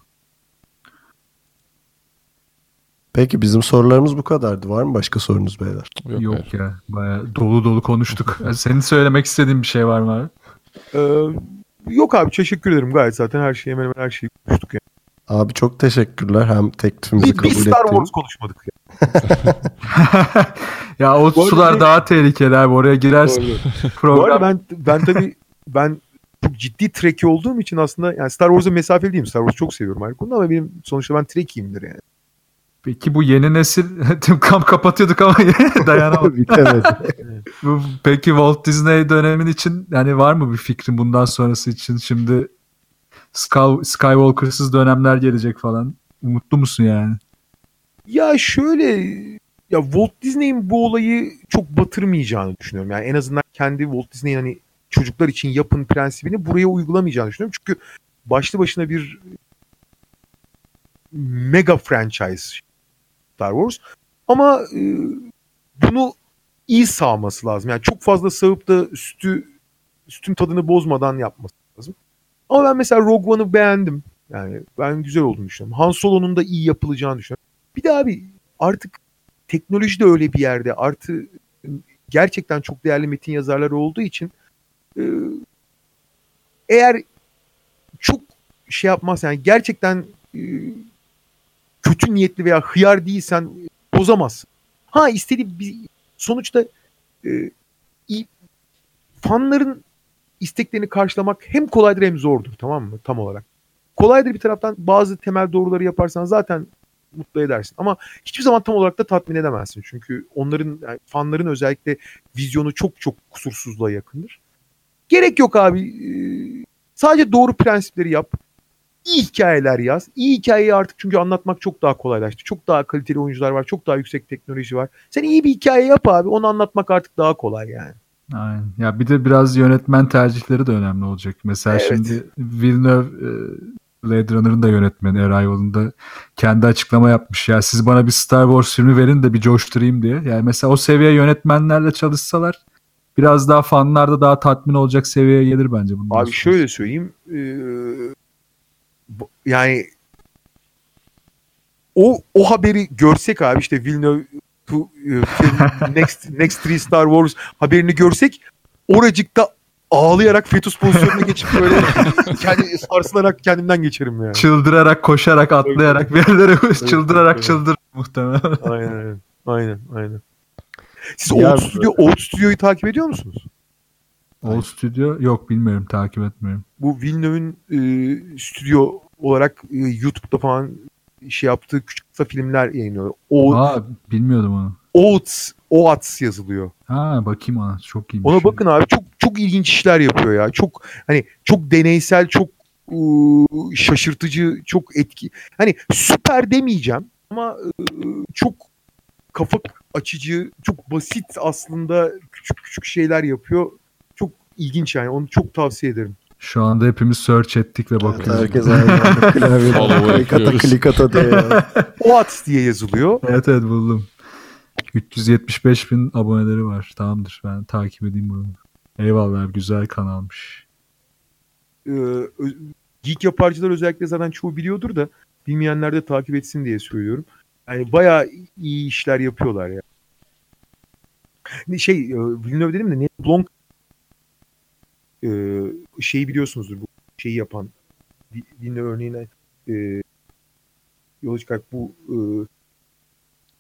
Peki bizim sorularımız bu kadardı. Var mı başka sorunuz beyler? Yok, Yok hayır. ya. Baya dolu dolu konuştuk. Senin söylemek istediğin bir şey var mı abi? Ee, yok abi teşekkür ederim gayet zaten her şeyi hemen hemen her şeyi konuştuk yani. Abi çok teşekkürler. Hem teklifimizi Bir, bir kabul Star ettiğiniz. Wars konuşmadık ya. ya o Bu sular bir- daha tehlikeli abi. Oraya girersin. Bu program. arada ben ben tabii ben çok ciddi Trekkie olduğum için aslında yani Star Wars'a mesafeli değilim. Star Wars'u çok seviyorum ayrı konuda ama benim sonuçta ben Trekkie'yimdir yani. Peki bu yeni nesil tüm kamp kapatıyorduk ama dayanamadık. Bitemedi. Bu- Peki Walt Disney dönemin için yani var mı bir fikrin bundan sonrası için şimdi Sky, Skywalker'sız dönemler gelecek falan. Mutlu musun yani? Ya şöyle ya Walt Disney'in bu olayı çok batırmayacağını düşünüyorum. Yani en azından kendi Walt Disney'in hani çocuklar için yapın prensibini buraya uygulamayacağını düşünüyorum. Çünkü başlı başına bir mega franchise Star Wars. Ama e, bunu iyi sağması lazım. Yani çok fazla sağıp da sütü sütün tadını bozmadan yapması lazım. Ama ben mesela Rogue One'ı beğendim. Yani ben güzel olduğunu düşünüyorum. Han Solo'nun da iyi yapılacağını düşünüyorum. Bir de abi artık teknoloji de öyle bir yerde. Artı gerçekten çok değerli metin yazarları olduğu için e, eğer çok şey yapmaz yani gerçekten e, kötü niyetli veya hıyar değilsen bozamazsın. Ha istediği bir sonuçta e, fanların isteklerini karşılamak hem kolaydır hem zordur tamam mı tam olarak. Kolaydır bir taraftan bazı temel doğruları yaparsan zaten mutlu edersin ama hiçbir zaman tam olarak da tatmin edemezsin. Çünkü onların yani fanların özellikle vizyonu çok çok kusursuzluğa yakındır. Gerek yok abi. Ee, Sadece doğru prensipleri yap. İyi hikayeler yaz. İyi hikayeyi artık çünkü anlatmak çok daha kolaylaştı. Çok daha kaliteli oyuncular var. Çok daha yüksek teknoloji var. Sen iyi bir hikaye yap abi. Onu anlatmak artık daha kolay yani. Aynen. Ya bir de biraz yönetmen tercihleri de önemli olacak. Mesela Evet. şimdi Villeneuve e, Blade Runner'ın da yönetmeni Arrival'ın da kendi açıklama yapmış. Ya siz bana bir Star Wars filmi verin de bir coşturayım diye. Yani mesela o seviye yönetmenlerle çalışsalar biraz daha fanlar da daha tatmin olacak seviyeye gelir bence bundan Abi sonra. şöyle söyleyeyim. ee, yani o o haberi görsek abi işte Villeneuve to, e, next next three Star Wars haberini görsek oracıkta ağlayarak fetus pozisyonuna geçip böyle kendi sarsılarak kendimden geçerim yani. Çıldırarak, koşarak, atlayarak bir yerlere çıldırarak çıldır muhtemelen. Aynen aynen. Aynen aynen. Siz Old Studio, Old Studio'yu takip ediyor musunuz? Old Studio yok bilmiyorum takip etmiyorum. Bu Villeneuve'ün e, stüdyo olarak e, YouTube'da falan şey yaptığı küçük kısa filmler yayınlıyor. O Aa bilmiyordum onu. Oats, Oats yazılıyor. Ha bakayım ona çok iyiymiş. Ona bakın abi çok çok ilginç işler yapıyor ya. Çok hani çok deneysel, çok ıı, şaşırtıcı, çok etki. Hani süper demeyeceğim ama ıı, çok kafa açıcı, çok basit aslında küçük küçük şeyler yapıyor. İlginç yani. Onu çok tavsiye ederim. Şu anda hepimiz search ettik ve Evet, bakıyoruz. herkes aynı anda klavyeden Follow klik ata yapıyoruz. klik ata diye. Oats diye yazılıyor. Evet evet buldum. 375 bin aboneleri var. Tamamdır ben takip edeyim bunu. Eyvallah abi, güzel kanalmış. Ee, geek yaparcılar özellikle zaten çoğu biliyordur da bilmeyenler de takip etsin diye söylüyorum. Yani bayağı iyi işler yapıyorlar ya. Ne Şey, e, Villeneuve dedim de Neil Blomkamp e, şeyi biliyorsunuzdur bu şeyi yapan Villeneuve örneğine e, yola çıkarak bu e,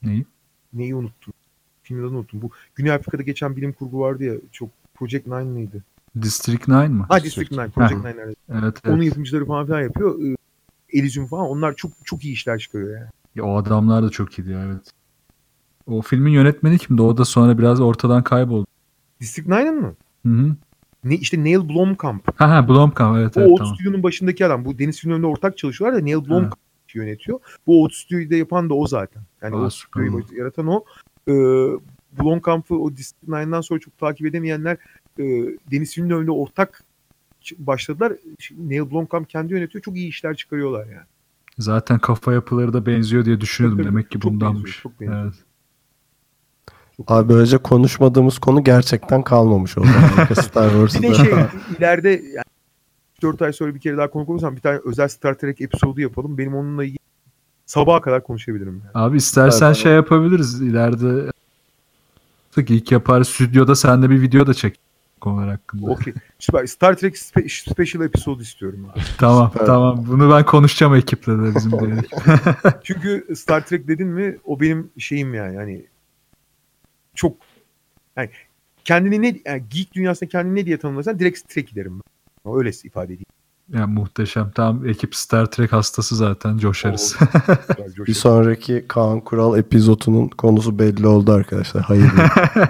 Neyi? neyi unuttum? Filmin adını unuttum. Bu Güney Afrika'da geçen bilim kurgu vardı ya çok Project Nine mıydı? District 9 mı? Ha District Nine. Project. Nine. evet. Evet, Onun yapımcıları falan filan yapıyor. Ee, Elysium falan onlar çok çok iyi işler çıkarıyor yani. Ya, o adamlar da çok iyiydi ya, evet. O filmin yönetmeni kimdi? O da sonra biraz ortadan kayboldu. District 9'ın mı? Hı hı. Ne işte Neil Blomkamp. Ha ha Blomkamp evet O evet Old tamam. Studio'nun başındaki adam. Bu Deniz Villeneuve'le ortak çalışıyorlar da Neil Blomkamp yönetiyor. Bu Old Studio'yu da yapan da o zaten. Yani Aa, Old baş- yaratan o. Ee, Blomkamp'ı o District 9'dan sonra çok takip edemeyenler e, Deniz Villeneuve'le ortak başladılar. Şimdi Neil Blomkamp kendi yönetiyor. Çok iyi işler çıkarıyorlar yani. Zaten kafa yapıları da benziyor diye düşünüyordum. Tabii, Demek ki çok bundanmış. benziyor, çok benziyor. Evet. Abi böylece konuşmadığımız konu gerçekten kalmamış oldu. Star Wars'ta. Bir de şey ileride yani 4 ay sonra bir kere daha konuk olursam bir tane özel Star Trek episodu yapalım. Benim onunla ilgili sabaha kadar konuşabilirim. Yani. Abi istersen Evet, şey yapabiliriz ileride. İlk yapar stüdyoda sen de bir video da çek konular hakkında. Okey. Süper. Star Trek spe- special episodu istiyorum. abi. Tamam Süper. tamam. Bunu ben konuşacağım ekiple de bizim de. Çünkü Star Trek dedin mi o benim şeyim yani. Hani çok yani kendini ne yani geek dünyasında kendini ne diye tanımlarsan direkt Trek derim ben. Öyle ifade edeyim. yani muhteşem. Tamam ekip Star Trek hastası zaten coşarız. Bir sonraki Kaan Kural epizodunun konusu belli oldu arkadaşlar. Hayırlı.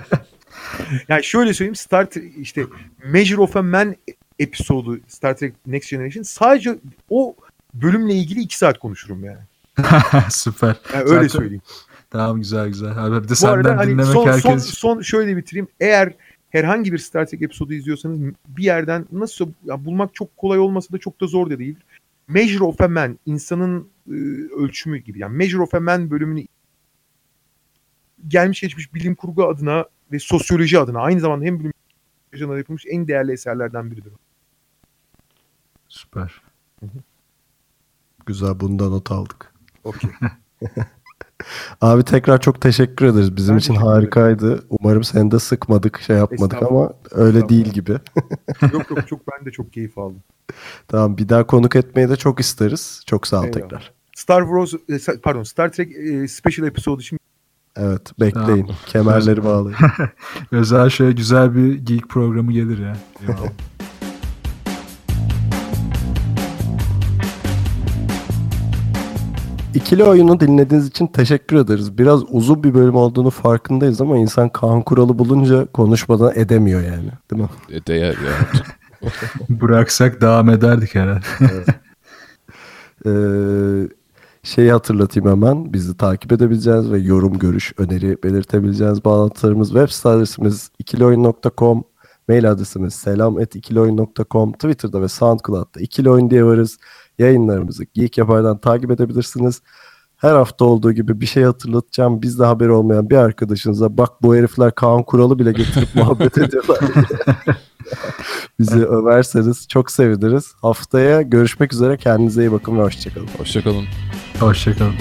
Yani şöyle söyleyeyim Star Trek işte Measure of a Man episodu Star Trek Next Generation sadece o bölümle ilgili iki saat konuşurum yani. Süper. yani öyle Zaten- söyleyeyim. Tamam güzel güzel. Abi bir de senden arada hani dinlemek son, son, herkes için. son şöyle bitireyim. Eğer herhangi bir Star Trek episodu izliyorsanız bir yerden nasıl ya bulmak çok kolay olmasa da çok da zor da değil. Measure of a Man insanın e, ölçümü gibi. Yani Measure of a Man bölümünü gelmiş geçmiş bilim kurgu adına ve sosyoloji adına aynı zamanda hem bilim kurgu adına yapılmış en değerli eserlerden biridir. Süper. Güzel bundan not aldık. Okey. Abi tekrar çok teşekkür ederiz. Bizim Ben için harikaydı. Umarım seni de sıkmadık, şey yapmadık ama öyle değil gibi. yok yok çok ben de çok keyif aldım. Tamam bir daha konuk etmeyi de çok isteriz. Çok sağ ol Eyvallah. tekrar. Star Wars e, pardon Star Trek e, special episode için Evet bekleyin. Kemerleri bağlayın. Özel şöyle güzel bir geek programı gelir ya. İkili oyunu dinlediğiniz için teşekkür ederiz. Biraz uzun bir bölüm olduğunu farkındayız ama insan Kaan Kural'ı bulunca konuşmadan edemiyor yani. Değil mi? E, değer ya. Bıraksak devam ederdik herhalde. Ee, şeyi hatırlatayım hemen. Bizi takip edebileceğiniz ve yorum, görüş, öneri belirtebileceğiniz bağlantılarımız web site adresimiz ikilioyun.com mail adresimiz selam.ikilioyun.com Twitter'da ve SoundCloud'da ikili oyun diye varız. Yayınlarımızı Geek Yapar'dan takip edebilirsiniz. Her hafta olduğu gibi bir şey hatırlatacağım. Bizde haberi olmayan bir arkadaşınıza bak bu herifler Kaan Kural'ı bile getirip muhabbet ediyorlar. Bizi överseniz çok seviniriz. Haftaya görüşmek üzere. Kendinize iyi bakın ve hoşçakalın. Hoşçakalın. Hoşçakalın.